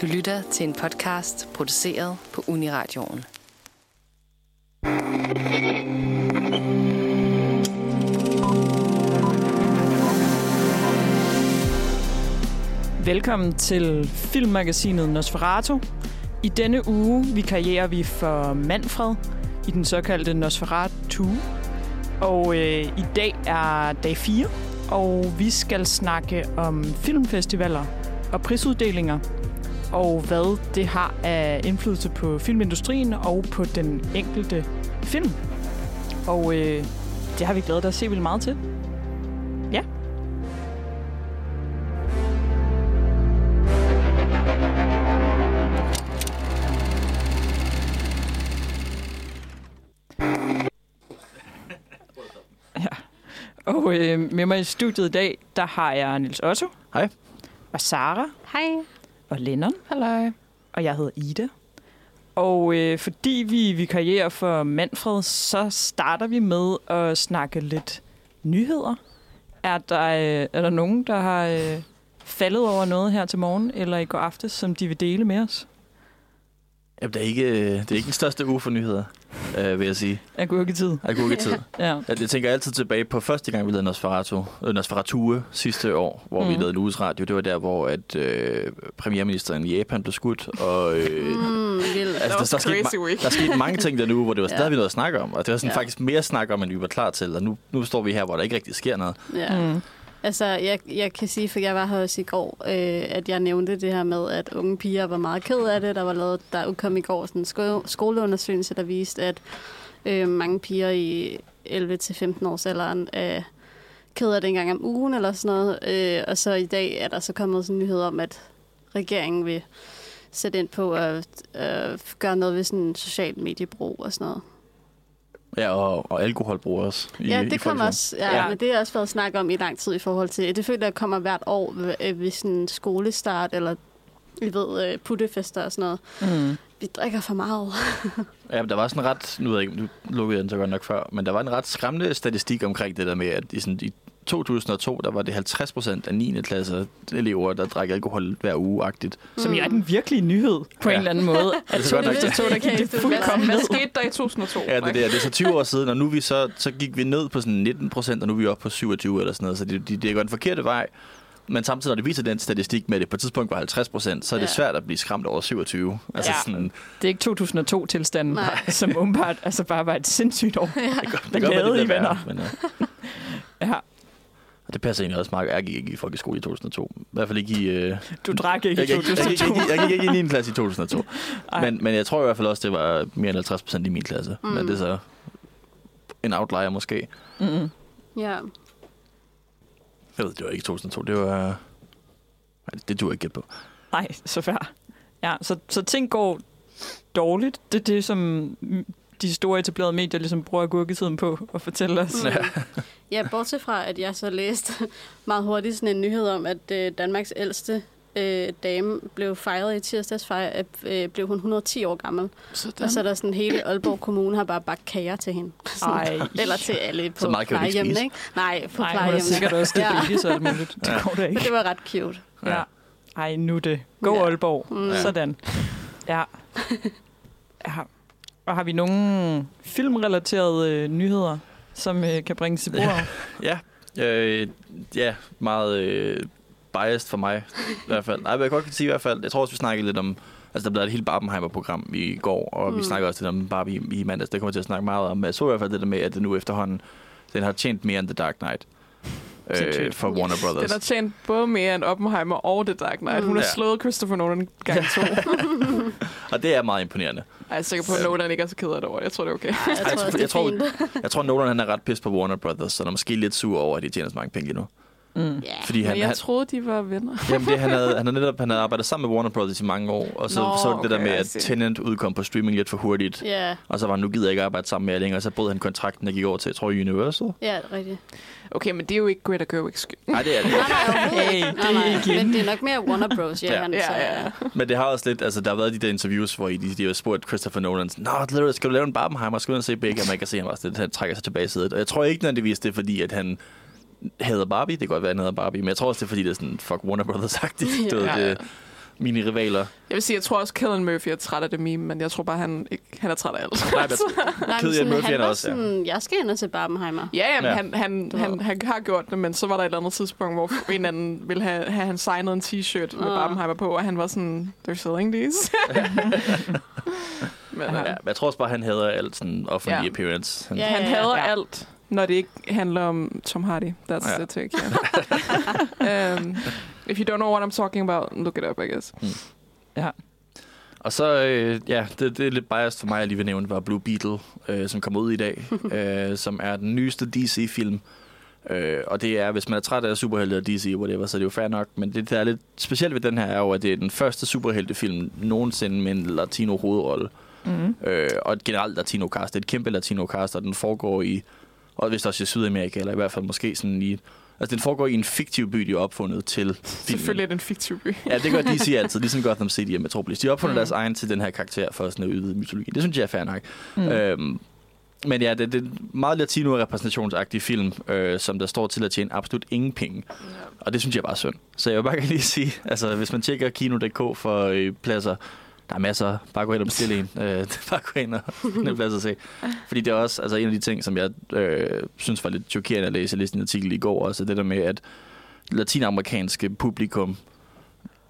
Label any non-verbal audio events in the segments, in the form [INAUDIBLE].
Du lytter til en podcast produceret på Uniradioen. Velkommen til filmmagasinet Nosferatu. I denne uge vi karrierer vi for Manfred i den såkaldte Nosferatu. Og øh, i dag er dag 4, og vi skal snakke om filmfestivaler og prisuddelinger, og hvad det har af indflydelse på filmindustrien og på den enkelte film. Og øh, det har vi glædet os se vildt meget til. Ja. Og øh, med mig i studiet i dag, der har jeg Nils Otto. Hej. Og Sara. Hej. Og Lennon. Halløj. Og jeg hedder Ida. Og øh, fordi vi vikarierer for Manfred, så starter vi med at snakke lidt nyheder. Er der, øh, er der nogen, der har øh, faldet over noget her til morgen eller i går aftes, som de vil dele med os? Jamen, det er ikke, det er ikke den største uge for nyheder, øh, vil jeg sige. Agurketid. Agurketid. [LAUGHS] Ja. Jeg, jeg tænker altid tilbage på første gang, vi lavede Nosferatu, øh, Nosferatu sidste år, hvor mm. vi Mm. lavede en uges radio. Det var der, hvor at, øh, premierministeren i Japan blev skudt, og øh, Mm, altså, der, der, skete, ma- week. der skete mange ting den uge, hvor det var [LAUGHS] stadig noget at snakke om, og det var sådan Ja. faktisk mere snak om, end vi var klar til, og nu, nu står vi her, hvor der ikke rigtig sker noget. Ja. Mm. Altså, jeg, jeg kan sige, for jeg var her også i går, øh, at jeg nævnte det her med, at unge piger var meget ked af det. Der var lavet, der udkom i går sådan en sko- skoleundersøgelse, der viste, at øh, mange piger i 11-15 års alderen er ked af det en gang om ugen eller sådan noget. Øh, og så i dag er der så kommet sådan en nyhed om, at regeringen vil sætte ind på at øh, gøre noget ved sådan social mediebrug og sådan noget. Ja, og, og alkoholbrug også. I, Ja, i det kommer også. Ja, Ja. men det har også været snak om i lang tid i forhold til... Det føler jeg kommer hvert år ved, øh, ved sådan en skolestart, eller vi ved, øh, puttefester og sådan noget. Mm. Vi drikker for meget. [LAUGHS] Ja, men der var sådan en ret, nu ved jeg ikke, nu lukkede jeg den så godt nok før, men der var en ret skræmmende statistik omkring det der med, at i, sådan, i 2002, der var det 50 procent af 9. klasse elever, der drak alkohol hver uge-agtigt. Som jo er den virkelige nyhed på Ja. en eller anden måde. [LAUGHS] At Det er godt nok det. 2002, der gik det fuldkommen Hvad skete der i 2002? Ja, det, er det, det er så 20 år siden, og nu vi så, så gik vi ned på sådan 19 procent, og nu er vi oppe på 27 eller sådan noget, så det, det, det går den forkerte vej. Men samtidig, når det viser den statistik med, at det på et tidspunkt var 50 procent, så er det Ja. svært at blive skræmt over 27. Altså Ja. sådan, Det er ikke 2002-tilstanden, Nej. [LAUGHS] som åbenbart altså bare var et sindssygt år. ja. det gør, det gør, lavede det I, venner? Men, ja. [LAUGHS] Ja, Og det passer egentlig også meget. Jeg gik ikke i folkeskole i 2002. I hvert fald ikke i... Øh, du drak ikke jeg, i gik, jeg, gik, 2002. jeg, gik, jeg gik ikke i 9. klasse i 2002. Ej. Men, men jeg tror i hvert fald også, det var mere end 50 procent i min klasse. Mm. Men Mm. det er så en outlier måske. Mm-mm. ja. Jeg ved, det var ikke 2002. Det var... Nej, det du ikke gætte på. Nej, så fair. Ja, så, så ting går dårligt. Det er det, som mm, de store etablerede medier ligesom bruger gurketiden på at fortælle os. Mm. ja, bortset fra, at jeg så læste meget hurtigt sådan en nyhed om, at øh, Danmarks ældste øh, dame blev fejret i tirsdags, fej, at, øh, blev hun 110 år gammel. Sådan. Og så er der sådan hele Aalborg Kommune har bare bagt kager til hende. Sådan. Ej. Eller til alle på hun ikke? Nej, på Nej, hun er sikkert også Ja. diabetes og alt muligt. Det Ja. går da Men ikke. det var ret cute. Ja. Ej, nu er det. Go Ja. Aalborg. Mm. Sådan. [LAUGHS] Ja. ja. Og har vi nogle filmrelaterede øh, nyheder, som øh, kan bringes til [LAUGHS] bordet? Ja, øh, ja meget øh, biased for mig i hvert fald. Nej, men jeg kan godt sige i hvert fald, jeg tror også, vi snakkede lidt om, altså der blev et helt Barbenheimer-program i går, og mm. vi snakker også lidt om Barbie i, i mandags, det kommer til at snakke meget om, men jeg så i hvert fald det der med, at det nu efterhånden, den har tjent mere end The Dark Knight øh, for Warner. Brothers. Den har tjent både mere end Oppenheimer og The Dark Knight. Hun Mm. har Ja. slået Christopher Nolan gang [LAUGHS] to. Og det er meget imponerende. Jeg er sikker på, at Nolan ikke er så ked af det over. Jeg tror, det er okay. Jeg tror også, det jeg tror-. Jeg tror, Nolan han er ret pissed på Warner Brothers, så han er måske lidt sur over, at de tjener så mange penge nu. Mm. Ja. Fordi han, Men jeg han, troede, de var venner. Jamen det, han havde, han havde [LAUGHS] netop han havde arbejdet sammen med Warner Brothers i mange år, og så Nå, så var det det der okay, med, I at. Tenant udkom på streaming lidt for hurtigt. Ja, Og så var han, nu gider jeg ikke arbejde sammen med jer længere, og så brød han kontrakten, der gik over til, jeg tror, Universal. ja, rigtigt. Okay, men det er jo ikke Greta Gerwig's skyld. Nej, det er det. Nej, nej, Hey, ikke. det nej, er nej. igen. Men det er nok mere Warner Bros. Ja, Ja. han, så, ja, ja. Men det har også lidt, altså der har været de der interviews, hvor de, de har spurgt Christopher Nolan, Nå, skal du lave en Barbenheimer, skal du og se begge, og man kan se, at han, også, lidt, han trækker sig tilbage i sædet. Og jeg tror ikke nødvendigvis, det er fordi, at han hader Barbie. Det kan godt være, at han hader Barbie, men jeg tror også, det er fordi, det er sådan, fuck Warner Brothers-agtigt. [LAUGHS] Ja. Ja, ja. det, mine rivaler. Jeg vil sige, jeg tror også, Kellen Murphy er træt af det meme, men jeg tror bare, han, ikke, han er træt af alt. Nej, men, [LAUGHS] Cillian Murphy er han var også, ja. sådan, jeg skal ind og se Barbenheimer. Ja, jamen, Ja. ja. Han, han, han, han har gjort det, men så var der et eller andet tidspunkt, hvor en anden ville have, have han signet en t-shirt med Åh. Barbenheimer på, og han var sådan, they're selling these. [LAUGHS] men, ja, ja. men jeg tror også bare, han hader alt sådan offentlig Ja. appearance. Han, Ja, Han ja, hader ja. alt, når det ikke handler om Tom Hardy. That's Ja. the take, yeah. [LAUGHS] um, if you don't know what I'm talking about, look it up, I guess. Og så, øh, ja, det, det er lidt biased for mig, at lige vil nævne, var Blue Beetle, øh, som kommer ud i dag, [LAUGHS] øh, som er den nyeste DC-film. Øh, og det er, hvis man er træt af superhelte og DC, whatever, så er det jo fair nok. Men det, der er lidt specielt ved den her, er jo, at det er den første superheltefilm nogensinde med en latino hovedrolle. Mm. Øh, og et generelt latino cast. Det er et kæmpe latino cast, og den foregår i, og vist også i Sydamerika, eller i hvert fald måske sådan i, altså den foregår i en fiktiv by, de har opfundet til filmen. Selvfølgelig er det en fiktiv by. Ja, det gør DC altid, [LAUGHS] ligesom Gotham City og Metropolis. De opfundet mm. Deres egen til den her karakter for sådan at udvide mytologi. Det synes jeg er fair nok. Mm. Øhm, men ja, det, det er en meget latino-repræsentationsagtig film, øh, som der står til at tjene absolut ingen penge. Og det synes jeg bare er synd. Så jeg vil bare lige sige, [LAUGHS] altså hvis man tjekker Kino.dk for øh, pladser, der er masser. Bare gå ind og bestille en. [LAUGHS] Øh, [LAUGHS] bare gå ind og [LAUGHS] finde en plads at se. Fordi det er også altså, en af de ting, som jeg øh, synes var lidt chokerende at læse. Jeg læste en artikel i går også. Det der med, at latinamerikanske publikum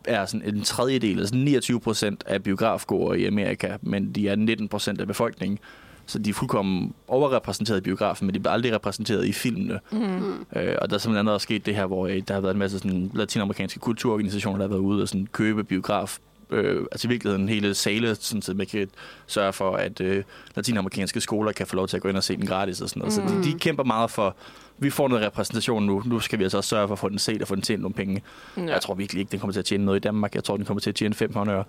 er sådan en tredjedel, altså 29 procent af biografgåere i Amerika, men de er 19 procent af befolkningen. Så de er fuldkommen overrepræsenteret i biografen, men de bliver aldrig repræsenteret i filmene. Mm. Mm. Øh, og der er simpelthen også sket det her, hvor øh, der har været en masse sådan, latinamerikanske kulturorganisationer, der har været ude og sådan, købe biograf. Øh, altså i virkeligheden hele sale, sådan, så man kan sørge for, at øh, latinamerikanske skoler kan få lov til at gå ind og se den gratis og sådan noget. Mm. Så Mm. de, de kæmper meget for, vi får noget repræsentation nu, nu skal vi altså også sørge for at få den set og få den tjent nogle penge. Ja. Jeg tror virkelig ikke, den kommer til at tjene noget i Danmark. Jeg tror, den kommer til at tjene 500 øre.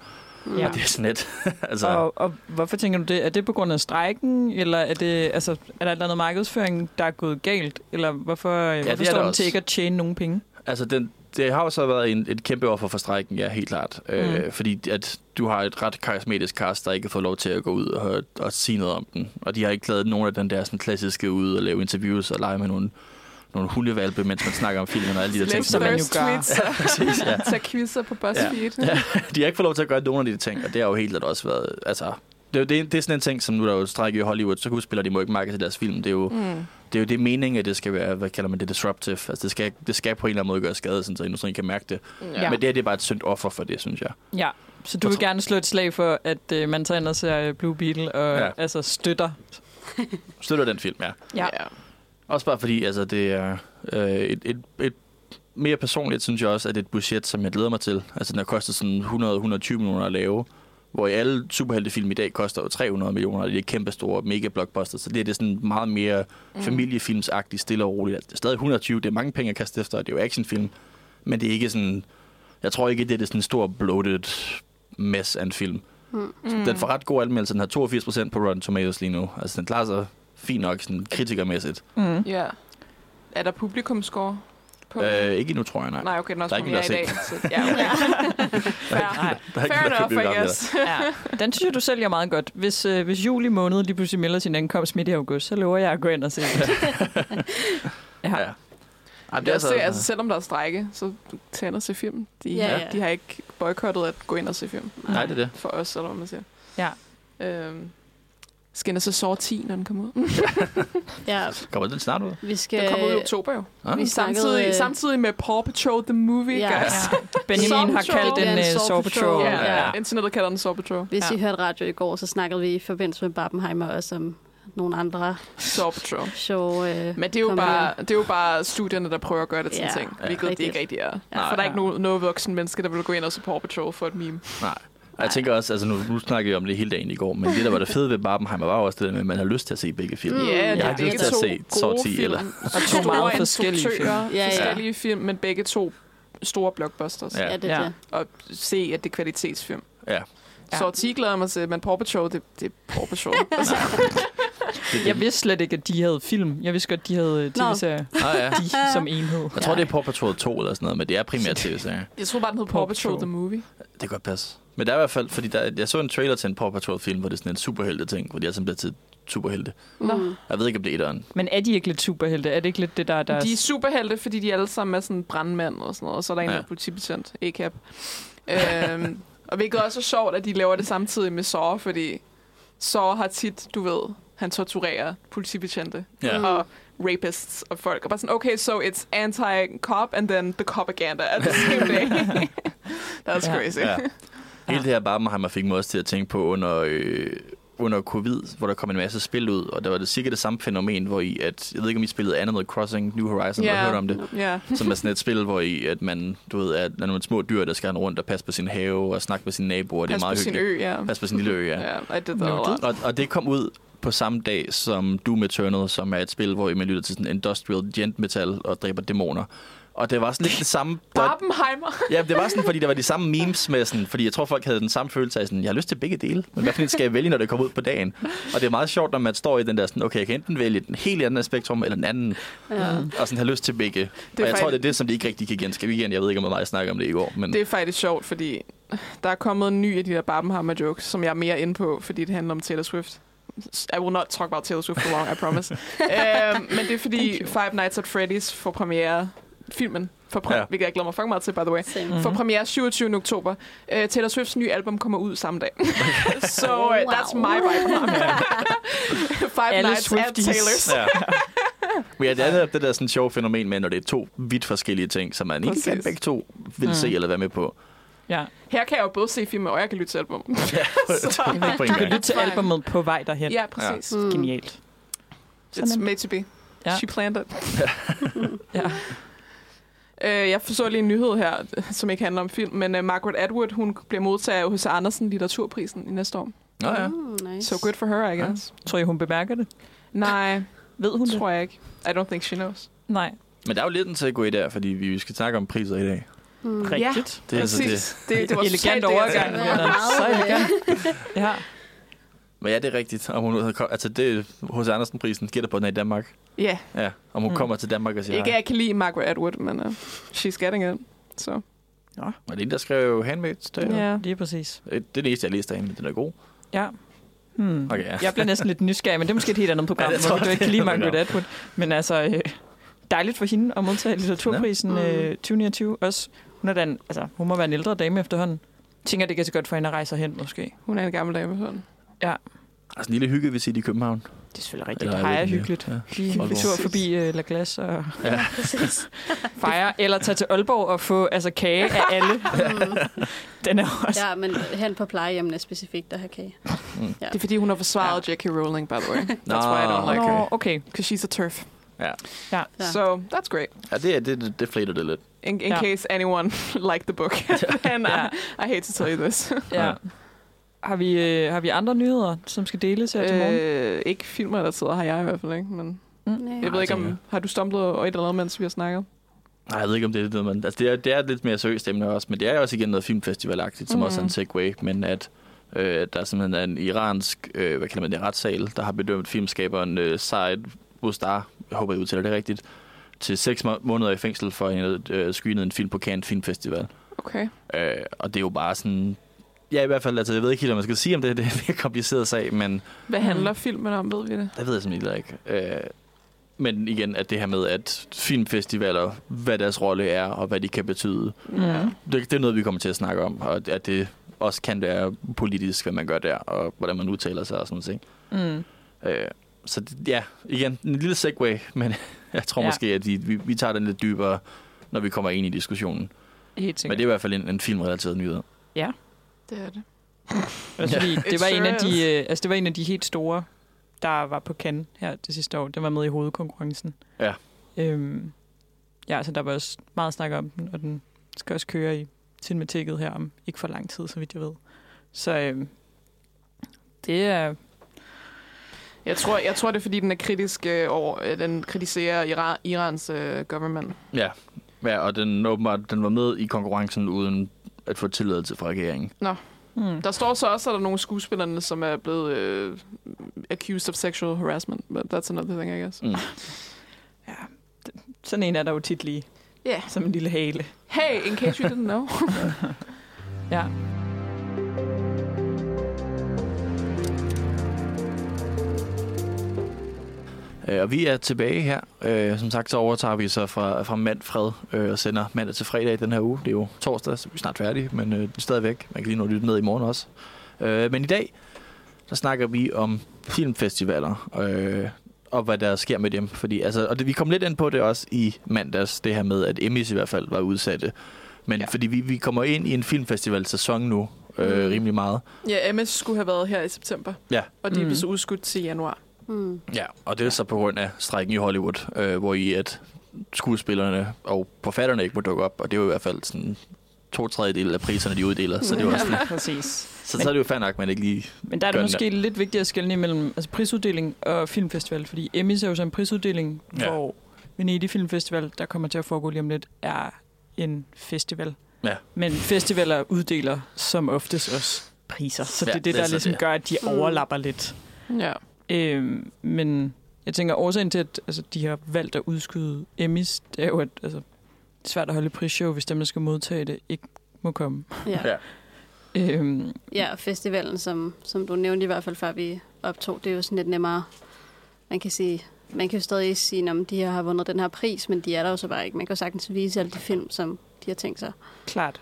Ja. Og det er sådan lidt. [LAUGHS] altså, Og, og hvorfor tænker du det? Er det på grund af strækken, eller er, det, altså, er der et eller andet markedsføring, der er gået galt? Eller hvorfor, ja, det hvorfor der står den til ikke at tjene nogen penge? Altså, den, det har jo så været en, et kæmpe offer for strækken, ja, helt klart. Mm. Øh, fordi at du har et ret karismatisk cast, der ikke har fået lov til at gå ud og, og sige noget om den. Og de har ikke lavet nogen af den der sådan, klassiske ud og lave interviews og lege med nogle, nogle hundevalpe, mens man snakker om filmen og alle de der ting. Som man jo gør. [LAUGHS] Præcis, ja. [LAUGHS] tage quizzer på BuzzFeed. Ja. De har ikke fået lov til at gøre nogen af de ting, og det har jo helt klart også været... Altså, det, er det, det er sådan en ting, som nu der er jo stræk i Hollywood, så skuespillere, de må ikke markere til deres film. Det er jo, Mm. Det er jo det mening, at det skal være, hvad kalder man det, disruptive. Altså det skal, det skal på en eller anden måde gøre skade, sådan, så industrien kan mærke det. Ja. Men det, her, det er bare et syndt offer for det, synes jeg. Ja, så du vil gerne slå et slag for, at øh, man tager ind og ser øh, Blue Beetle og Ja. ja. altså støtter. [LAUGHS] Støtter den film, ja. Ja. ja. Også bare fordi, altså det er øh, et, et, et mere personligt, synes jeg også, at det er et budget, som jeg glæder mig til. Altså den har kostet sådan 100-120 millioner at lave. Hvor i alle superheltefilm i dag koster jo 300 millioner, og det er kæmpe store mega blockbuster. Så det er det sådan meget mere Mm. familiefilmsagtigt, stille og roligt. Det er stadig 120, det er mange penge at kaste efter, og det er jo actionfilm. Men det er ikke sådan, jeg tror ikke, det er det sådan en stor bloated mess af en film. Mm. Den får ret god anmeldelse, den har 82% på Rotten Tomatoes lige nu. Altså den klarer sig fint nok sådan kritikermæssigt. Mm. Ja. Er der publikumscore på? Øh, ikke endnu, tror jeg, nej. Nej, okay, den er også Der er ikke i dag. Så, ja, okay. Fair. [LAUGHS] Der er ikke Fair enough, I guess. Ja, den synes jeg, du sælger meget godt. Hvis, øh, hvis juli måned lige pludselig melder sin ankomst midt i august, så lover jeg at gå ind og se det. [LAUGHS] ja. Ja. Ej, Det er også, altså, selvom der er strække, så tænder se film. De, Ja, ja. de har ikke boykottet at gå ind og se film. Nej, det er det. For os, eller hvad man siger. Ja. Øhm, og se Saw 10, når den kommer ud? [LAUGHS] Ja, Kommer den snart ud? vi skal... Den kommer ud i oktober jo. Ah. Vi Samtidig, snakkede, øh, samtidig med Paw Patrol The Movie, Ja. guys. Ja. [LAUGHS] Benjamin har kaldt den uh, Ja, Saw Patrol. Patrol. Ja, Ja. ja. Internettet kalder den Saw Patrol. Hvis Ja. I hørte radio i går, så snakkede vi i forbindelse med Barbenheimer også om nogle andre Saw Patrol. sjove... Øh, Men det er, jo bare, det er jo bare studierne, der prøver at gøre det til en Ja, ting, ja. hvilket det Rigtigt. ikke rigtig er. Ja. For der er ikke Ja. noget, noget voksen menneske, der vil gå ind og se Paw Patrol for et meme. Nej. Jeg tænker også, altså nu, nu snakker jeg om det hele dagen i går, men det, der var det fede ved Barbenheimer, var også det der med, at man har lyst til at se begge film. Mm. Ja, Jeg har ikke begge lyst til at to se Saw gode 10 film. eller- Og to meget forskellige film. Ja, ja. Forskellige film, men begge to store blockbusters. Ja. ja, det er Ja. det. Og se, at det er kvalitetsfilm. Ja. Ja. Så 10 glæder mig til, men Paw Patrol, det, det er Paw Patrol. [LAUGHS] altså, [LAUGHS] Jeg vidste slet ikke, at de havde film. Jeg vidste godt, de havde øh, tv-serier. ah, ja. De som enhed. Jeg tror, det er Paw Patrol 2 eller sådan noget, men det er primært [LAUGHS] tv-serier. jeg tror bare, den hed Paw Paw Patrol. The Movie. Det kan godt passe. Men der er i hvert fald, fordi der, jeg så en trailer til en Paw Patrol-film, hvor det er sådan en superhelte-ting, hvor de er sådan blevet til superhelte. Nå. Jeg ved ikke, om det er etteren. Men er de ikke lidt superhelte? Er det ikke lidt det, der er deres... De er superhelte, fordi de alle sammen er sådan brandmand og sådan noget, og så er der en, der Ja. er politibetjent, A-cap. øhm, og hvilket også er sjovt, at de laver det samtidig med Saw, fordi Saw har tit, du ved, han torturerer politibetjente. Mm. og rapists og folk. Og bare sådan, okay, so it's anti-cop and then the propaganda at the same day. [LAUGHS] That's Ja. crazy. Ja. Hele det her Barbenheimer fik mig også til at tænke på under, øh, under covid, hvor der kom en masse spil ud, og der var det cirka det samme fænomen, hvor i, at, jeg ved ikke om I spillede Animal Crossing New Horizon, yeah. Har hørt om det? Ja. Som er sådan et spil, hvor i, at man, du ved, at der er nogle små dyr, der skal rundt og passe på sin have og snakke med sine naboer. Det er meget sin hyggeligt. ø, ja. Pas på sin lille ø, ja. Ja, I did that. Og, og det kom ud på samme dag som Doom Eternal, som er et spil, hvor man lytter til sådan industrial gent metal og dræber dæmoner. Og det var sådan lidt det samme. [LAUGHS] Barbenheimer. ja, det var sådan, fordi der var de samme memes med sådan, fordi jeg tror, folk havde den samme følelse af sådan, jeg har lyst til begge dele, men hvad for skal jeg vælge, når det kommer ud på dagen? Og det er meget sjovt, når man står i den der sådan, okay, jeg kan enten vælge den helt anden spektrum, eller den anden, Ja. og sådan have lyst til begge. Det og jeg tror, det er faktisk- det, som de ikke rigtig kan genskabe igen. Jeg ved ikke, om jeg meget snakker om det i går, men Det er faktisk sjovt, fordi der er kommet en ny af de der Barbenheimer jokes, som jeg er mere inde på, fordi det handler om Taylor Swift. I will not talk about Taylor Swift for long, I promise. [LAUGHS] øhm, men det er fordi Five Nights at Freddy's får premiere filmen, for pre- Ja. ja. hvilket jeg glæder mig fucking meget til, by the way. Same. Mhm. For premiere 27. oktober. Uh, Taylor Swifts nye album kommer ud samme dag. [LAUGHS] [LAUGHS] so uh, Wow. that's my vibe. [LAUGHS] Five Alle Nights at Swifties. Taylor's. Ja. Men ja, det er det der sådan sjove fænomen med, når det er to vidt forskellige ting, som man ikke kan Præcis. begge to vil Mm. se eller være med på. Ja. Her kan jeg jo både se filmen, og jeg kan lytte til album. Ja, Du kan lytte til albumet på vej derhen. ja, præcis. Mm. Genialt. It's Sådan. made to be. Ja. She planned it. Ja. Øh, jeg så lige en nyhed her, [LAUGHS] som ikke handler om film, men uh, Margaret Atwood, hun bliver modtager af H.C. Andersen litteraturprisen i næste år. Nå ja. Mm, nice. So good for her, I Ja. guess. Tror I, hun bemærker det? Nej, [LAUGHS] Ved hun det? tror jeg ikke. I don't think she knows. Nej. Men der er jo lidt en til at gå i der, fordi vi skal snakke om priser i dag. Mm. Rigtigt. Det er altså det. Præcis. Det, det var Elegant det, overgang. Ja, Ja, så elegant. Ja. Men ja, det er rigtigt. Om hun, altså det er H.C. Andersen-prisen. Gætter på den er i Danmark. Ja, Ja, om hun Mm. kommer til Danmark og siger ikke hej. jeg kan lide Margaret Atwood, men uh, she's getting it. Så, Og det er en, der skrev Handmaid's Tale. ja. Lige præcis. Det er det eneste, jeg læste af hende. Den er god. Ja. Hmm. Okay, ja. Jeg bliver næsten lidt nysgerrig, men det er måske et helt andet program, Ja, [LAUGHS] ja, det tror hvor du ikke kan lide er Margaret Atwood. Men altså, øh, dejligt for hende at modtage litteraturprisen Ja. øh, 2029. Også, hun, er den, altså, hun må være en ældre dame efterhånden. Jeg tænker, det kan så godt for hende at rejse hen, måske. Hun er en gammel dame. Sådan. Altså en lille hyggevisit i København. Det er selvfølgelig rigtigt. Eller Det er hyggeligt. Ja. Lige en tur forbi øh, La Glace og Ja. [LAUGHS] Præcis. fejre, eller tage til Aalborg og få altså, kage af alle. Mm. [LAUGHS] Den er også... Ja, men hen på plejehjemmene specifikt, der har kage. Ja. Det er fordi, hun har forsvaret ja. J.K. Rowling, by the way. [LAUGHS] That's Nå, why I don't like okay. her. Okay. Because she's a turf. Ja. Ja. Ja. So, that's great. Ja, det, det, det, flætter det lidt. In, in Ja. case anyone liked the book. And Ja. I, I hate to tell you this. ja. Har vi, øh, har vi andre nyheder, som skal deles her til morgen? Øh, ikke filmrelateret har jeg i hvert fald ikke, men Nej. jeg ved ikke om, har du stumlet over et eller andet, mens vi har snakket? Nej, jeg ved ikke, om det er det, men altså, det, er, det er et lidt mere seriøst emne også, men det er jo også igen noget filmfestivalagtigt, som mm. Også er en segway, men at øh, der er simpelthen er en iransk, øh, hvad kalder man det, retssal, der har bedømt filmskaberen øh, Said Bustar, jeg håber, jeg udtaler det rigtigt, til seks må- måneder i fængsel for at øh, screenet en film på Cannes Filmfestival. Okay. Øh, og det er jo bare sådan... Ja, i hvert fald, altså, jeg ved ikke helt, hvad man skal sige om det. [LAUGHS] Det er en kompliceret sag, men Hvad handler filmen om, ved vi det? det ved jeg simpelthen ikke. Øh, men igen, at det her med, at filmfestivaler, hvad deres rolle er, og hvad de kan betyde. Ja. det, det er noget, vi kommer til at snakke om, og at det også kan være politisk, hvad man gør der, og hvordan man udtaler sig og sådan noget. Mm. Øh, så ja, igen, en lille segway, [LAUGHS] men jeg tror Ja. ja. måske, at vi, vi, vi tager den lidt dybere, når vi kommer ind i diskussionen. Helt Men sikkert. det er i hvert fald en, en filmrelateret nyhed. Det er det. Også fordi It det var en af de, øh, altså det var en af de helt store, der var på Cannes her det sidste år. Den var med i hovedkonkurrencen. Ja. Øhm, ja, så der var også meget snak om den, og den skal også køre i cinematikket her om ikke for lang tid, så vidt jeg ved. Så øhm, det er... Jeg tror, jeg tror, det er, fordi den er kritisk øh, over, øh, den kritiserer Iran, Irans øh, government. Ja, ja og den, åbenbart, den var med i konkurrencen uden at få tilladelse fra regeringen. Hmm. Der står så også, at der er nogle skuespillerne, som er blevet øh, accused of sexual harassment, but that's another thing, I guess. Mm. [LAUGHS] Ja, sådan en er der jo tit lige, Yeah. som en lille hale. Hey, in case you didn't know. [LAUGHS] Ja. Øh, og vi er tilbage her. Øh, som sagt, så overtager vi så fra, fra Manfred øh, og sender mandag til fredag den her uge. Det er jo torsdag, så vi er snart færdige, men øh, stadigvæk. Man kan lige nå at lytte med i morgen også. Øh, men i dag, så snakker vi om filmfestivaler. Øh, og hvad der sker med dem. Fordi, altså, og det, vi kom lidt ind på det også i mandags, det her med, at Emmys i hvert fald var udsatte. Men ja. fordi vi, vi kommer ind i en filmfestival-sæson nu, øh, Mm. rimelig meget. Ja, MS skulle have været her i september, Ja. og de Mm. blev så udskudt til januar. Mm. Ja, og det er så på grund af strækken i Hollywood, øh, hvor i at skuespillerne og forfatterne ikke må dukke op, og det er jo i hvert fald sådan to tredjedel af priserne, de uddeler, så det er jo også, [LAUGHS] Præcis. så, så er det jo fair nok, man ikke lige... Men der er det Gør den måske lidt vigtigt at skelne imellem altså prisuddeling og filmfestival, fordi Emmys er jo så en prisuddeling, Ja. ja. hvor Venedig Filmfestival, der kommer til at foregå lige om lidt, er en festival. Ja. Men festivaler uddeler som oftest også priser, så Ja, det er det, det er der så ligesom det. gør, at de Mm. overlapper lidt. Ja. Øhm, men jeg tænker, årsagen til, at altså, de har valgt at udskyde Emmys, det er jo, at altså, det er svært at holde prisshow, hvis dem, der skal modtage det, ikke må komme. Ja. Ja. Øhm, ja, og festivalen, som, som du nævnte i hvert fald, før vi optog, det er jo sådan lidt nemmere. Man kan sige, man kan jo stadig sige, om de her har vundet den her pris, men de er der jo så bare ikke. Man kan jo sagtens vise alle de film, som de har tænkt sig. Klart.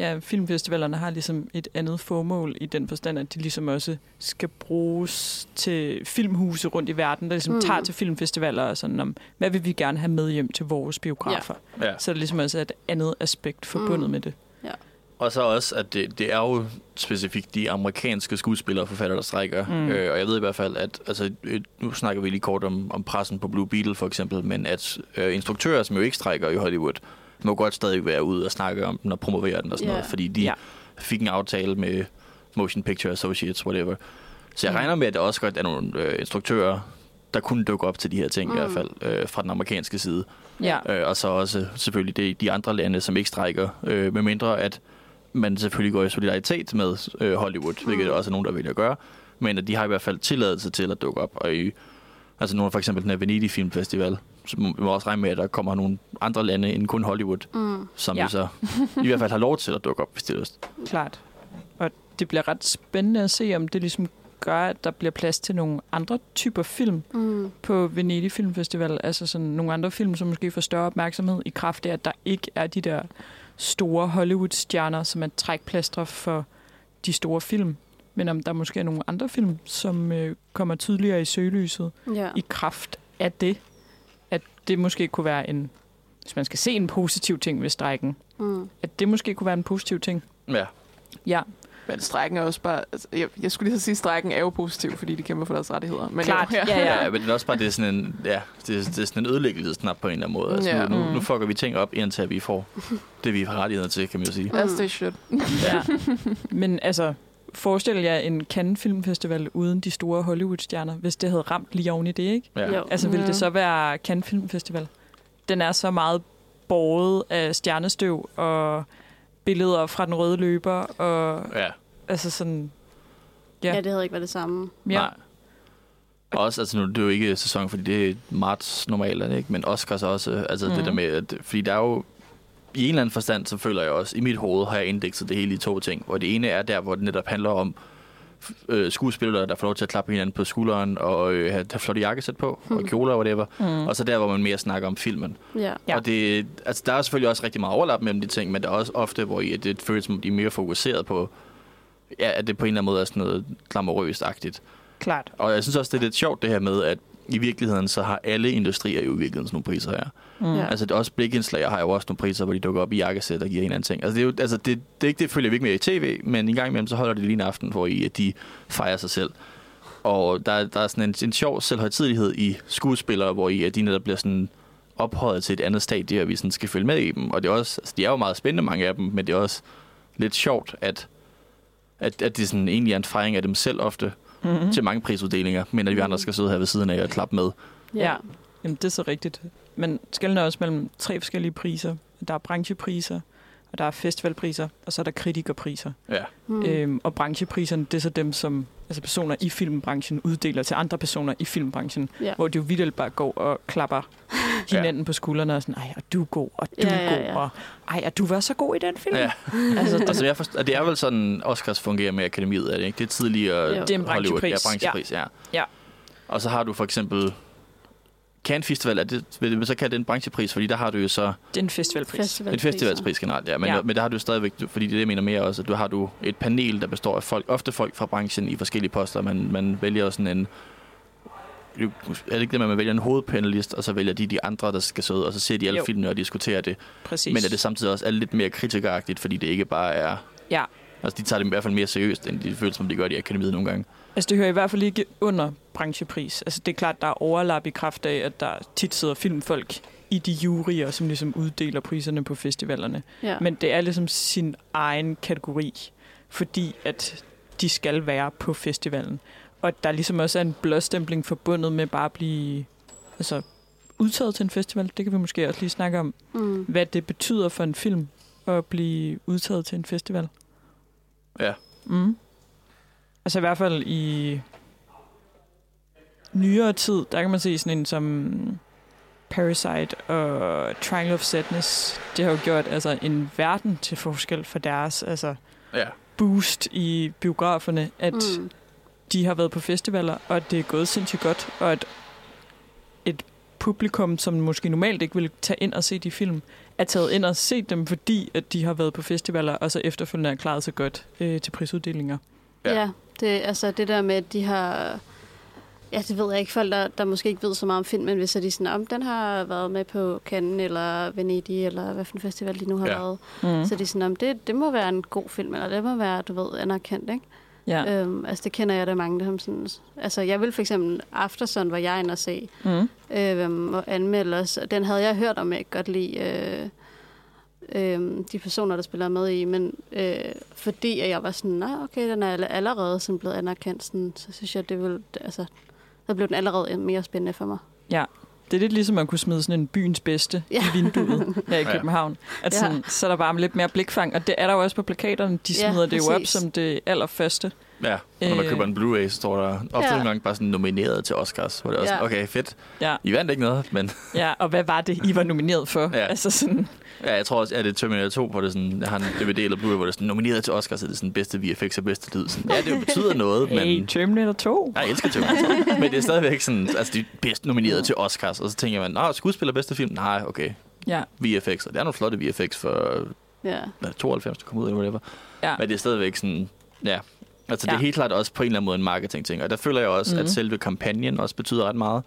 Ja, filmfestivalerne har ligesom et andet formål i den forstand, at de ligesom også skal bruges til filmhuse rundt i verden, der ligesom Mm. tager til filmfestivaler og sådan om, hvad vil vi gerne have med hjem til vores biografer? Ja. Ja. Så er der ligesom også et andet aspekt forbundet Mm. med det. Og så også, at det, det er jo specifikt de amerikanske skuespillere og forfattere, der strækker. Mm. Mm. Øh, og jeg ved i hvert fald, at altså, øh, nu snakker vi lige kort om, om pressen på Blue Beetle for eksempel, men at øh, instruktører, som jo ikke strækker i Hollywood, må godt stadig være ude og snakke om den og promovere den og sådan Ja. noget, fordi de Ja. fik en aftale med Motion Picture Associates, whatever. Så jeg Mm. regner med, at der også godt er nogle øh, instruktører, der kunne dukke op til de her ting, mm. i Mm. hvert fald øh, fra den amerikanske side. Ja. Øh, og så også selvfølgelig de, de andre lande, som ikke strækker, øh, med mindre at man selvfølgelig går i solidaritet med øh, Hollywood, mm. hvilket også er nogen, der vælger at gøre. Men at de har i hvert fald tilladelse til at dukke op. Og i, altså nu er for eksempel den her Venedig Filmfestival, så må vi må også regne med, at der kommer nogle andre lande end kun Hollywood, Mm. som Ja. ja. så i hvert fald har lov til at dukke op, hvis det er lyst. Klart. Og det bliver ret spændende at se, om det ligesom gør, at der bliver plads til nogle andre typer film Mm. på Venedig Filmfestival. Altså sådan nogle andre film, som måske får større opmærksomhed i kraft af, at der ikke er de der store Hollywood-stjerner, som er trækplastre for de store film. Men om der måske er nogle andre film, som øh, kommer tydeligere i søgelyset Ja. i kraft af det. Det måske kunne være en, hvis man skal se en positiv ting ved strækken, Mm. at det måske kunne være en positiv ting. Ja, Ja, Men strækken er også bare... Altså, jeg, jeg skulle lige så sige, at strækken er jo positiv, fordi de kæmper for deres rettigheder. Men Klart. Jo, ja. Ja, ja. ja men det er også bare det er sådan en, ja, det er, det er sådan en ødelæggelsesnap på en eller anden måde. Altså, Ja. nu, nu, Mm. nu fucker vi ting op, indtil vi får det, vi har rettigheder til, kan man jo sige. As they should. ja. Men altså, forestil jer en Cannes Filmfestival uden de store Hollywood-stjerner, hvis det havde ramt lige oven i det, ikke? Ja. Jo. Altså, ville det så være Cannes Filmfestival? Den er så meget båret af stjernestøv og billeder fra den røde løber, og ja. altså sådan... Ja. Ja. det havde ikke været det samme. Ja, Nej. Og også, altså nu, det er jo ikke sæson, fordi det er marts normalt, ikke? Men Oscars også, altså mm. Det der med, at, fordi der er jo, i en eller anden forstand, så føler jeg også, i mit hoved har jeg indekset det hele i to ting. Hvor det ene er der, hvor det netop handler om øh, skuespillere, der får lov til at klappe hinanden på skulderen, og øh, have, have flotte jakkesæt på, og kjoler og whatever. mm. Og så der, hvor man mere snakker om filmen. Ja. Ja. Og det, altså, der er selvfølgelig også rigtig meget overlap mellem de ting, men der er også ofte, hvor I, at det føles som, de er mere fokuseret på, ja, at det på en eller anden måde er sådan noget glamourøst-agtigt. klart. Og jeg synes også, det er lidt sjovt det her med, at i virkeligheden, så har alle industrier jo i virkeligheden sådan nogle priser her. Mm. Ja. Altså det er også blikindslag har jo også nogle priser, hvor de dukker op i jakkesæt og giver en anden ting. Altså det er jo, altså det, det er ikke det, følger vi ikke med i tv, men en gang imellem, så holder de lige en aften, hvor I, at de fejrer sig selv. Og der, der er sådan en, en sjov selvhøjtidelighed i skuespillere, hvor I, at de netop bliver sådan ophøjet til et andet stadie, og vi sådan skal følge med i dem. Og det er også, altså de er jo meget spændende, mange af dem, men det er også lidt sjovt, at, at, at det sådan egentlig er en fejring af dem selv ofte, Mm-hmm. til mange prisuddelinger, men at vi andre skal sidde her ved siden af og klappe med. Ja, Jamen, det er så rigtigt. Men skælden er også mellem tre forskellige priser. Der er branchepriser, og der er festivalpriser, og så er der kritikerpriser. Ja. Mm. Øhm, og branchepriserne, det er så dem, som altså personer i filmbranchen uddeler til andre personer i filmbranchen, Ja. hvor de jo vildt bare går og klapper [LAUGHS] hinanden på skuldrene og sådan, ej, og du er god, og du Ja, er ja, god, ja. og ej, og du var så god i den film. Ja. [LAUGHS] Altså, Altså, jeg forstår, det er vel sådan, Oscars fungerer med akademiet, er det ikke? Det er tidligere Jo. Det er en Hollywood. branchepris, Ja, branchepris, ja. Ja. Og så har du for eksempel Cannes Festival, er det, vil man så kalde det en branchepris, fordi der har du jo så Det er en festivalpris. Festival en festivalspris generelt, ja. Men, Ja. men der har du stadigvæk, fordi det er det, jeg mener mere også, at du har du et panel, der består af folk, ofte folk fra branchen i forskellige poster. Man, man vælger sådan en, er det ikke det, man vælger en hovedpanelist, og så vælger de de andre, der skal sidde, og så ser de alle Jo. filmene og diskuterer det. Præcis. Men er det samtidig også er lidt mere kritikeragtigt, fordi det ikke bare er... Ja. Altså, de tager det i hvert fald mere seriøst, end de føles, som de gør i akademiet nogle gange. Altså, det hører i hvert fald ikke under branchepris. Altså, det er klart, der er overlap i kraft af, at der tit sidder filmfolk i de juryer, som ligesom uddeler priserne på festivalerne. Ja. Men det er ligesom sin egen kategori, fordi at de skal være på festivalen. Og der ligesom også er en blåstempling forbundet med bare at blive altså, udtaget til en festival. Det kan vi måske også lige snakke om, Mm. hvad det betyder for en film at blive udtaget til en festival. Ja. Mm. Altså i hvert fald i nyere tid, der kan man se sådan en som Parasite og Triangle of Sadness. Det har jo gjort altså, en verden til forskel for deres altså, Ja. boost i biograferne, at mm. De har været på festivaler, og at det er gået sindssygt godt, og at et publikum, som måske normalt ikke ville tage ind og se de film, er taget ind og set dem, fordi at de har været på festivaler, og så efterfølgende er klaret sig godt øh, til prisuddelinger. Ja. Ja, det, altså det der med, at de har... Ja, det ved jeg ikke. Folk, der, der måske ikke ved så meget om film, men hvis de sådan, om den har været med på Cannes eller Venedig, eller hvad for en festival de nu har Ja. været. Mm. Så de sådan, om det, det må være en god film, eller det må være, du ved, anerkendt, ikke? Ja. Øhm, altså det kender jeg da mange, der sådan... Altså jeg vil for eksempel Aftersun, var jeg inde og se, Mm. øh, og anmelde os. Den havde jeg hørt om, jeg ikke godt lide øh, øh, de personer, der spiller med i, men øh, fordi at jeg var sådan, nej, okay, den er alle- allerede sådan blevet anerkendt, sådan, så synes jeg, det vil, altså, så blev den allerede mere spændende for mig. Det er lidt ligesom at kunne smide sådan en byens bedste ja. Ja. i vinduet her i Ja. København. At Ja. sådan, så er der bare lidt mere blikfang, og det er der jo også på plakaterne. De Ja, smider det jo op som det allerførste. Ja, når man Øh. køber en Blu-ray, så står der ofte Ja. nogle gange bare sådan nomineret til Oscars, hvor det er også Ja. sådan, okay, fedt. Ja. I vandt ikke noget, men ja, og hvad var det, I var nomineret for? Ja. Altså sådan, ja, jeg tror også, at det er Terminator 2, hvor det sådan, jeg har en DVD eller Blu-ray, hvor det er sådan, nomineret til Oscars, så det er sådan bedste VFX og bedste lyd. Sådan, ja, det jo betyder [LAUGHS] noget, men... hey, Terminator 2. Jeg elsker Terminator 2, men det er stadigvæk sådan, altså de er bedst nomineret til Oscars, og så tænker man, nå, skuespiller bedste film? Nej, okay, Ja, VFX, og det er nogle flotte VFX for Ja. hvad, 92, der kom ud, eller whatever. Ja. Men det er stadigvæk sådan, ja. Altså, det er Ja. helt klart også på en eller anden måde en marketing-ting. Og der føler jeg også, mm. Mhm. at selve kampagnen også betyder ret meget.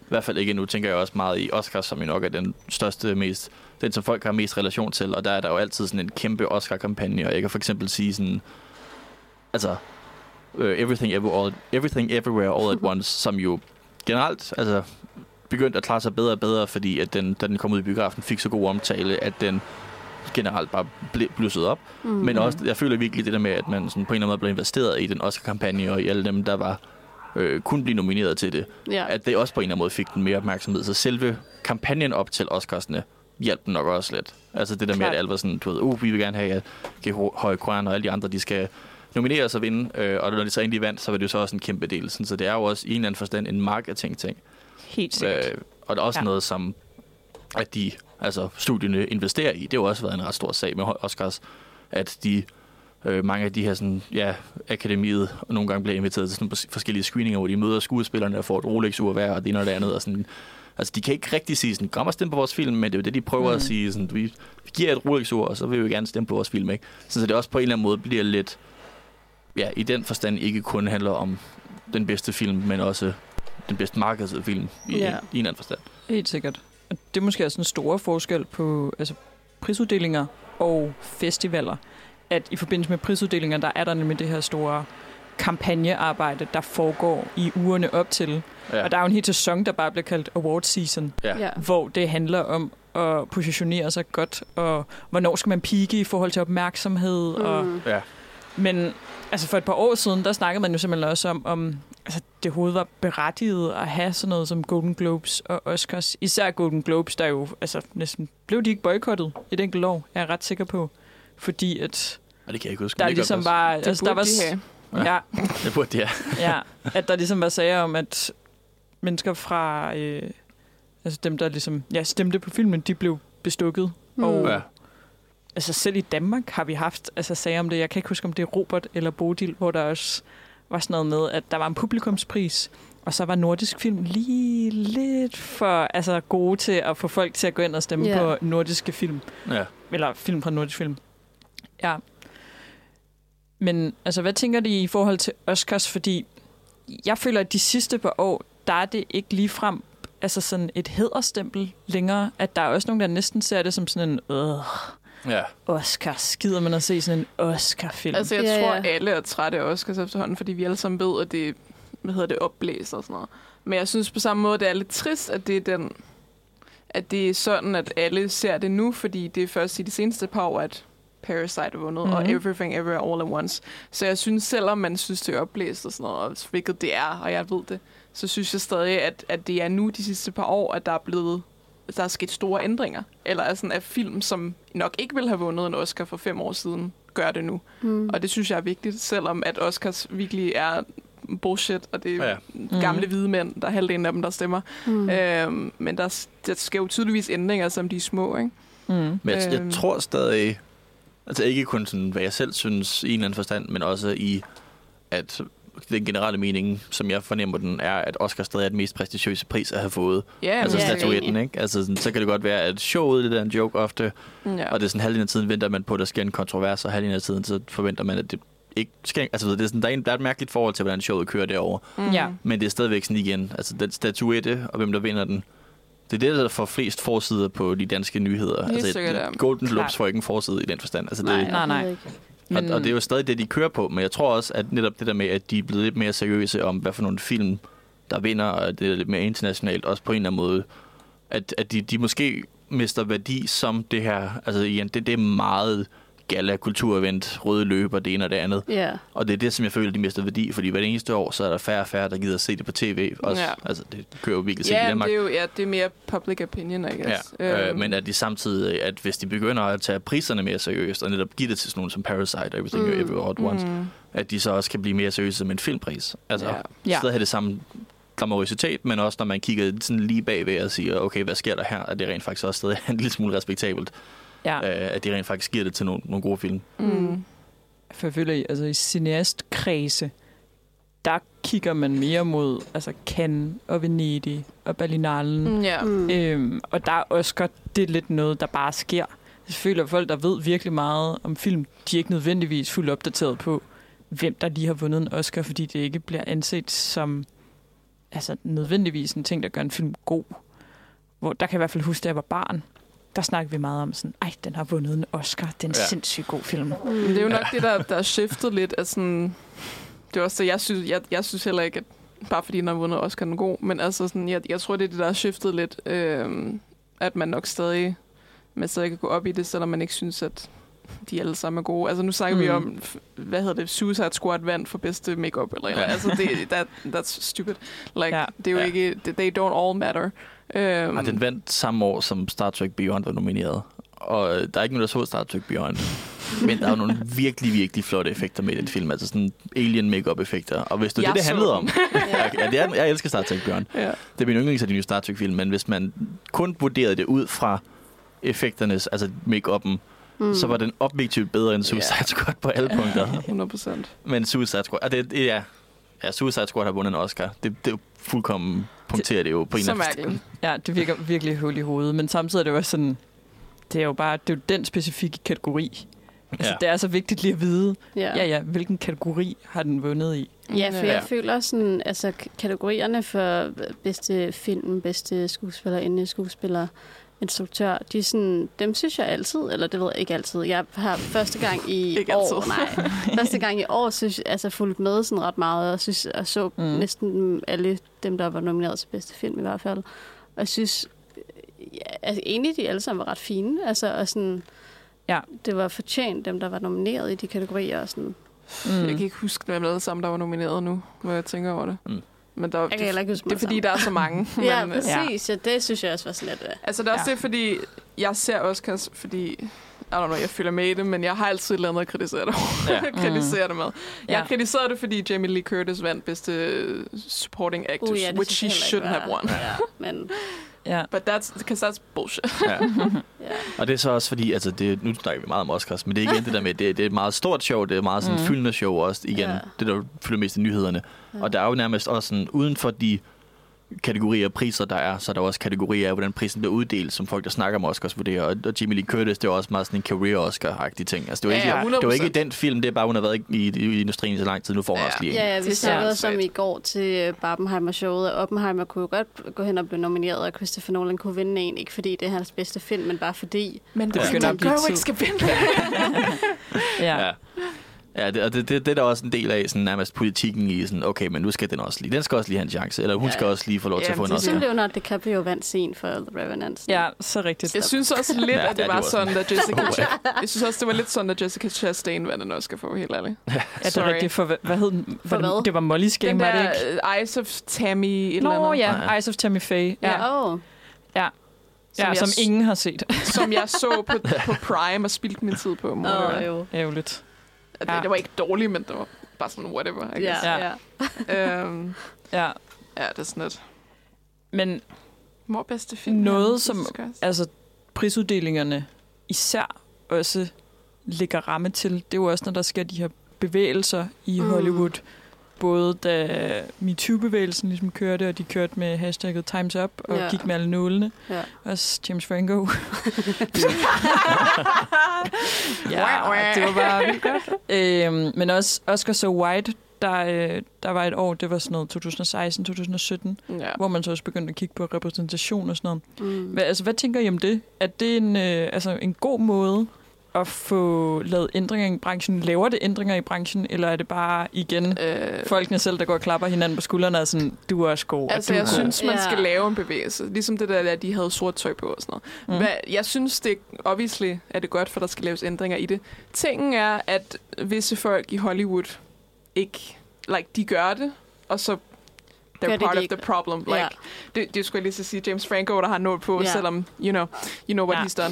I hvert fald ikke nu, tænker jeg også meget i Oscars, som jo nok er den største, mest, den som folk har mest relation til. Og der er der jo altid sådan en kæmpe Oscar-kampagne. Og jeg kan for eksempel sige sådan, altså, uh, everything, Ever, all, everything Everywhere All at [LAUGHS] Once, som jo generelt, altså, begyndte at klare sig bedre og bedre, fordi at den, da den kom ud i biografen, fik så god omtale, at den generelt bare blev blusset op. Mm. Men også, jeg føler virkelig det der med, at man sådan på en eller anden måde blev investeret i den Oscar-kampagne, og i alle dem, der var øh, kun blive nomineret til det. ja. At det også på en eller anden måde fik den mere opmærksomhed. Så selve kampagnen op til Oscarsne hjalp den nok også lidt. Altså det der med, Klart. at alle var sådan, du ved, uh, vi vil gerne have, at Høje Kwan og alle de andre, de skal nomineres og vinde, øh, og når de så egentlig vandt, så var det jo så også en kæmpe del. Sådan, så det er jo også i en eller anden forstand en marketing-ting. helt sikkert. Øh, og der er også ja. noget, som at de, altså studierne investerer i. Det har jo også været en ret stor sag med Oscars, at de øh, mange af de her sådan, ja, akademiet og nogle gange bliver inviteret til sådan forskellige screeninger, hvor de møder skuespillerne og får et Rolex-ur hver, og det ene og det andet. Og sådan, altså, de kan ikke rigtig sige sådan, kom og stem på vores film, men det er jo det, de prøver mm. At sige. Sådan, vi, vi giver et Rolex-ur, og så vil vi gerne stemme på vores film. Ikke? Så, det også på en eller anden måde bliver lidt, ja, i den forstand ikke kun handler om den bedste film, men også den bedste markedsfilm i, ja. i en anden forstand. Helt sikkert. Det er måske også en stor forskel på altså, prisuddelinger og festivaler. At i forbindelse med prisuddelinger, der er der nemlig det her store kampagnearbejde, der foregår i ugerne op til. Ja. Og der er jo en hel sæson, der bare bliver kaldt award season, Ja. ja. hvor det handler om at positionere sig godt, og hvornår skal man pike i forhold til opmærksomhed. Mm. Og. Ja. Men altså for et par år siden, der snakkede man jo simpelthen også om, om altså, det overhovedet var berettiget at have sådan noget som Golden Globes og Oscars. Især Golden Globes, der jo altså, næsten blev de ikke boykottet et enkelt år, er jeg ret sikker på. Fordi at Og det kan jeg ikke huske. der ligesom var... Det Altså, der burde var, de ja, passe. Det burde det, ja. [LAUGHS] ja, at der ligesom var sager om, at mennesker fra... Øh, altså dem, der ligesom ja, stemte på filmen, de blev bestukket. Mm. Og Ja. Altså selv i Danmark har vi haft altså, sager om det. Jeg kan ikke huske, om det er Robert eller Bodil, hvor der også var sådan noget med, at der var en publikumspris, Og så var nordisk film lige lidt for altså, gode til at få folk til at gå ind og stemme Ja. på nordiske film. Ja. Eller film fra nordisk film. Ja. Men altså, hvad tænker de i forhold til Oscars? Fordi jeg føler, at de sidste par år, der er det ikke lige frem altså sådan et hederstempel længere. At der er også nogen, der næsten ser det som sådan en øh, Ja. Oscar. Skider man at se sådan en Oscar-film? Altså, jeg Ja, tror, ja. alle er trætte af Oscars efterhånden, fordi vi alle sammen ved, at det hvad hedder det, opblæser og sådan noget. Men jeg synes på samme måde, det er lidt trist, at det er den at det er sådan, at alle ser det nu, fordi det er først i de seneste par år, at Parasite er vundet, mm-hmm. og Mhm. Everything Everywhere All at Once. Så jeg synes, selvom man synes, det er opblæst og sådan noget, og hvilket det er, og jeg ved det, så synes jeg stadig, at, at det er nu de sidste par år, at der er blevet der er sket store ændringer. Eller er sådan, at film, som nok ikke ville have vundet en Oscar for fem år siden, gør det nu. Mm. Og det synes jeg er vigtigt, selvom at Oscars virkelig er bullshit, og det er Ja. gamle hvide mænd, der er halvdelen af dem, der stemmer. Mm. Mm. Øhm, men der, der sker jo tydeligvis ændringer, som de er små, ikke? Mm. Men jeg, jeg Øhm. tror stadig, altså ikke kun sådan, hvad jeg selv synes i en eller anden forstand, men også i, at den generelle mening, som jeg fornemmer den, er, at Oscar stadig er den mest prestigiøse pris at have fået. Ja, altså er statuetten, enig. ikke? Altså sådan, så kan det godt være, at showet det er en joke ofte, ja. og det er sådan halvdelen af tiden venter man på, at der sker en kontrovers, og halvdelen af tiden så forventer man, at det ikke sker. Altså, det er, sådan, der, er en, der er et mærkeligt forhold til, hvordan showet kører derovre. Mm. Ja. Men det er stadigvæk sådan igen, altså den statuette, og hvem der vinder den, det er det, der får flest forsider på de danske nyheder. Helt altså, sikkert. Golden Globes får ikke en forside i den forstand. Altså, det, Nej, nej, ikke. og, og det er jo stadig det, de kører på, men jeg tror også, at netop det der med, at de er blevet lidt mere seriøse om, hvad for nogle film, der vinder, og det er lidt mere internationalt, også på en eller anden måde, at, at de, de måske mister værdi som det her, altså igen, det, det er meget gala kulturevent, røde løber, det ene og det andet. Ja. Og det er det, som jeg føler, de mister værdi, fordi hver eneste år, så er der færre og færre, der gider at se det på tv. Også, Ja. Altså, det kører jo virkelig set i Danmark. det er jo ja, det er mere public opinion, I guess. Ja, øh, Øhm, men at de samtidig, at hvis de begynder at tage priserne mere seriøst, og netop give det til sådan nogle som Parasite og Everything Mm. mm. Everywhere at Once, mm, at de så også kan blive mere seriøse som en filmpris. Altså. Ja. stadig have det samme glamorøsitet, men også når man kigger sådan lige bagved og siger, okay, hvad sker der her? At det rent faktisk også stadig er en lille smule respektabelt, Ja. øh, at de rent faktisk giver det til nogle, nogle gode film. Mm. For jeg føler, i- altså i cineastkredse, der kigger man mere mod altså Cannes og Venedig og Berlinalen. Mm. Ja. Mm. Øhm, og der er Oscar, det er lidt noget, der bare sker. Jeg føler, at folk, der ved virkelig meget om film, de er ikke nødvendigvis fuldt opdateret på, hvem der lige har vundet en Oscar, fordi det ikke bliver anset som altså, nødvendigvis en ting, der gør en film god. Hvor, der kan jeg i hvert fald huske, da jeg var barn, der snakkede vi meget om sådan, ej, den har vundet en Oscar, det er ja. Ja. sindssygt god film. Mm. Men det er jo nok det, der, der er skiftet lidt af sådan... Det er også det, jeg synes, jeg, jeg synes heller ikke, at bare fordi den har vundet Oscar, den er god, men altså sådan, jeg, jeg tror, det er det, der er skiftet lidt, øh, at man nok stadig, man stadig kan gå op i det, selvom man ikke synes, at de alle sammen er gode. Altså nu snakker mm. vi om, hvad hedder det, Suicide Squad vandt for bedste makeup eller eller Ja. Altså det, that, that's stupid. Like, Ja. ja. det er jo Ja. ikke, they don't all matter. Um, Og den vandt samme år, som Star Trek Beyond var nomineret. Og øh, der er ikke nogen, der så Star Trek Beyond. Men der er jo nogle [LAUGHS] virkelig, virkelig flotte effekter med i den film. Altså sådan alien makeup effekter Og hvis det er Jeg det, det handlede om. [LAUGHS] ja, det er, jeg elsker Star Trek Beyond. ja. Det er min yndlings af de nye Star Trek-film. Men hvis man kun vurderede det ud fra effekternes, altså make-up'en, Mm. så var den objektivt bedre end Suicide Ja. Squad på alle punkter. 100 procent. Men Suicide Squad, og det, det er, ja, Suicide Squad har vundet en Oscar. Det, det er jo fuldkommen punkterer det jo på en Så eller anden mærkeligt. Ja, det virker virkelig hul i hovedet, men samtidig er det jo også sådan, det er jo bare, det er jo den specifikke kategori. Altså, Ja. det er så vigtigt lige at vide, ja. ja ja, hvilken kategori har den vundet i. Ja, for Ja. jeg føler sådan, altså kategorierne for bedste film, bedste skuespiller, inde skuespiller, instruktør, de sådan, dem synes jeg altid, eller det ved jeg ikke altid. Jeg har første gang i [LAUGHS] Ikke år, altid. nej, [LAUGHS] første gang i år, synes, altså fulgt med sådan ret meget, og synes, og så mm. næsten alle dem, der var nomineret til bedste film i hvert fald. Og jeg synes, ja, altså egentlig de alle sammen var ret fine, altså, og sådan, Ja. det var fortjent, dem der var nomineret i de kategorier, og sådan. Mm. Jeg kan ikke huske, hvem alle sammen, der var nomineret nu, hvor jeg tænker over det. Mm. Men der, Jeg kan heller ikke huske det er fordi, der er så mange. [LAUGHS] Ja, men, præcis. Ja. det synes jeg også var sådan lidt... øh, Altså, det er også Ja. det, fordi jeg ser Oscars, fordi... I don't know, jeg følger med i det, men jeg har altid et eller andet at kritisere det, Ja. [LAUGHS] kritisere det med. Jeg Ja. kritiserede det, fordi Jamie Lee Curtis vandt bedste supporting actress, Uh, ja, det which she shouldn't have won. Ja, men [LAUGHS] Ja. But that's, because that's bullshit. Ja. [LAUGHS] Ja. Og det er så også fordi, altså det, nu snakker vi meget om Oscars, men det er igen det der med, det, det er et meget stort show, det er meget sådan mm. fyldende show også, igen, Ja. det der fylder mest i nyhederne. Ja. Og der er jo nærmest også sådan, uden for de kategorier af priser, der er, så er der også kategorier af, hvordan prisen bliver uddelt, som folk, der snakker om Oscars vurderer. Og, og Jimmy Lee Curtis, det er også meget sådan en career-Oscar-agtig ting. Altså, det var, Ja, ikke, ja, det var ikke 100%. den film, det er bare, hun har været i, i, i industrien i så lang tid, nu får hun Ja. også lige en. Ja, ja, vi Det snakkede også om sindssygt. i går til Barbenheimer-showet, at Oppenheimer kunne jo godt gå hen og blive nomineret, og Christopher Nolan kunne vinde en, ikke fordi det er hans bedste film, men bare fordi. Men Det begynder er at blive skal [LAUGHS] vinde. Ja. Ja. Ja, det, og det, det, det er der også en del af sådan nærmest politikken i sådan, okay, men nu skal den også lige, den skal også lige have en chance, eller hun Ja. skal også lige få lov til at få en det er Oscar. Som Leonardo DiCaprio vandt sin for The Revenant. ja, så rigtigt. Jeg synes også lidt, Ja, at det ja, det var sådan, at Jessica... Oh, ja. jeg synes også, det var lidt sådan, at Jessica Chastain vandt en Oscar for, helt ærligt. Ja, [LAUGHS] det er rigtigt. For, hvad, hed den? For Var det, hvad? det var Molly's Game, Den var det ikke? uh, Eyes of Tammy et eller Nå andet. ja. Eyes of Tammy Faye. Ja, ja. Ja, oh. ja jeg som s- ingen har set. som jeg så på, [LAUGHS] på Prime og spildte min tid på. Må Oh, oh, jo. Ærgerligt. Det, Ja. det var ikke dårligt, men det var bare sådan whatever. I guess. Ja. ja. Øhm, Ja, ja, det er sådan lidt. men Mor bedste film. Noget, som- altså prisuddelingerne især også lægger ramme til, det er jo også, når der sker de her bevægelser i Mm. Hollywood. Både da MeToo-bevægelsen ligesom kørte, og de kørte med hashtagget Times Up, og Ja. gik med alle nålene. Ja. Også James Franco. [LAUGHS] ja, det var bare vildt godt. Øhm, men også Oscar So White, der, øh, der var et år, det var sådan noget 2016-2017, Ja. hvor man så også begyndte at kigge på repræsentation og sådan noget. Mm. Hvad, altså, hvad tænker I om det? Er det en, øh, altså, en god måde at få lavet ændringer i branchen? Laver det ændringer i branchen, eller er det bare igen Øh, folkene selv, der går og klapper hinanden på skuldrene og sådan, du er også god, Altså, jeg god. synes, man skal lave en bevægelse. Ligesom det der, at de havde sort tøj på og sådan noget. Mm. Mm. Hvad, jeg synes, det obviously er det godt, for der skal laves ændringer i det. Tingen er, at visse folk i Hollywood ikke, like, de gør det, og så Gør they're det part de of the problem. Like, Ja. det, det skulle jeg lige så sige, James Franco, der har noget på, Ja. selvom, you know, you know what Ja. he's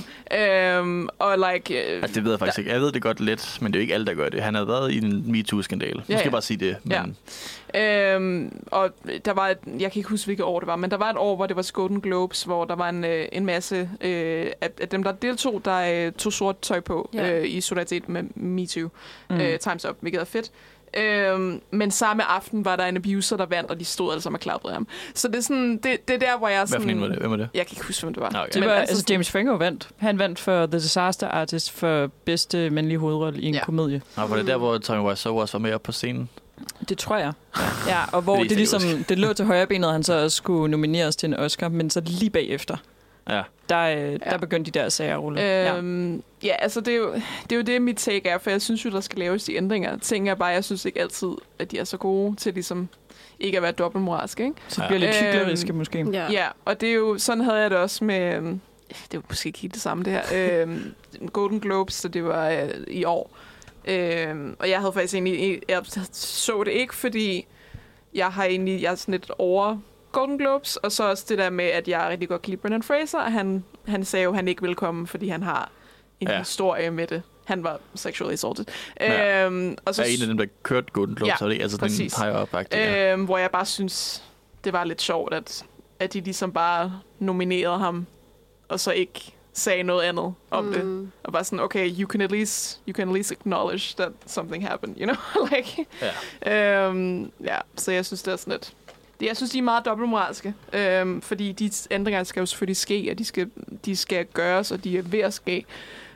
done. Um, og like... Uh, Altså, det ved jeg faktisk ikke. Jeg ved det godt lidt, men det er jo ikke alle, der gør det. Han har været i en MeToo-skandal. Nu Ja, skal jeg ja. bare sige det. Men Ja. Øhm, og der var et, jeg kan ikke huske, hvilket år det var, men der var et år, hvor det var Golden Globes, hvor der var en, øh, en masse øh, af, af dem, der deltog, der øh, tog sort tøj på Ja. øh, i solidaritet med MeToo. Mm. Mm. Øh, Times Up, hvilket er fedt. Øhm, men samme aften var der en abuser, der vandt, og de stod alle sammen og klappede ham. Så det er, sådan, det, det er der, hvor jeg er hvad sådan... for en var det? Hvem var det? Jeg kan ikke huske, hvem det var. Okay. Det Men var, altså altså, James Franco vandt. Han vandt for The Disaster Artist for bedste mandlige hovedrolle i en Ja. komedie. Nå, var det der, hvor Tommy Wiseau også var med op på scenen? Det tror jeg. Ja, og hvor Det det, ligesom, det lå til højre benet, at han så også skulle nomineres til en Oscar, men så lige bagefter, Ja. der, øh, der Ja. begyndte de der sager at rulle. Ja. Øhm, ja. ja, altså det er, jo, det er jo det, mit take er, for jeg synes jo, der skal laves de ændringer. Ting er bare, jeg synes ikke altid, at de er så gode til ligesom ikke at være dobbeltmoralske, ikke? Så det bliver lidt Øhm, hykleriske måske. Ja. Ja. ja, og det er jo, sådan havde jeg det også med, øhm, det er jo måske ikke helt det samme det her, øhm, Golden Globes, så det var øh, i år. Øhm, og jeg havde faktisk egentlig, jeg så det ikke, fordi jeg har egentlig, jeg er sådan lidt over Golden Globes, og så også det der med, at jeg rigtig godt kan lide Brendan Fraser, og han, han sagde jo, at han ikke ville komme, fordi han har en Ja. historie med det. Han var sexually assaulted. Ja. Øhm, og Så er en af dem, der kørte Golden Globes, Ja, så det altså præcis. den higher up ja. Øhm, hvor jeg bare synes, det var lidt sjovt, at, at de ligesom bare nominerede ham, og så ikke sagde noget andet om mm. det. Og bare sådan, okay, you can at least, you can at least acknowledge that something happened, you know? [LAUGHS] like, Ja. øhm, ja, så jeg synes, det er sådan lidt... Det, jeg synes, de er meget dobbeltmoralske, øhm, fordi de ændringer skal jo selvfølgelig ske, og de skal, de skal gøres, og de er ved at ske.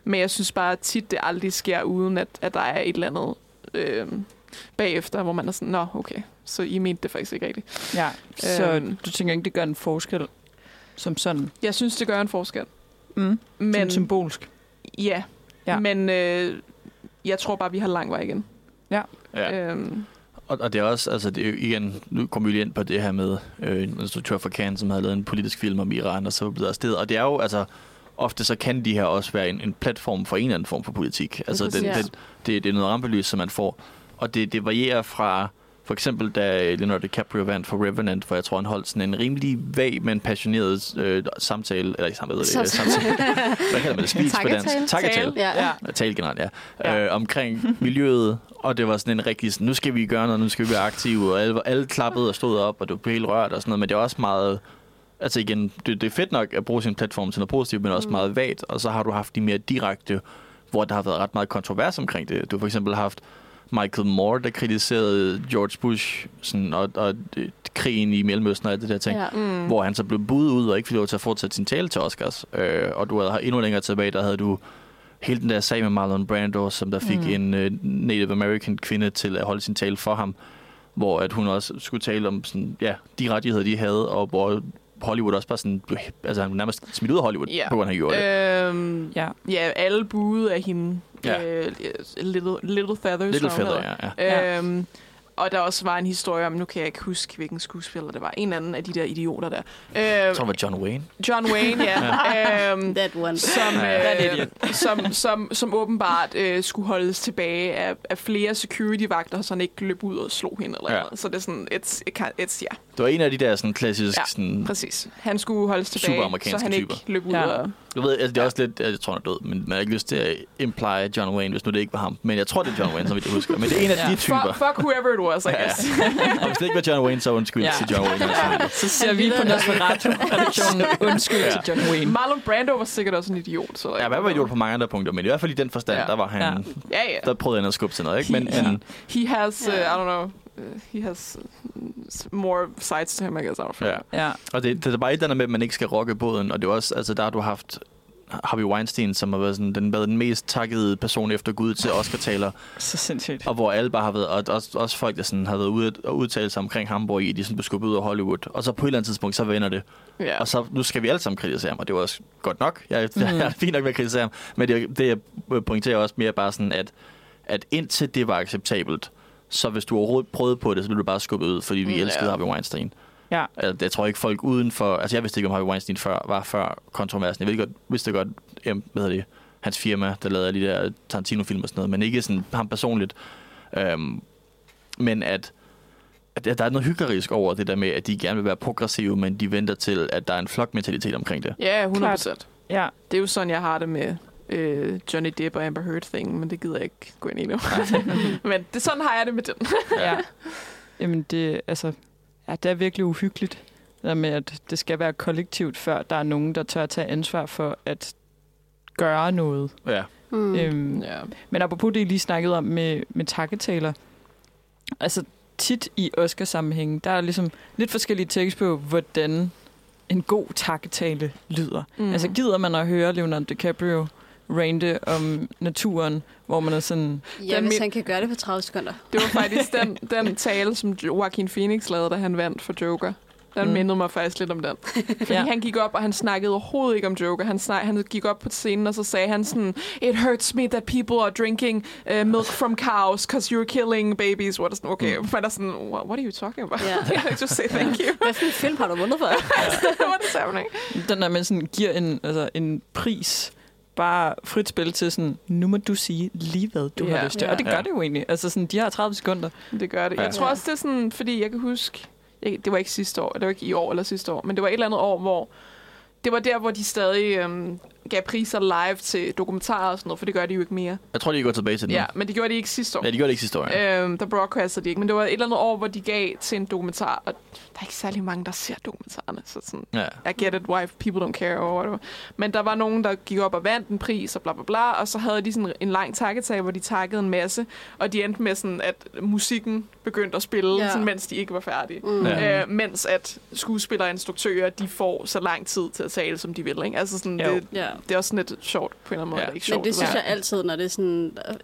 Men jeg synes bare at tit, det aldrig sker, uden at, at der er et eller andet øhm, bagefter, hvor man er sådan, nå, okay, så I mente det faktisk ikke rigtigt. Ja, så Øhm. du tænker ikke, det gør en forskel som sådan, Jeg synes, det gør en forskel. mm. Men, som symbolsk? ja, Ja. ja. men øh, jeg tror bare, vi har lang vej igen. Ja. Øhm, Og, og det er også, altså det er jo igen, nu kommer vi lige ind på det her med øh, en instruktør fra Cannes, som havde lavet en politisk film om Iran, og så var blevet afsted. Og det er jo, altså, ofte så kan de her også være en, en platform for en eller anden form for politik. Altså den, præcis. den, det, det er noget rampelys, som man får. Og det, det varierer fra, for eksempel da Leonardo DiCaprio vandt for Revenant, for jeg tror, han holdt sådan en rimelig vag, men passioneret øh, samtale, eller ikke samtale, Samtale. samtale. hvad kalder man det? Speech på dansk? Takketale. Ja. Ja. Tale generelt. Ja. ja. Øh, omkring miljøet, og det var sådan en rigtig, sådan, nu skal vi gøre noget, nu skal vi være aktive, og alle, alle klappede og stod op, og det blev helt rørt og sådan noget, men det var også meget altså igen, det, det er fedt nok at bruge sin platform til noget positivt, men også Mm. meget vagt. Og så har du haft de mere direkte, hvor der har været ret meget kontrovers omkring det. Du har for eksempel haft Michael Moore, der kritiserede George Bush sådan, og, og øh, krigen i Mellemøsten og alt det der ting. Ja. Mm. hvor han så blev budet ud og ikke fik lov til at fortsætte sin tale til Oscars. Øh, og du havde endnu længere tilbage, der havde du hele den der sag med Marlon Brando, som der fik Mm. en øh, Native American kvinde til at holde sin tale for ham, hvor at hun også skulle tale om sådan, ja, de rettigheder, de havde, og hvor Hollywood også bare sådan, blev- altså han nærmest smidt ud af Hollywood, Ja. på grund af, at han gjorde det. Øhm, Ja. ja, alle buede af hende. Ja. Øh, little, little Feathers. Little Feather, ja. Ja. Øhm, og der også var en historie om, nu kan jeg ikke huske, hvilken skuespiller det var. En anden af de der idioter der. Jeg Øh, tror, det var John Wayne. John Wayne, ja. [LAUGHS] øhm, That one. som, øh, som, som, som åbenbart øh, skulle holdes tilbage af, af flere security-vagter, så han ikke løb ud og slog hende. Eller Ja. noget. Så det er sådan, it's, it can, it's, ja, Det var en af de der sådan klassiske, Ja. sådan, præcis. Han skulle holdes tilbage, så han typer. ikke løb ud Ja. og... du ved, altså, det er også lidt, jeg tror, han er død, men man har ikke lyst til at imply John Wayne, hvis nu det ikke var ham. Men jeg tror, det er John Wayne, som jeg husker. Men det er en af Ja. de typer. Fuck, fuck whoever it was, I Ja. guess. Og hvis det ikke var John Wayne, så undskyld Ja. til John Wayne. Altså. Så ser Han vi på Nosferatu-redaktionen [LAUGHS] undskyld Ja. til John Wayne. Marlon Brando var sikkert også en idiot. Så Ja, hvad var idiot på mange andre punkter, men i hvert fald i den forstand, Ja. der var han, Ja. Ja, ja. der prøvede han at skubbe til noget, ikke? Men, Ja. men He has, uh, I Ja. don't know, uh, he has uh, more sides to him, I guess. I don't know. ja. Ja. Og det, det er bare et eller andet med, at man ikke skal rokke båden, og det er også, altså der har du haft Harvey Weinstein, som har været sådan, den, været den mest takkede person efter Gud til Oscar-taler, [LAUGHS] Så sindssygt. og hvor alle bare har været, og også, også folk, der sådan har været ude og udtale sig omkring ham, hvor I de sådan blev skubbet ud af Hollywood, og så på et eller andet tidspunkt, så vender det. Ja. Og så, nu skal vi alle sammen kritisere ham, og det var også godt nok. Jeg, [LAUGHS] mm. Jeg er fint nok med at kritisere ham. Men det, det jeg pointerer også mere bare sådan, at, at indtil det var acceptabelt, så hvis du overhovedet prøvede på det, så blev du bare skubbet ud, fordi vi mm, elskede ja. Harvey Weinstein. Ja. Altså, Jeg tror ikke folk uden for... Altså jeg vidste ikke, om Harvey Weinstein før, var før kontroversen. Jeg ved godt, vidste godt, em, hvad hedder det, hans firma, der lavede de der Tarantino-film og sådan noget, men ikke sådan ham personligt. Øhm, men at, at der er noget hyggerisk over det der med, at de gerne vil være progressive, men de venter til, at der er en flokmentalitet omkring det. Ja, 100 procent. Ja. Det er jo sådan, jeg har det med øh, Johnny Depp og Amber Heard thing, men det gider jeg ikke gå ind i nu. [LAUGHS] men det, sådan har jeg det med den. ja. [LAUGHS] Jamen, det, altså, ja, det er virkelig uhyggeligt. Der med, at det skal være kollektivt, før der er nogen, der tør at tage ansvar for at gøre noget. Ja. Mm. Øhm, Ja. Men apropos det, I lige snakkede om med, med takketaler. Altså tit i Oscar-sammenhængen, der er ligesom lidt forskellige tekst på, hvordan en god takketale lyder. Mm. Altså gider man at høre Leonardo DiCaprio rante om naturen, hvor man er sådan... Ja, Den hvis min- han kan gøre det på 30 sekunder. Det var faktisk [LAUGHS] den, den tale, som Joaquin Phoenix lavede, da han vandt for Joker. Den Mm. mindede mig faktisk lidt om den. Fordi Ja. han gik op, og han snakkede overhovedet ikke om Joker. Han, snak, han gik op på scenen, og så sagde han sådan, It hurts me that people are drinking uh, milk from cows, because you're killing babies. What is, okay, mm. man er sådan, what, what are you talking about? Yeah. [LAUGHS] Just say thank you. Hvad for en film har du vundet for? What is happening? Den der, man sådan giver en, altså, en pris bare frit spil til sådan, nu må du sige lige hvad du Ja. har lyst til. Ja. Og det gør Ja. det jo egentlig. Altså sådan, de har 30 sekunder. Det gør det. Ja. Jeg tror også, det er sådan, fordi jeg kan huske, jeg, det var ikke sidste år, det var ikke i år eller sidste år, men det var et eller andet år, hvor det var der, hvor de stadig øhm, gav priser live til dokumentarer og sådan noget, for det gør de jo ikke mere. Jeg tror, de går tilbage til den. Ja, men det gjorde de ikke sidste år. ja de gjorde det ikke sidste år. Ja. Øhm, der broadcastede de ikke, men det var et eller andet år, hvor de gav til en dokumentar, og der er ikke særlig mange, der ser dokumentarerne, så sådan, ja. I get it, why people don't care, or whatever. Men der var nogen, der gik op og vandt en pris, og bla bla bla, og så havde de sådan en lang takketag, hvor de takkede en masse, og de endte med sådan, at musikken begyndte at spille, Ja. sådan, mens de ikke var færdige. Mm. Ja. Øh, mens at skuespillere og instruktører, de får så lang tid til at tale, som de vil. Ikke? Altså sådan, Jo. det, Ja. Det er også sådan lidt sjovt på en eller anden måde. Ja. Er ikke sjovt. Men det synes jeg altid, når det er sådan øh,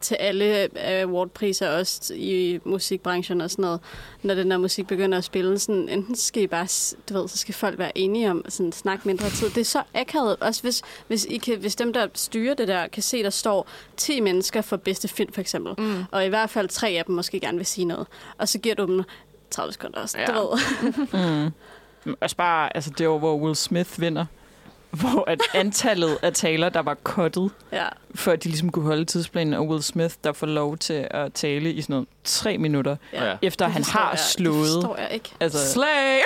til alle awardpriser, også i musikbranchen og sådan noget, når den der musik begynder at spille, sådan, enten skal I bare, du ved, så skal folk være enige om sådan snakke mindre tid. Det er så akavet, også hvis, hvis, I kan, hvis dem, der styrer det der, kan se, der står 10 mennesker for bedste film, for eksempel, Mm. og i hvert fald tre af dem måske gerne vil sige noget, og så giver du dem 30 sekunder også, ja. Du ved. Mm. Også [LAUGHS] bare, altså det var, hvor Will Smith vinder. Hvor at antallet af taler, der var kottet, Ja. for at de ligesom kunne holde tidsplanen, og Will Smith, der får lov til at tale i sådan noget tre minutter, ja. Ja. efter Det han har jeg. slået. Det forstår jeg ikke. Altså, Slay!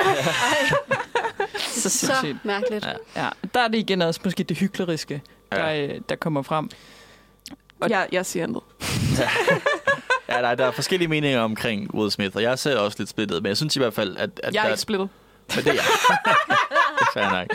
[LAUGHS] så Så sindssygt. mærkeligt. Ja. Ja, der er det igen også måske det hykleriske, der, Ja. øh, der kommer frem. Og- jeg, jeg siger noget. ja der, er- der er forskellige meninger omkring Will Smith, og jeg er selv også lidt splittet, men jeg synes i hvert fald, at, at Jeg er der, ikke splittet. men det er jeg. [LAUGHS] Fair nok.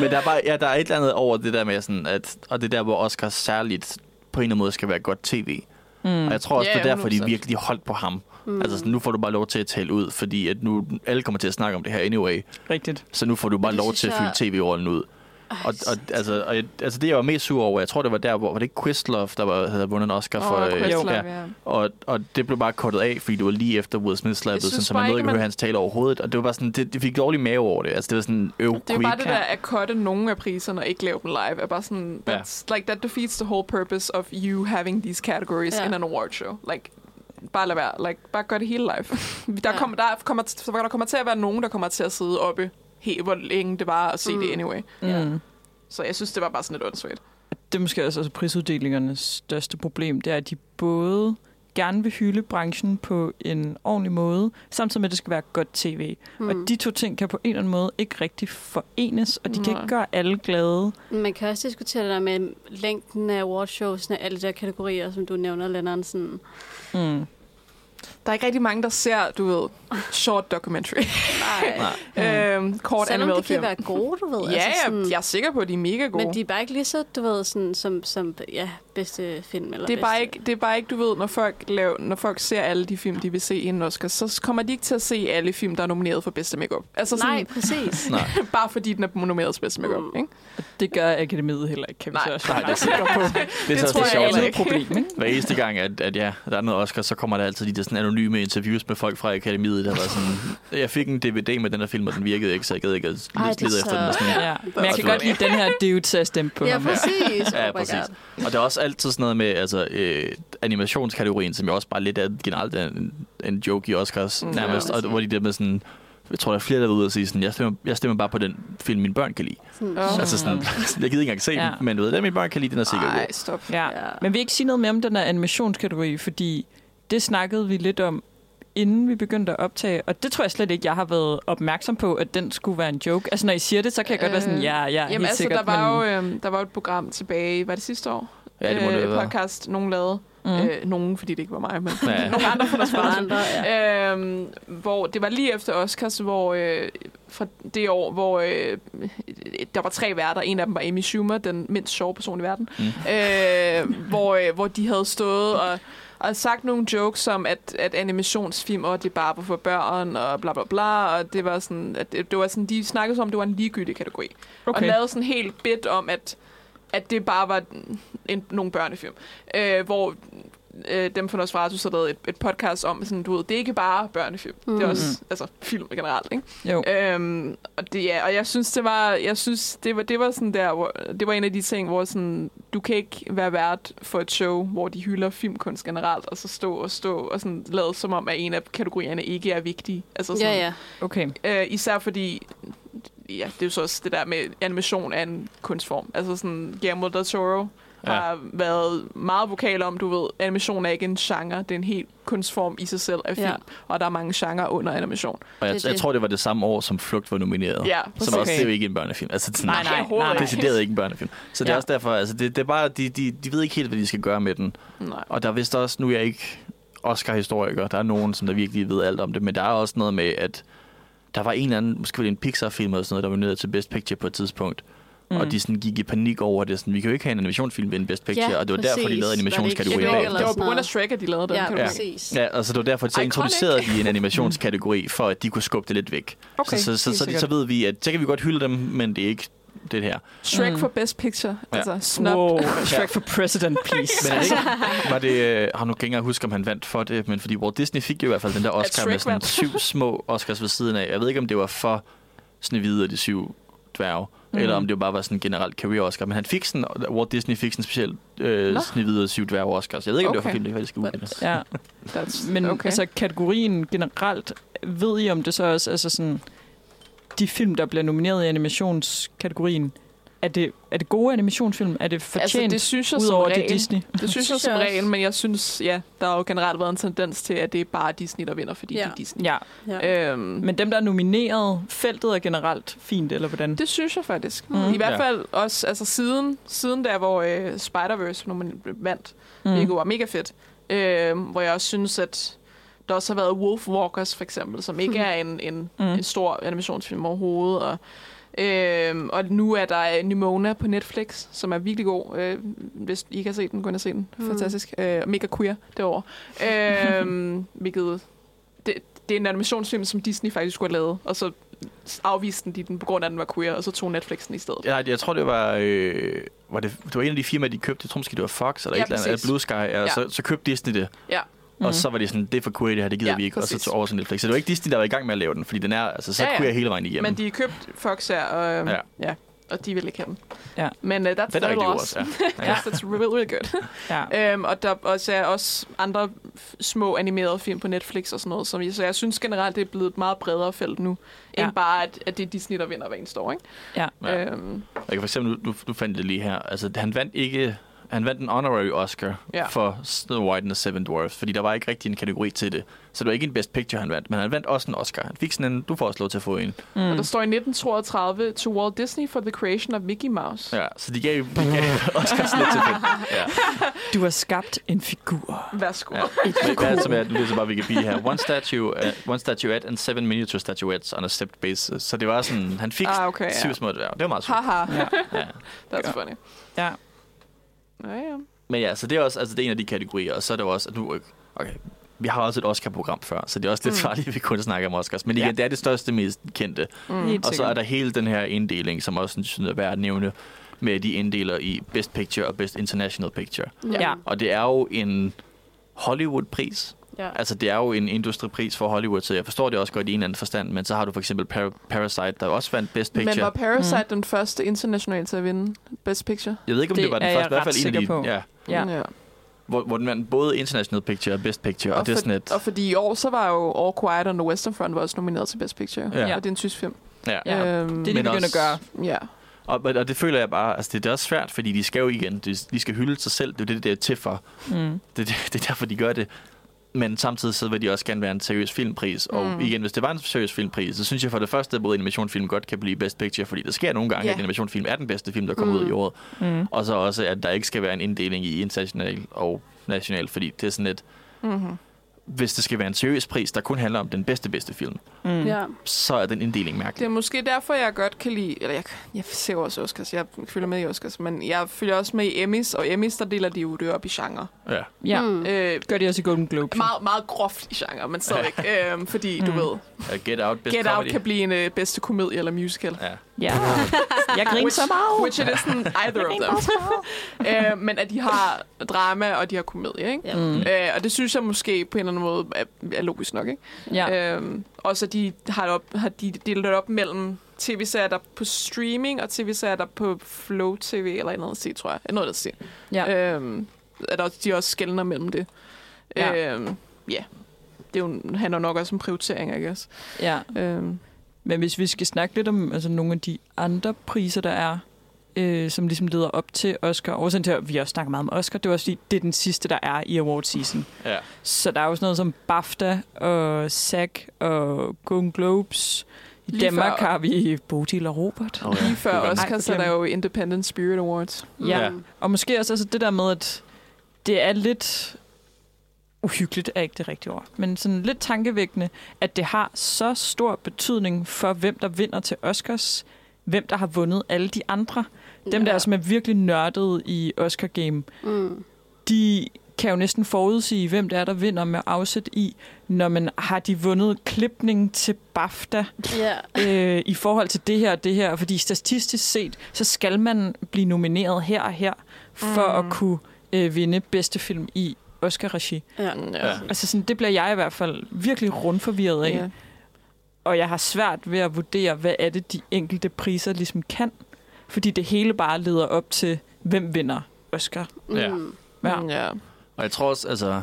Men der er, bare, ja, der er et eller andet over det der med sådan, at, og det der, hvor Oscar særligt på en eller anden måde skal være godt tv. Mm. Og jeg tror også, Ja, det er derfor, de 100%. virkelig holdt på ham. Mm. Altså, sådan, nu får du bare lov til at tale ud, fordi at nu alle kommer til at snakke om det her anyway. Rigtigt. Så nu får du bare lov til at fylde jeg- tv-rollen ud. Og, og, altså, og altså, det jeg var mest sur over, jeg tror, det var der, hvor var det ikke Questlove, der var, havde vundet en Oscar for... Åh, øh, Questlove, ja. ja. og, og det blev bare kottet af, fordi det var lige efter Will Smith slappede, så man nåede ikke, at høre hans tale overhovedet. Og det var bare sådan, det, det fik dårlig mave over det. Altså, det var sådan, øv, Det er bare det der at cutte nogle af priserne og ikke lave dem live. Er bare sådan, Ja. that's, like, that defeats the whole purpose of you having these categories Ja. in an award show. Like, bare lad være. Like, bare gør det hele live. [LAUGHS] der, Ja. kommer, der, kommer, så der kommer til at være nogen, der kommer til at sidde oppe helt, hvor længe det var at se Mm. det anyway. Ja. Mm. Så jeg synes, det var bare sådan lidt åndssvagt. Det er måske også altså prisuddelingernes største problem, det er, at de både gerne vil hylde branchen på en ordentlig måde, samtidig med, at det skal være godt tv. Mm. Og de to ting kan på en eller anden måde ikke rigtig forenes, og de kan Nej. ikke gøre alle glade. Man kan også diskutere det der med længden af awardshowsene, alle de der kategorier, som du nævner, Lennart. Sådan, Mm. Der er ikke rigtig mange, der ser, du ved, short documentary. nej. Nej. øhm, kort Selvom animeret det kan film. være gode, du ved. Ja, altså sådan, jeg, jeg er sikker på, at de er mega gode. Men de er bare ikke lige så, du ved, sådan, som, som ja, bedste film. Eller Det er, bare bedste- ikke, det er bare ikke, du ved, når folk, laver, når folk ser alle de film, de vil se inden Oscar, så kommer de ikke til at se alle film, der er nomineret for bedste makeup. Altså sådan, Nej, præcis. Nej. [LAUGHS] bare fordi den er nomineret for bedste makeup, Mm. ikke? Det gør akademiet heller ikke, kan vi Nej, så også [LAUGHS] nej, være det- sikre på. Det er Det tror jeg Det er ikke. et problem, ikke? Hver eneste gang, at, at ja, der er noget Oscar, så kommer der altid de der sådan anonyme interviews med folk fra akademiet, der var sådan, jeg fik en DVD med den her film, og den virkede ikke, så jeg gad ikke at Ej, det lede efter den. Så- sådan, Ja. Men jeg kan godt lide den her dude til at stemme på Ja, ham. præcis. Ja, oh præcis. Og der er også altid sådan noget med altså, øh, animationskategorien, som jo også bare lidt er generelt er en, en joke i Oscars Mm, nærmest, ja. og hvor de der med sådan, jeg tror, der er flere, der er ude og sige sådan, jeg stemmer, jeg stemmer bare på den film, mine børn kan lide. Åh. Altså sådan, [LAUGHS] jeg gider ikke engang se Ja. den, men du ved, den mine børn kan lide, den er sikkert god. stop. Ja. Ja. Men vi ikke sige noget mere om den her animationskategori, fordi det snakkede vi lidt om, inden vi begyndte at optage. Og det tror jeg slet ikke, jeg har været opmærksom på, at den skulle være en joke. Altså, når I siger det, så kan jeg godt være sådan, ja, ja, Jamen helt altså, sikkert. der var, men, jo, øhm, der var jo et program tilbage, var det sidste år? Ja, det må det øh, være. podcast, nogen lavede. mm. Øh, nogen, fordi det ikke var mig, men Ja. [LAUGHS] nogle andre for deres For andre, ja. Øhm, hvor det var lige efter Oscars, hvor øh, fra det år, hvor øh, der var tre værter. En af dem var Amy Schumer, den mindst sjove person i verden. Mm. Øh, hvor, øh, hvor de havde stået og, og sagt nogle jokes om, at, at animationsfilm, og det bare var for børn, og bla bla bla. Og det var sådan, at det, det var sådan, de snakkede som, om, det var en ligegyldig kategori. Okay. Og lavede sådan helt bit om, at, at det bare var en, nogle børnefilm. Øh, hvor øh, dem fra Nosferatu så lavede et, et podcast om, sådan, du ved, det er ikke bare børnefilm. Mm. Det er Mm. også altså, film generelt, ikke? Jo. Øhm, og, det, ja, og jeg synes, det var, jeg synes, det var, det var sådan der, hvor, det var en af de ting, hvor sådan, du kan ikke være vært for et show, hvor de hylder filmkunst generelt, og så stå og stå og sådan lade som om, at en af kategorierne ikke er vigtig. Altså sådan, Ja, ja. Okay. Øh, især fordi, ja, det er jo så også det der med animation af en kunstform. Altså sådan, Guillermo del Toro Ja. ja. har været meget vokal om, du ved, animation er ikke en genre, det er en helt kunstform i sig selv af film, Ja. og der er mange genrer under animation. Og jeg, Det er jeg det. tror, det var det samme år, som Flugt var nomineret. Ja, Som præcis. også, Okay. det er jo ikke en børnefilm. Altså, sådan, Nej, nej, nej, nej. ikke. Decideret ikke en børnefilm. Så det er Ja. også derfor, altså, det, det er bare, de, de, de ved ikke helt, hvad de skal gøre med den. Nej. Og der er vist også, nu er jeg ikke Oscar-historiker, der er nogen, som der virkelig ved alt om det, men der er også noget med, at der var en eller anden, måske var det en Pixar-film eller sådan noget, der var nødt til Best Picture på et tidspunkt. Mm. Og de sådan gik i panik over det. Sådan, vi kan jo ikke have en animationsfilm vinde Best Picture, Ja, og det var derfor, de præcis. lavede animationskategorien Det var, det var på grund af. Shrek, at de lavede den Ja, præcis. Ja, altså det var derfor, så Iconic. introducerede de en animationskategori, for at de kunne skubbe det lidt væk. Okay, så, så, så, så, så, sikkert. ved vi, at så kan vi godt hylde dem, men det er ikke det her. Shrek Mm. for Best Picture. Ja. Altså, snop. Wow, [LAUGHS] Shrek for president, please. [LAUGHS] Men er det ikke, [LAUGHS] var det, øh, har nu ikke engang huske, om han vandt for det, men fordi Walt Disney fik jo i hvert fald den der Oscar med sådan syv små Oscars ved siden af. Jeg ved ikke, om det var for Snevide og de syv dværge, mm. eller om det bare var sådan generelt career Oscar. Men han fik sådan, Walt Disney fik sådan specielt øh. Snevide syv dværge Oscars. Jeg ved ikke, om det var for Okay. film, det er faktisk ukendt. Ja, [LAUGHS] That's, men okay. okay. altså kategorien generelt, ved I om det så også, altså sådan, de film, der bliver nomineret i animationskategorien, er det, er det gode animationsfilm? Er det fortjent, altså, det synes jeg ud som over det. Disney? Det synes jeg som regel, men jeg synes, ja, der har jo generelt været en tendens til, at det er bare Disney, der vinder, fordi Ja. det er Disney. Ja, Ja. Øhm, men dem, der er nomineret, feltet er generelt fint, eller hvordan? det synes jeg faktisk. Mm. Mm. I hvert Ja. fald også altså siden, siden der, hvor øh, Spider-Verse vandt, mm. hvilket var mega fedt. Øh, hvor jeg også synes, at der også har været Wolf Walkers, for eksempel, som ikke Mhm. [LAUGHS] er en, en, Mm. en stor animationsfilm overhovedet. Og Øhm, og nu er der Nimona på Netflix, som er virkelig god. Øh, hvis I kan se den, gå ind og se den. Mm. Fantastisk. Øh, mega queer derovre. øhm, [LAUGHS] hvilket, det, det er en animationsfilm, som Disney faktisk skulle have lavet, og så afviste de den på grund af, at den var queer, og så tog Netflix den i stedet. Ja, jeg tror, det var, øh, var det, det var en af de firmaer, de købte. Jeg tror måske, det var Fox eller Ja, et eller andet, Blue Sky. Ja. Ja. Så, så købte Disney det. Ja. Mm. Og så var det sådan, det er for queer det her, det gider Ja, vi ikke. Og præcis. så tog over til Netflix. Så det var ikke Disney, der var i gang med at lave den, fordi den er altså, så Ja, ja. queer hele vejen igennem. Men de er købt Fox her, og, øhm, Ja. ja. og de vil ikke have den. Ja. Men uh, that's er god loss. også, ja. [LAUGHS] Ja. that's really, really good. [LAUGHS] Ja. øhm, og der også er også andre små animerede film på Netflix og sådan noget. Som, jeg- så jeg synes generelt, det er blevet et meget bredere felt nu, Ja. end bare, at, at det er Disney, der vinder hver eneste år. Ikke? Ja. Ja. Øhm, Jeg kan for eksempel, nu, nu fandt det lige her, altså han vandt ikke, han vandt en honorary Oscar Ja. for Snow White and the Seven Dwarfs, fordi der var ikke rigtig en kategori til det. Så det var ikke en Best Picture, han vandt, men han vandt også en Oscar. Han fik sådan en, du får også lov til at få en. Mm. Og der står i 1932, to Walt Disney for the creation of Mickey Mouse. Ja, så de gav, de gav [LAUGHS] Oscars lidt til fedt. Ja. Du har skabt en figur. Værsgo. Ja. Men Hvad er det, som er, nu er det så bare Wikipedia her. One statue, uh, one statuette and seven miniature statuettes on a stepped basis. Så det var sådan, han fik Ah, okay, syv ja. små dværge. Det var meget sjovt. Haha, Ja. Ja. that's funny. ja. Ja, ja. Men ja, så det er også altså det er en af de kategorier. Og så er det også, at nu, okay, vi har også et Oscar-program før, så det er også lidt Mm. farligt, at vi kun snakker om Oscars. Men igen, Ja. det er det største, mest kendte. Mm. Og så er der hele den her inddeling, som også synes er værd at nævne, med de inddeler i Best Picture og Best International Picture. Ja. Og det er jo en Hollywood-pris. Ja. Altså, det er jo en industripris for Hollywood, så jeg forstår det også godt i en eller anden forstand. Men så har du for eksempel Par- Parasite, der også vandt Best Picture. Men var Parasite Mm. den første internationale til at vinde Best Picture? jeg ved ikke, om Det det, var den første, jeg i hvert fald ret en af de, sikker på. ja, Ja. ja. hvor, hvor den vandt både International Picture og Best Picture, og, og det er sådan et... og fordi i år, så var jo All Quiet on the Western Front var også nomineret til Best Picture. Ja. Og det er en tysk film. Ja. Ja. Øhm, Det er de Men begyndt at gøre. ja. Og, og det føler jeg bare, altså det, det er også svært, fordi de skal jo igen, de, de skal hylde sig selv, det er det, det er til for. Mm. Det, det, det er derfor, de gør det. Men samtidig så vil de også gerne være en seriøs filmpris. Og Mm. igen, hvis det var en seriøs filmpris, så synes jeg for det første, at både animationsfilm godt kan blive Best Picture, fordi der sker nogle gange, Ja. at animationsfilm er den bedste film, der kommer Mm. ud i året. Mm. Og så også, at der ikke skal være en inddeling i international og national, fordi det er sådan et, Mm-hmm. hvis det skal være en seriøs pris, der kun handler om den bedste, bedste film, Mm. Ja. så er den inddeling Det mærkelig. er måske derfor, jeg godt kan lide... Eller jeg, jeg ser også Oscars. Jeg følger med i Oscars. Men jeg følger også med i Emmys. Og Emmys, der deler de jo det op i genre. Ja. Ja. Mm. Øh, Gør de også i Golden Globe. meget, meget groft i genre, men stadigvæk. [LAUGHS] øhm, fordi, du Mm. ved, Uh, Get Out, Best Get Comedy. Out kan blive en øh, bedste komedie eller musical. Ja. Ja. Jeg griner så meget. Which it isn't [LAUGHS] either of them. [LAUGHS] øh, men at de har drama, og de har komedie, ikke? Mm. Øh, og det synes jeg måske på en eller anden måde er, er logisk nok, ikke? Ja. Øhm, også at de har, det op, har de delt det op mellem tv-serier, der er på streaming, og tv-serier, der er på Flow TV, eller noget at se, tror jeg. Noget at se. ja. Øhm, at også, de også skældner mellem det. Ja. Øhm, yeah. Det jo, handler nok også om prioritering, I guess. ja. Øhm, Men hvis vi skal snakke lidt om altså, nogle af de andre priser, der er, øh, som ligesom leder op til Oscar. Årsagen til, at vi også snakker meget om Oscar, det er også fordi, det er den sidste, der er i award season. ja. Så der er jo sådan noget som BAFTA og SAG og Golden Globes. I Lige Danmark før- har vi Bodil og Robert. Oh, ja. lige før var- Oscar, så er der jo Independent Spirit Awards. Ja. Ja. Og måske også altså det der med, at det er lidt uhyggeligt, er ikke det rigtige ord, men sådan lidt tankevækkende, at det har så stor betydning for, hvem der vinder til Oscars, hvem der har vundet alle de andre. Dem, der Ja. som er virkelig nørdede i Oscar-game, Mm. de kan jo næsten forudsige, hvem det er, der vinder med afsæt i, når man har de vundet klipning til BAFTA Ja. øh, i forhold til det her og det her. Fordi statistisk set, så skal man blive nomineret her og her, for Mm. at kunne øh, vinde bedste film i Oscar-regi. Ja. Ja. Altså sådan, det bliver jeg i hvert fald virkelig rundforvirret af. Ja. Og jeg har svært ved at vurdere, hvad er det, de enkelte priser ligesom kan. Fordi det hele bare leder op til, hvem vinder Oscar. Ja. Mm. Ja. Mm, ja. Og jeg tror også, altså...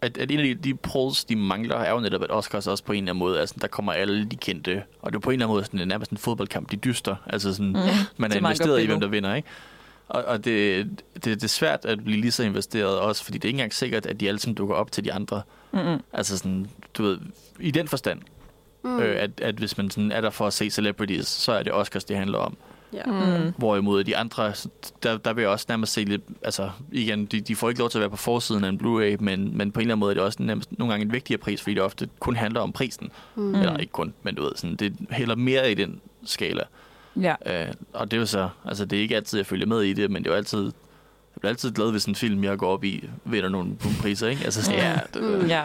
At, at en af de, de polls, de mangler, er jo netop, at Oscars også på en eller anden måde, altså, der kommer alle de kendte, og det er på en eller anden måde sådan, nærmest en fodboldkamp, de dyster. Altså sådan, Mm. man er er investeret i, hvem der vinder, ikke? Og, og det, det, det er svært at blive lige så investeret også, fordi det er ikke engang sikkert, at de alle sammen dukker op til de andre. Mm-mm. Altså sådan, du ved, i den forstand, Mm. mm. øh, at, at hvis man sådan er der for at se celebrities, så er det Oscars, det handler om. Ja. Mm. Hvorimod de andre, der, der vil jeg også nærmest se lidt, altså igen, de, de får ikke lov til at være på forsiden af en Blu-ray, men, men på en eller anden måde er det også nærmest nogle gange en vigtigere pris, fordi det ofte kun handler om prisen. Mm. Mm. Eller ikke kun, men du ved, sådan, det hælder mere i den skala. Ja. Øh, og det er jo så, altså det er ikke altid, jeg følger med i det, men det er jo altid, jeg bliver altid glad, hvis en film, jeg går op i, vinder nogle, priser, ikke? Altså sådan, Ja, det, Mm. Ja.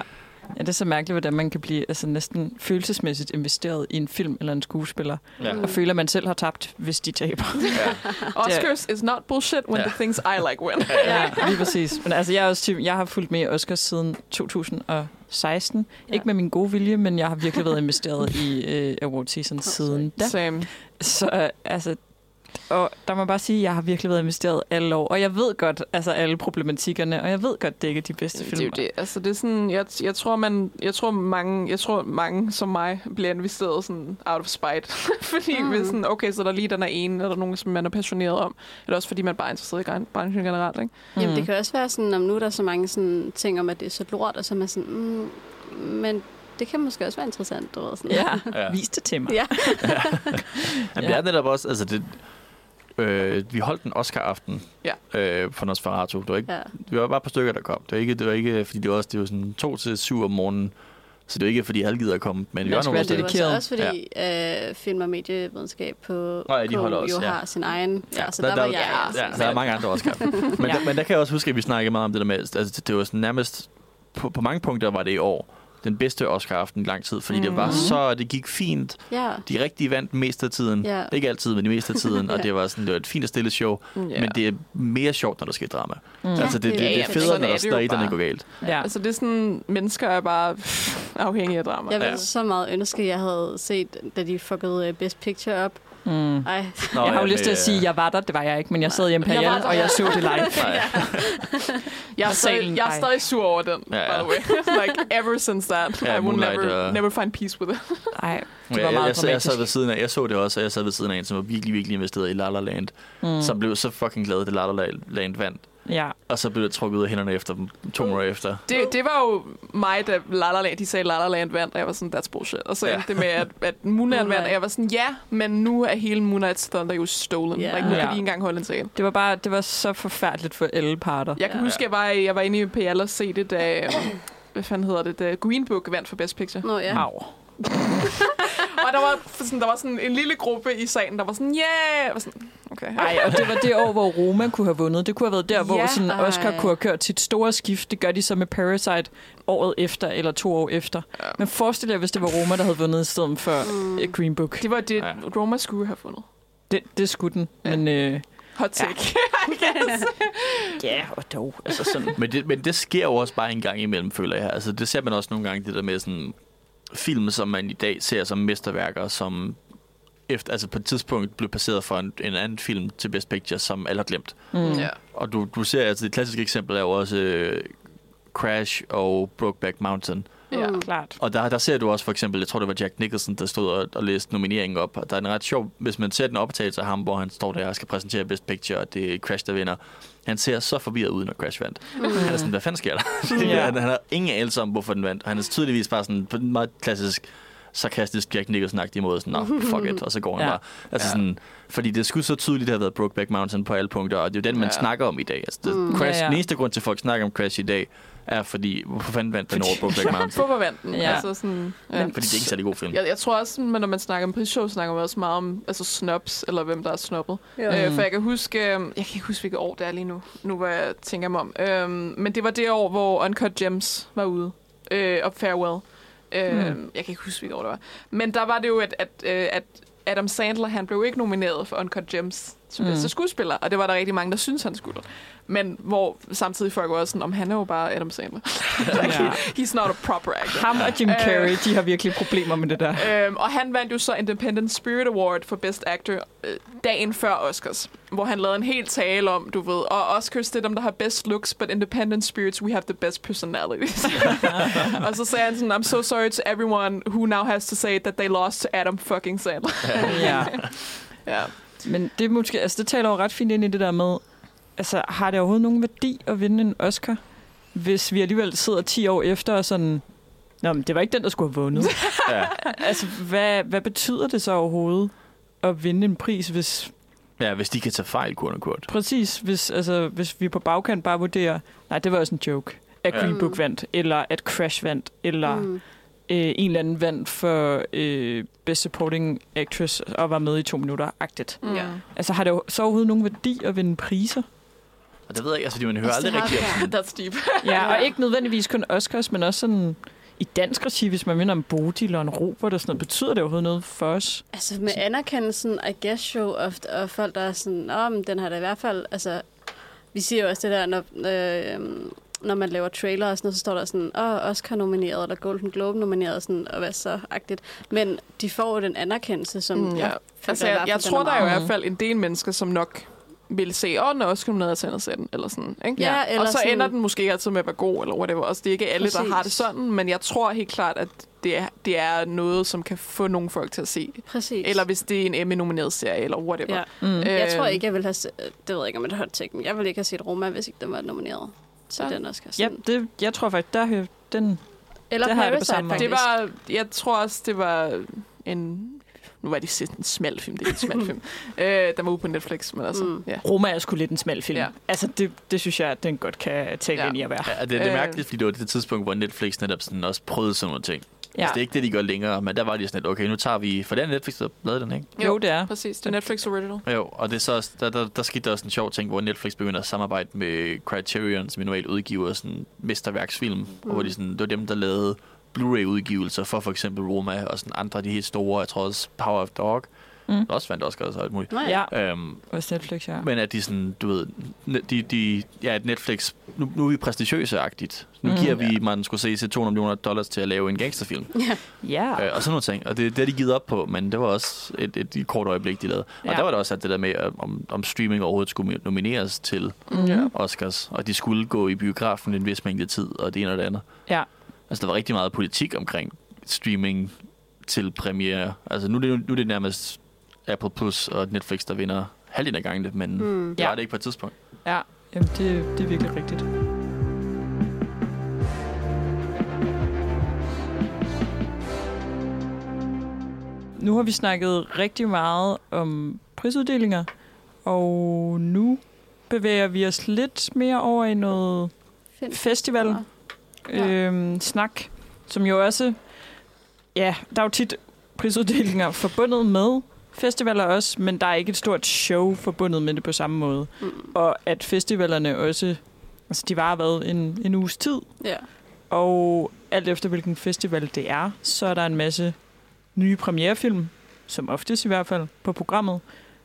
Ja, det er så mærkeligt, hvordan man kan blive altså, næsten følelsesmæssigt investeret i en film eller en skuespiller, ja. Og føler, at man selv har tabt, hvis de taber. [LAUGHS] ja. Oscars is not bullshit when Ja. the things I like win. [LAUGHS] ja, lige præcis. Men altså, jeg, er også, typ- jeg har fulgt med i Oscars siden 2016. Ja. Ja. Ikke med min gode vilje, men jeg har virkelig været investeret i øh, award season siden da. Same. Så øh, altså, og der må bare sige, at jeg har virkelig været investeret alle år. Og jeg ved godt, altså alle problematikkerne, og jeg ved godt, det ikke er de bedste Det er film. jo det. Altså, det er sådan, jeg, jeg, tror, man, jeg, tror, mange, jeg tror, mange som mig bliver investeret sådan out of spite. [LAUGHS] fordi mm. Mm. hvis sådan, okay, så der lige den er ene, eller nogen, som man er passioneret om. Eller også fordi man bare er interesseret i branchen generelt, ikke? Jamen, Mm. det kan også være sådan, om nu er der så mange sådan, ting om, at det er så lort, og så er man sådan, mm, men det kan måske også være interessant, du ved. Sådan. Ja, [LAUGHS] Ja. vis det til mig. [LAUGHS] Ja. Jamen, det er netop også, altså det, øh, vi holdt en Oscar-aften Ja. øh, for Nosferatu. Det var ikke, ja. vi var bare et par stykker, der kom. Det var ikke, det var ikke fordi det var, også, det var sådan to til syv om morgenen, så det var ikke, fordi alle gider at komme. Men vi var nogle. Det var så også fordi øh, film- og medievidenskab på Nå ja, de holder også, jo ja. har sin egen. Ja, så der, der, var der, jeg. Ja, altså. der er mange andre Oscar. [LAUGHS] men, Ja. der, men der kan jeg også huske, at vi snakkede meget om det der med, altså det var sådan nærmest, på, på mange punkter var det i år, den bedste Oscar-aften i lang tid, fordi mm. det var Mhm. så, det gik fint. Ja. De rigtige vandt mest af tiden. Ja. Ikke altid, men de meste af tiden. [LAUGHS] Og Ja. det var sådan, det var et fint og stille show. Ja. Men det er mere sjovt, når der sker drama. Mm. Altså, det, det, det, Ja, det ja, er federe, sådan når, er der, bare. går galt. Ja. Altså, det er sådan, mennesker er bare [LAUGHS] afhængige af drama. Jeg Ja. ville så meget ønske, at jeg havde set, da de fuckede øh, Best Picture op. Mm. Ej, Nå, jeg har jo ja, lyst til at sige, at jeg var der. Det var jeg ikke, men jeg sad hjemme på Jeg der. og jeg så det live. [LAUGHS] Jeg er, stadig, jeg er stadig sur over den, Ja, ja, ja. by the way. [LAUGHS] like, ever since that, Ja, I will never, og- never find peace with it. [LAUGHS] Ej, det Jeg, var jeg, meget jeg, sad- jeg, sad ved siden af, jeg så det også, og jeg sad ved siden af en, som var virkelig, virkelig investeret i La La Land, Mm. som blev så fucking glad, det La La Land vandt. Ja. Og så blev det trukket ud af hænderne efter dem to måneder efter. Det, det var jo mig, da La La Land, de sagde La La Land vandt, og jeg var sådan, that's bullshit. Og så Ja. endte det med, at, at Moonlight vandt, og jeg var sådan, ja, men nu er hele Moonlight's Thunder jo stolen. Yeah. Like, nu kan Ja. de ikke engang holde en tale. Det var bare, det var så forfærdeligt for alle parter. Jeg kan Ja. huske, jeg var, jeg var inde i PL og se det, da, hvad fanden hedder det, da Green Book vandt for Best Picture. nå ja. Au. [LAUGHS] Og der var, sådan, der var sådan en lille gruppe i salen, der var sådan, yeah! Jeg var sådan, okay. Ej, og det var det år, hvor Roma kunne have vundet. Det kunne have været der, hvor Ja. sådan Oscar Ej. kunne have kørt sit store skift. Det gør de så med Parasite året efter, eller to år efter. Ja. Men forestil jer, hvis det var Roma, der havde vundet i stedet for Mm. mm. Green Book. Det var det, Ja. Roma skulle have fundet. Det, det skulle den. Ja. Men øh, Hot take. [LAUGHS] [LAUGHS] ja, og dog. Altså sådan. Men det, men det sker jo også bare en gang imellem, føler jeg. Altså, det ser man også nogle gange, det der med sådan film, som man i dag ser som mesterværker, som efter, altså på et tidspunkt blev passeret for en, en anden film til Best Picture, som alle har glemt. Mm. ja. Og du, du ser, altså det klassiske eksempel er jo også øh, Crash og Brokeback Mountain. Ja. Mm. Klart. Og der, der ser du også for eksempel, jeg tror det var Jack Nicholson, der stod og, og læste nomineringen op. Og der er en ret sjov, hvis man ser den optagelse af ham, hvor han står der og skal præsentere Best Picture, og det er Crash, der vinder. Han ser så forvirret ud, når Crash vandt. Mm. Han er sådan, hvad fanden sker der? [LAUGHS] Ja. han, han har ingen anelse om, hvorfor den vandt. Han er tydeligvis bare sådan på en meget klassisk sarkastisk Jack Nicholson-agtig måde, sådan, fuck it, og så går han Ja. bare. Altså Ja. sådan, fordi det skulle så tydeligt have været Brokeback Mountain på alle punkter, og det er jo den, man Ja. snakker om i dag. Altså, det, Mm. Crash, Ja, ja. Den eneste grund til, at folk snakker om Crash i dag, er fordi, hvorfor fanden vandt den over Brokeback Mountain? [LAUGHS] Hvorfor vandt den? Ja. Altså sådan, ja. Fordi det er ikke en særlig god film. Jeg, jeg tror også, at når man snakker om prisshow, snakker man også meget om altså snobs, eller hvem der er snobbet. Ja. Øh, for jeg kan huske, øh, jeg kan ikke huske, hvilket år det er lige nu, nu hvor jeg tænker mig om. Øh, men det var det år, hvor Uncut Gems var ude, øh, og Farewell. Øh, Mm. Jeg kan ikke huske, hvilket år det var. Men der var det jo, at, at, øh, at Adam Sandler, han blev ikke nomineret for Uncut Gems som Mm. bedste skuespiller, og det var der rigtig mange, der synes han skulle. Men hvor samtidig folk også sådan, om han er jo bare Adam Sandler. [LAUGHS] like, Ja. He's not a proper actor. Ham og Jim Øh. Carrey, de har virkelig problemer med det der. Øhm, og han vandt jo så Independent Spirit Award for Best Actor øh, dagen før Oscars, hvor han lavede en hel tale om, du ved, og Oscars, det er dem, der har best looks, but Independent Spirits, we have the best personalities. [LAUGHS] og så sagde han sådan, I'm so sorry to everyone who now has to say that they lost to Adam fucking Sandler. Ja. [LAUGHS] ja. Men det, måske, altså, det taler jo ret fint ind i det der med, altså, har det overhovedet nogen værdi at vinde en Oscar, hvis vi alligevel sidder 10 år efter og sådan, Nå, men det var ikke den, der skulle have vundet. [LAUGHS] Ja. altså, hvad, hvad betyder det så overhovedet at vinde en pris, hvis Ja, hvis de kan tage fejl, kunne kort. Præcis, hvis, altså, hvis vi på bagkant bare vurderer, nej, det var også en joke, at Ja. Green. Book vandt, eller at Crash vandt, eller mm. Øh, en eller anden vandt for øh, Best Supporting Actress og var med i to minutter-agtigt. Mm. Ja. Altså, har det jo så overhovedet nogen værdi at vinde priser? Og det ved jeg ikke, altså, de- man hører Altså, aldrig rigtigt. om- That's deep. Ja, og ikke nødvendigvis kun Oscars, men også sådan i dansk regi, hvis man vinder en Bodil og en Robert og sådan noget, betyder det overhovedet noget for os? Altså med anerkendelsen, I guess show, og, og folk, der er sådan, åh, men den har da i hvert fald, altså, vi siger jo også det der, når, øh, når man laver trailer og sådan noget, så står der sådan, åh, Oscar nomineret, eller Golden Globe nomineret, sådan, og hvad så, agtigt. Men de får jo den anerkendelse, som Mm, ja. jeg, Altså, jeg, jeg den tror, der er jo i hvert fald en del mennesker, som nok vil se, åh, den er også nomineret til andet den, eller sådan. Ikke? Ja, eller og så sådan- ender den måske ikke altid med at være god, eller whatever. Altså, det er ikke alle, Præcis. der har det sådan, men jeg tror helt klart, at det er, det er noget, som kan få nogle folk til at se. Præcis. Eller hvis det er en Emmy-nomineret serie, eller whatever. Ja. Mm. Øh, Jeg tror ikke, jeg vil have se, det ved jeg ikke, om det er hot take, men jeg vil ikke have set Roma, hvis ikke den var nomineret til Ja. den Oscar. Ja, det, jeg tror faktisk, der den... Eller det har jeg det på Parasite, samme måde. Det faktisk. var, jeg tror også, det var en... Nu var det sidst en smal film, det er en smal [LAUGHS] film. Øh, der var ude på Netflix, men altså, Mm. ja. Roma er sgu lidt en smal film. Ja. Altså, det, det synes jeg, at den godt kan tale Ja. ind i at være. Ja, det, det er Øh. mærkeligt, fordi det var det tidspunkt, hvor Netflix netop sådan også prøvede sådan nogle ting. Ja. Ja. Altså, det er ikke det, de gør længere, men der var de sådan lidt, okay, nu tager vi... For det er Netflix, der lavede den, ikke? Jo, det er. Præcis, det er Netflix Original. Jo, og det er så der, der, der skete der også en sjov ting, hvor Netflix begynder at samarbejde med Criterion, som normalt udgiver sådan mesterværksfilm, mm. og hvor de sådan, det var dem, der lavede Blu-ray-udgivelser for for eksempel Roma og sådan andre af de helt store, jeg tror også Power of Dog, Mm. der også vandt Oscar og alt muligt. Ja. Øhm, også Netflix, ja. men at de sådan, du ved, de, de, ja, at Netflix, nu, nu er vi prestigiøse-agtigt. Nu Mm. giver vi Martin Scorsese 200 millioner dollars til at lave en gangsterfilm. Ja. Øh, og sådan nogle ting. Og det, det har de givet op på, men det var også et, et, et kort øjeblik, de lavede. Og Ja. der var det også at det der med, om, om streaming overhovedet skulle nomineres til. Ja. Oscars, og de skulle gå i biografen en vis mængde tid, og det ene og det andet. Ja. Altså, der var rigtig meget politik omkring streaming til premiere. Altså, nu er det, nu er det nærmest Apple Plus og Netflix, der vinder halvdelen af gangene, men mm. Det Ja. var det ikke på et tidspunkt. Ja, Jamen, det, det er virkelig rigtigt. Nu har vi snakket rigtig meget om prisuddelinger, og nu bevæger vi os lidt mere over i noget festival Ja. øhm, snak, som jo også, ja, der er jo tit prisuddelinger forbundet med festivaler også, men der er ikke et stort show forbundet med det på samme måde. Mm. Og at festivalerne også, altså de var været en, en uges tid, Ja. og alt efter hvilken festival det er, så er der en masse nye premierefilm, som oftest i hvert fald, på programmet.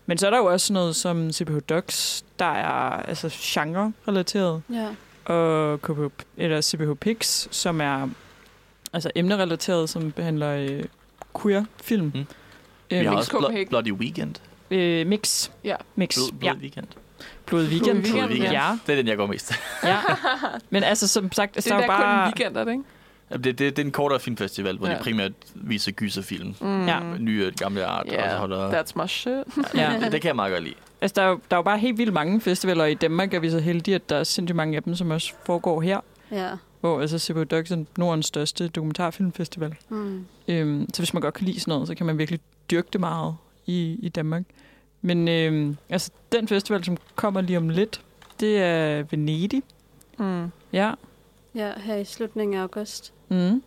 Men så er der jo også noget som CPH Docs, der er altså genre-relateret, Ja. Og KPH, eller CPH Pix, som er altså emnerelateret, som behandler øh, queer-film. Mm. Øh, Vi har mix, også. Blo- Bloody Weekend. øh, mix. Ja. Mix. Blod, Blod ja. Weekend. Blod Weekend. Blod Weekend, ja. Det er den, jeg går mest. ja. Men altså, som sagt, Det der er jo kun en bare... weekend, er det ikke? Jamen, det, det, det er en kortere filmfestival, hvor ja. Ja. de primært viser gyserfilm. Mm. Ja. Nye og gamle art. Yeah, og så holder, that's my shit. Ja. det, [LAUGHS] det kan jeg meget godt lide. Altså, der er, jo, der er jo bare helt vildt mange festivaler i Danmark, og vi er så heldige, at der er sindssygt mange af dem, som også foregår her. Ja. Hvor altså CBU Docs er Nordens største dokumentarfilmfestival. Mm. Øhm, så hvis man godt kan lide sådan noget, så kan man virkelig dyrke det meget i, i Danmark. Men øhm, altså, den festival, som kommer lige om lidt, det er Venedig. Mm. Ja. ja, her i slutningen af august. Mm.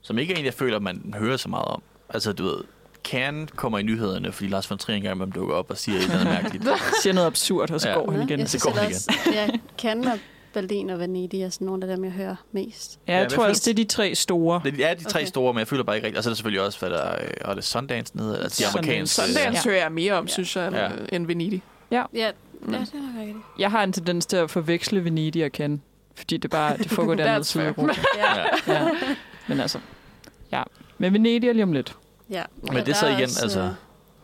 Som ikke er en, jeg føler, man hører så meget om. Altså, du ved, Cannes kommer i nyhederne, fordi Lars von Trier engang imellem dukker op og siger et eller andet mærkeligt. [LAUGHS] Siger noget absurd, og så Ja. ja. går han igen. Jeg Så går han ellers, ja, Cannes og Berlin og Venedig er sådan nogle af dem, jeg hører mest. Ja, Ja, jeg tror også, det er de tre store. Det er de tre Okay. store, men jeg føler bare ikke rigtigt. Og så er der selvfølgelig også, hvad der er, og det Sundance nede, altså de amerikanske. Sundance Ja. ja. hører jeg mere om, Ja. synes jeg, end, Ja. end Venedig. Ja, ja Mm. det er nok rigtigt. Jeg har en tendens til at forveksle Venedig og Cannes. Fordi det bare det foregår dernede i fair. Europa. Ja. Ja. Ja. Men altså, ja. Men Venedig er lige om lidt. Ja. Men det er så der igen, også, altså-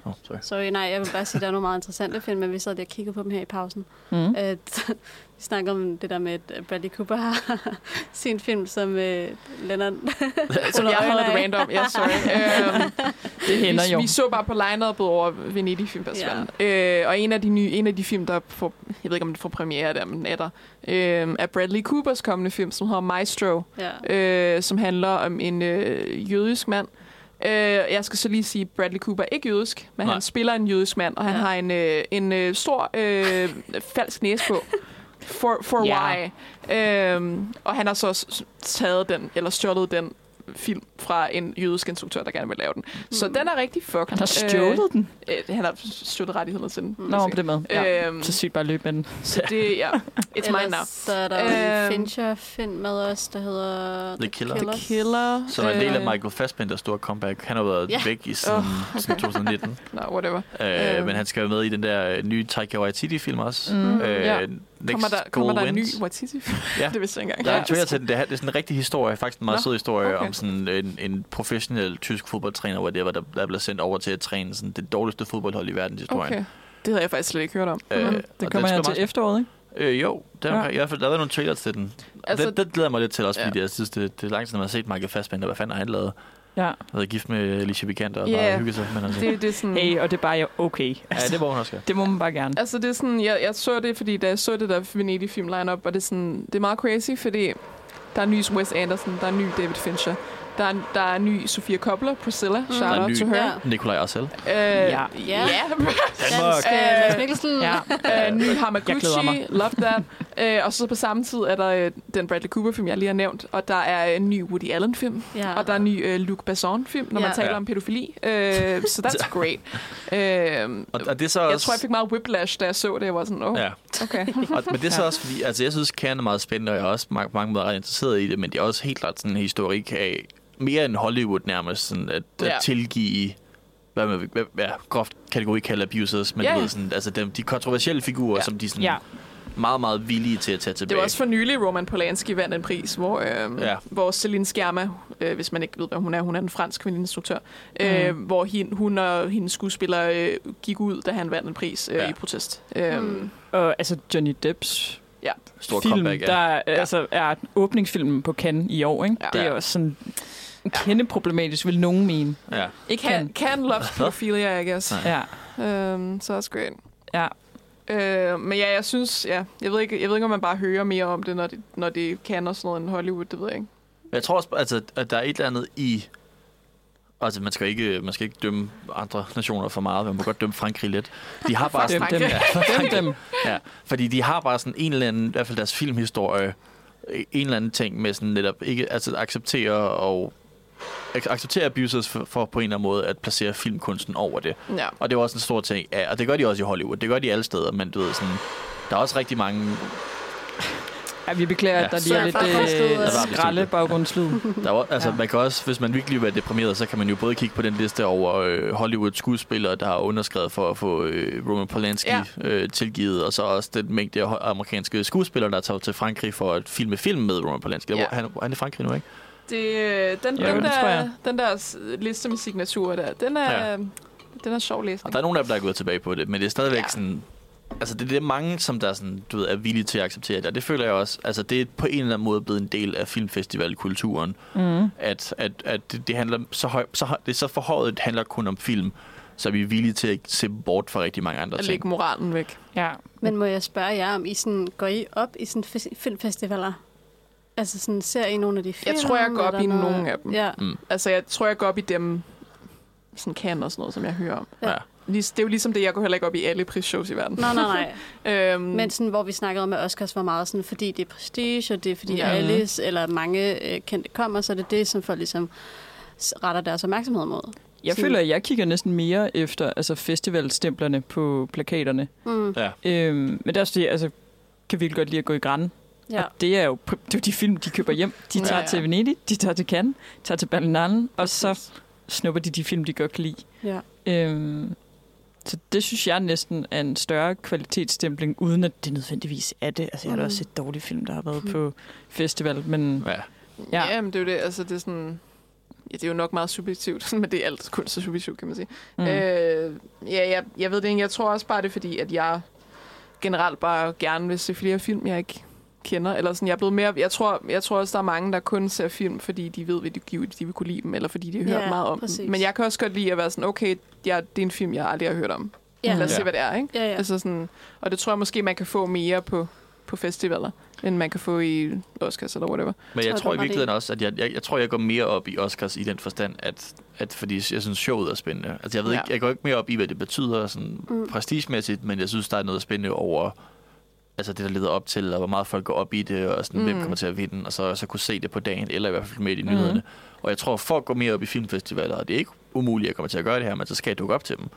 Oh, sorry. Sorry, nej, jeg vil bare sige, at der er nogle meget interessante film, men vi sad lige og kiggede på dem her i pausen. Mm. At, [LAUGHS] vi snakker om det der med, at Bradley Cooper har [LAUGHS] sin film, som øh, Leonard... [LAUGHS] Så jeg havde et random. Ja, sorry. øhm, Det hænder vi, jo. vi så bare på line-up'et over Venedig Filmfestivalen. Ja. Øh, og en af de nye, en af de film, der får, jeg ved ikke, om det får premiere der, men er der, øh, er Bradley Coopers kommende film, som hedder Maestro, ja. øh, som handler om en øh, jødisk mand, Øh, jeg skal så lige sige, at Bradley Cooper er ikke jødisk, men Nej. han spiller en jødisk mand, og han Ja. har en, øh, en øh, stor øh, falsk næse på. For, for Ja. why. Øhm, og han har så taget den, eller stjålet den film fra en jødisk instruktør, der gerne vil lave den. Så Mm. den er rigtig fucked. Han har stjålet den. Øh, øh, han har stjålet rettighederne til den. Nå, på det med. Ja. Øhm, Så sygt bare løb med den. så det, ja. It's mine now. Så er der Øhm. Fincher-film med os, der hedder The Killer. Killers. Killer. Som er en del af øh, Michael Fassbenders store comeback. Han har været Ja. væk i siden, siden 2019. [LAUGHS] Nå, whatever. Øh, Øhm. men han skal være med i den der øh, nye Taika Waititi-film også. Mm. Øh, Ja. Next Kommer der, kommer der en ny Wins. Waititi? Ja. [LAUGHS] det vidste jeg engang. Der er en trailer til den. Det er, det er sådan en rigtig historie, faktisk en meget Nå, sød historie okay. om sådan en, en professionel tysk fodboldtræner, hvor det var, der, der blev sendt over til at træne sådan det dårligste fodboldhold i verdenshistorien. Okay. Det havde jeg faktisk slet ikke hørt om. Øh, Mm. og Det kommer er her til efteråret, ikke? meget- Øh, jo, der, Ja. ja. i hvert fald, der har været nogle trailers til den. Altså, Altså- det, det glæder jeg mig lidt til også, Ja. fordi jeg synes, det, det er lang tid, når man har set Michael Fassbender. Hvad fanden har han lavet? Ja. Han har været gift med Alicia Vikander og Ja. bare hygget sig. Men altså, Det, det er sådan... Hey, og det er bare okay. ja, det må hun også. Det må man bare gerne. Altså, det er sådan, jeg, jeg så det, fordi da jeg så det der Venedig-film line-up, og det er sådan, det er meget crazy, fordi der er en ny Wes Anderson, der er en ny David Fincher, der er, en- der er en ny Sofia Coppola, Priscilla, mm. Shout er out to her. Ja. Nikolaj Arcel. Øh, Ja. ja. Ja. [LAUGHS] Danmark. Øh, Mads Mikkelsen. Ja. [LAUGHS] Øh, ny Hamaguchi, mig. love that. [LAUGHS] Øh, og så på samme tid er der øh, den Bradley Cooper-film, jeg lige har nævnt, og der er en ny Woody Allen-film, ja. og der er en ny øh, Luc Besson-film, når Ja. man taler Ja. om pædofili. Øh, så that's great. Øh, Og, og det er så også... jeg tror, jeg fik meget whiplash, da jeg så det. Jeg var sådan, åh, oh, Ja. okay. Og, men det er så Ja. også fordi, altså jeg synes, Kern er meget spændende, og jeg er også mange, mange måder ret interesseret i det, men det er også helt klart sådan en historik af mere end Hollywood nærmest, sådan at, at Ja. tilgive hvad man hvad, hvad, groft kategori kalder abusers, men Ja, ja. ved, sådan, altså dem, de kontroversielle figurer, Ja. som de sådan Ja. meget, meget villige til at tage Det tilbage. var også for nylig, Roman Polanski vandt en pris, hvor, øh, Ja. ja. hvor Celine Sciamma, øh, hvis man ikke ved, hvad hun er, hun er en fransk kvindelig instruktør, øh, Mm. hvor hin, hun og hendes skuespiller øh, gik ud, da han vandt en pris øh, Ja. ja. i protest. Øh, Mm. Og altså Johnny Depps Stor film, comeback, ja. der ja. altså, er åbningsfilmen på Cannes i år. Ikke? Ja. Det er Ja. også sådan [LAUGHS] kende problematisk, vil nogen mene. ja. Ikke Can, kan. can loves pedophilia, I guess. Nej. Ja, Um, så også great. ja. Øh, men ja, jeg synes, ja, jeg ved, ikke, jeg ved ikke, om man bare hører mere om det, når det, når det kan og sådan noget end Hollywood, det ved jeg ikke. Jeg tror også, altså, at der er et eller andet i... Altså, man skal ikke, man skal ikke dømme andre nationer for meget, men man må godt dømme Frankrig lidt. De har [LAUGHS] bare sådan, dem. Ja, Døm dem. [LAUGHS] Ja, fordi de har bare sådan en eller anden, i hvert fald deres filmhistorie, en eller anden ting med sådan netop ikke altså acceptere og ac- acceptere abusers for, for på en eller anden måde at placere filmkunsten over det. Ja. Og det var også en stor ting, ja, og det gør de også i Hollywood, det gør de alle steder, men du ved sådan, der er også rigtig mange, Ja, vi beklager, Ja. at der lige er lidt øh, skralde baggrundslyd. der var, altså Ja. man kan også, hvis man virkelig vil være deprimeret, så kan man jo både kigge på den liste over øh, Hollywood skuespillere, der har underskrevet for at få øh, Roman Polanski Ja. øh, tilgivet, og så også den mængde af amerikanske skuespillere, der tager til Frankrig for at filme film med Roman Polanski. Ja. Han, han er i Frankrig nu, ikke? Det, øh, den, Jo, den, det der, den der liste med signaturer der, den er, Ja. ja. den er sjov Og læsning. der er nogen af dem, der er gået tilbage på det, men det er stadigvæk Ja. ja. sådan... Altså, det, det er mange, som der er, sådan, du ved, er villige til at acceptere det, og det føler jeg også. Altså, det er på en eller anden måde blevet en del af filmfestivalkulturen, Mm. at, at, at det, det handler så høj, så, høj- det er så forhøjet, det handler kun om film, så er vi villige til at se bort fra rigtig mange andre At ting. lægge moralen væk. Ja. Men må jeg spørge jer, om I sådan, går I op i sådan fes- filmfestivaler? Altså sådan, ser I nogle af de film? Jeg tror, jeg går op i noget? nogle af dem. Ja. Altså, jeg tror, jeg går op i dem, sådan kan og sådan noget, som jeg hører om. Ja. Det er jo ligesom det, jeg går heller ikke op i alle prisshows i verden. Nej, nej, nej. [LAUGHS] Øhm, Men sådan, hvor vi snakkede om, at Oscars var meget sådan, fordi det er prestige, og det er fordi Ja. Alice eller mange øh, kendte kommer, så er det det, som folk ligesom retter deres opmærksomhed mod. Jeg Sådan- føler, at jeg kigger næsten mere efter altså festivalstemplerne på plakaterne. Mm. Ja. Øhm, men det er også det, altså, kan virkelig godt lide at gå i græn. Ja. Og det er jo det er jo de film, de køber hjem. De tager Ja, ja, til Venedig, de tager til Cannes, tager til Berlinale, og så snupper de de film, de godt kan lide. Ja. Øhm, så det synes jeg næsten er en større kvalitetsstempling, uden at det nødvendigvis er det. Altså, jeg har da Mm. også set dårlige film, der har været på festival, men Ja. Ja. Ja, men det er jo det. Altså, det er sådan... Ja, det er jo nok meget subjektivt, [LAUGHS] men det er alt kun så subjektivt, kan man sige. mm. Mm. Øh, ja, jeg, jeg ved det ikke. Jeg tror også bare, det er fordi, at jeg generelt bare gerne vil se flere film, jeg ikke kender. Eller sådan, jeg, er blevet mere, jeg, tror, jeg tror også, der er mange, der kun ser film, fordi de ved, at de, de, de vil kunne lide dem, eller fordi de har hørt Ja, meget om præcis. dem. Men jeg kan også godt lide at være sådan, okay, ja, det er en film, jeg aldrig har hørt om. Ja. Lad os Ja. se, hvad det er, ikke? Ja, ja. Altså sådan, og det tror jeg måske, man kan få mere på, på festivaler. end man kan få i Oscars eller whatever. Men jeg Tror tror, du, i virkeligheden også, at jeg, jeg, jeg tror, jeg går mere op i Oscars i den forstand, at, at fordi jeg synes, showet er spændende. Altså, jeg ved Ja. ikke, jeg går ikke mere op i, hvad det betyder sådan Mm. prestigemæssigt, men jeg synes, der er noget spændende over altså det, der leder op til, og hvor meget folk går op i det, og sådan, mm. hvem Mm. kommer til at vinde, og så, så kunne se det på dagen, eller i hvert fald med i Mhm. nyhederne. Mm. Og jeg tror, folk går mere op i filmfestivaler, og det er ikke umuligt, at jeg kommer til at gøre det her, men så skal jeg dukke op til dem.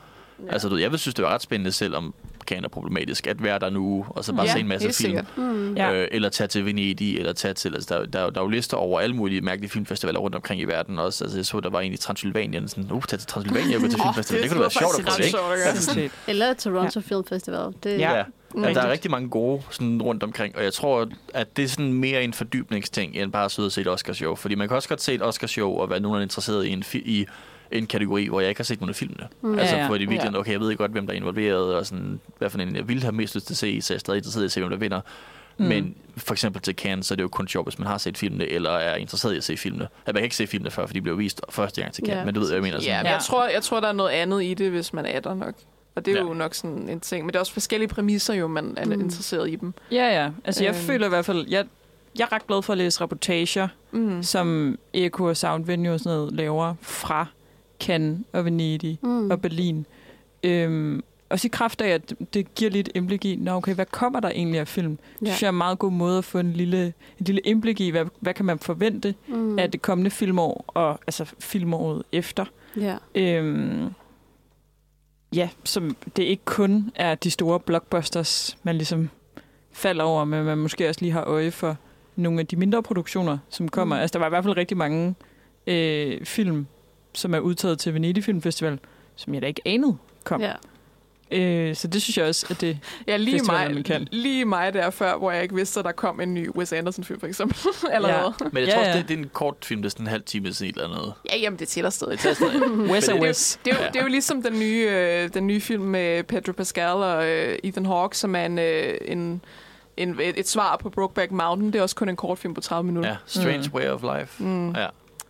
Ja. Altså, du, jeg vil synes, det var ret spændende, selvom kan er problematisk, at være der nu, og så bare Ja, se en masse film. sikkert. Mm. Ja. Øh, eller tage til Venedig, eller tage til... Altså, der, der, der er jo lister over alle mulige mærkelige filmfestivaler rundt omkring i verden også. Altså, jeg så, der var en i Transylvanien. Sådan, uh, tag til Transylvanien og gå til filmfestival. det det, kunne være sjovt at prøve, ikke? Eller Toronto ja. Film Festival. Det, Ja. Ja. Ja, der er rigtig mange gode sådan rundt omkring, og jeg tror, at det er sådan mere en fordybningsting, end bare at sidde og se et Oscarshow. Fordi man kan også godt se et Oscarshow og være nogen interesseret i en, fi- i en kategori, hvor jeg ikke har set nogen af filmene. Mm. Altså, Ja, ja. fordi virkelig, Ja. okay, jeg ved ikke godt, hvem der er involveret, og sådan, hvad for en jeg ville have mest lyst til at se, så jeg er stadig interesseret i at se, hvem der vinder. Mm. Men for eksempel til Cannes, så er det jo kun sjovt, hvis man har set filmene, eller er interesseret i at se filmene. At man kan ikke se filmene før, for de blev vist første gang til Cannes, Ja, men du ved, hvad jeg mener. Ja, Sådan. men Ja. jeg, tror, jeg tror, der er noget andet i det, hvis man er der nok. Og det er Ja. jo nok sådan en ting. Men det er også forskellige præmisser jo, man er Mm. interesseret i dem. Ja, ja. Altså, jeg Øhm. føler i hvert fald... Jeg, jeg er ret glad for at læse reportager, Mm. som Eko og Sound Venue og sådan noget laver fra Cannes og Venedig Mm. og Berlin. Øhm, også i kraft af, at det giver lidt indblik i, Nå, okay, hvad kommer der egentlig af film? Det Ja. synes jeg er en meget god måde at få en lille, en lille indblik i, hvad, hvad kan man forvente Mm. af det kommende filmår, og altså filmåret efter. Ja. Øhm, ja, som det ikke kun er de store blockbusters, man ligesom falder over, men man måske også lige har øje for nogle af de mindre produktioner, som kommer. Mm. Mm. Altså, der var i hvert fald rigtig mange øh, film, som er udtaget til Venedig Filmfestival, som jeg da ikke anede kom. ja. Øh, så det synes jeg også, at det... Ja, lige mig, kan. lige mig der før, hvor jeg ikke vidste, at der kom en ny Wes Anderson-film, for eksempel. [LAUGHS] Allerede. Men jeg Ja, tror også, ja. det, det er en kort film, det er sådan en halv time et eller andet. Ja, jamen, det tæller stadig. Det [LAUGHS] er sådan, Wes og det- Wes. Det er, jo, Ja. det er jo ligesom den nye, øh, den nye film med Pedro Pascal og øh, Ethan Hawke, som er en, øh, en, en, et, et svar på Brokeback Mountain. Det er også kun en kortfilm på 30 minutter. ja, Strange Mm. Way of Life. Mm. Ja.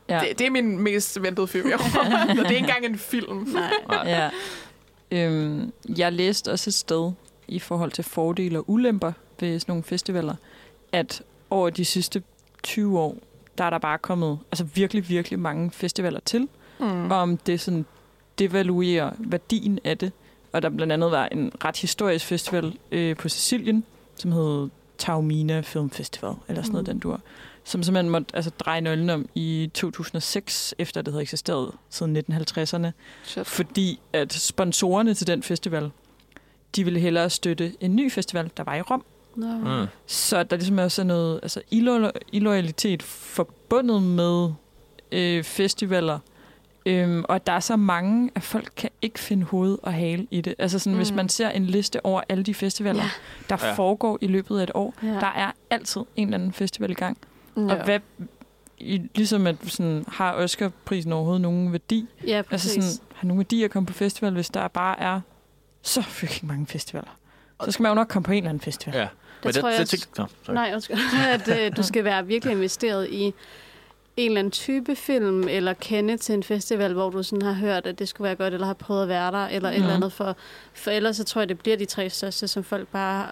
Ja. Det, det er min mest ventede film i år. Og det er ikke engang en film. [LAUGHS] Nej. Ja. Øhm, jeg læste også et sted i forhold til fordele og ulemper ved sådan nogle festivaler, at over de sidste 20 år, der er der bare kommet altså virkelig, virkelig mange festivaler til, Mm. mm. og om det sådan devaluerer værdien af det. Og der blandt andet var en ret historisk festival øh, på Sicilien, som hed Taormina Film Festival, eller sådan noget Mm. den dur, som simpelthen måtte altså, dreje nøglen om i 2006, efter det havde eksisteret siden 1950'erne, Shit. fordi at sponsorerne til den festival, de ville hellere støtte en ny festival, der var i Rom. No. Mm. Så der ligesom også er noget altså, illo- illoyalitet forbundet med øh, festivaler. Øhm, og der er så mange, at folk kan ikke finde hoved og hale i det. Altså sådan, mm. hvis man ser en liste over alle de festivaler, Ja. der Ja. foregår i løbet af et år, ja. der er altid en eller anden festival i gang. Ja. Ja. Og hvad, i, ligesom at sådan, har Oscar-prisen overhovedet nogen værdi? ja, Altså præcis. sådan, har nogen værdi at komme på festival, hvis der bare er så fucking mange festivaler? Så skal man jo nok komme på en eller anden festival. Ja. Men tror jeg det, også- tænk- Nå, sorry. Nej, undskyld. [LAUGHS] at øh, du skal være virkelig investeret i en eller anden type film, eller kende til en festival, hvor du sådan har hørt, at det skulle være godt, eller har prøvet at være der, eller et eller Mhm. andet. For, for ellers så tror jeg, det bliver de tre største, som folk bare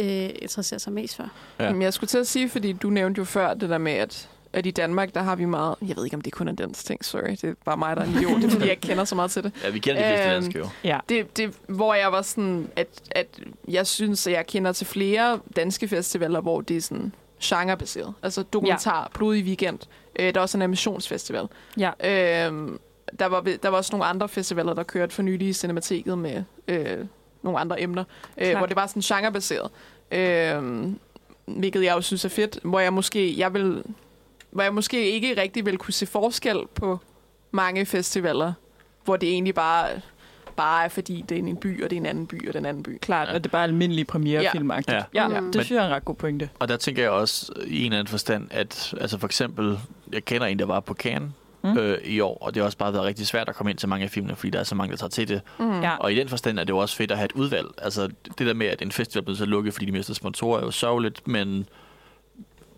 øh, interesserer sig mest for. Ja. Jamen, jeg skulle til at sige, fordi du nævnte jo før det der med, at, at i Danmark, der har vi meget... Jeg ved ikke, om det kun er den ting, sorry. Det er bare mig, der er en idiot. Det er, fordi jeg ikke kender så meget til det. Ja, vi kender de fleste Øhm, danske jo. Ja. Det, det, hvor jeg var sådan, at, at jeg synes, at jeg kender til flere danske festivaler, hvor det er sådan genrebaseret. Altså dokumentar, ja. blodig weekend. Øh, der er også en animationsfestival. Ja. Øh, der, var, der var også nogle andre festivaler, der kørte for nylig i Cinemateket med øh, nogle andre emner, øh, hvor det var sådan genrebaseret. Øh, hvilket jeg jo synes er fedt, hvor jeg måske, jeg vil, hvor jeg måske ikke rigtig vil kunne se forskel på mange festivaler, hvor det egentlig bare, bare er fordi, det er en by, og det er en anden by, og den anden by. Klart, Ja. og det er bare almindelige premierefilmagtigt. Ja. Ja. Ja. ja, Mm. det synes jeg er en ret god pointe. Og der tænker jeg også i en eller anden forstand, at altså for eksempel, jeg kender en, der var på Cannes Mm. øh, i år, og det har også bare været rigtig svært at komme ind til mange af filmene, fordi der er så mange, der tager til det. Mm. Ja. Og i den forstand er det jo også fedt at have et udvalg. Altså det der med, at en festival bliver så lukket, fordi de mister sponsorer, er jo sørgeligt, men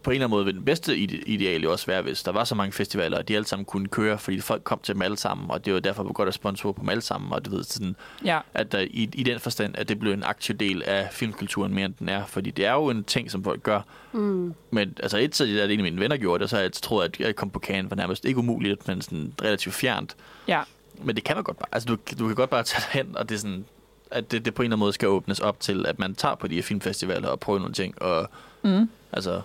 på en eller anden måde vil den bedste ide- ideal jo også være, hvis der var så mange festivaler, og de alle sammen kunne køre, fordi folk kom til dem alle sammen, og det var derfor, vi godt at sponsor på dem alle sammen, og du ved, sådan, Ja, at der, i, i den forstand, at det blev en aktiv del af filmkulturen mere end den er, fordi det er jo en ting, som folk gør, Mm. men altså et så at en af mine venner gjorde det, så jeg troet, at jeg kom på kagen var nærmest ikke umuligt, men sådan relativt fjernt. ja. Men det kan man godt bare. Altså, du, du kan godt bare tage hen, og det er sådan, at det, det på en eller anden måde skal åbnes op til, at man tager på de her filmfestivaler og prøver nogle ting, og Mm. altså,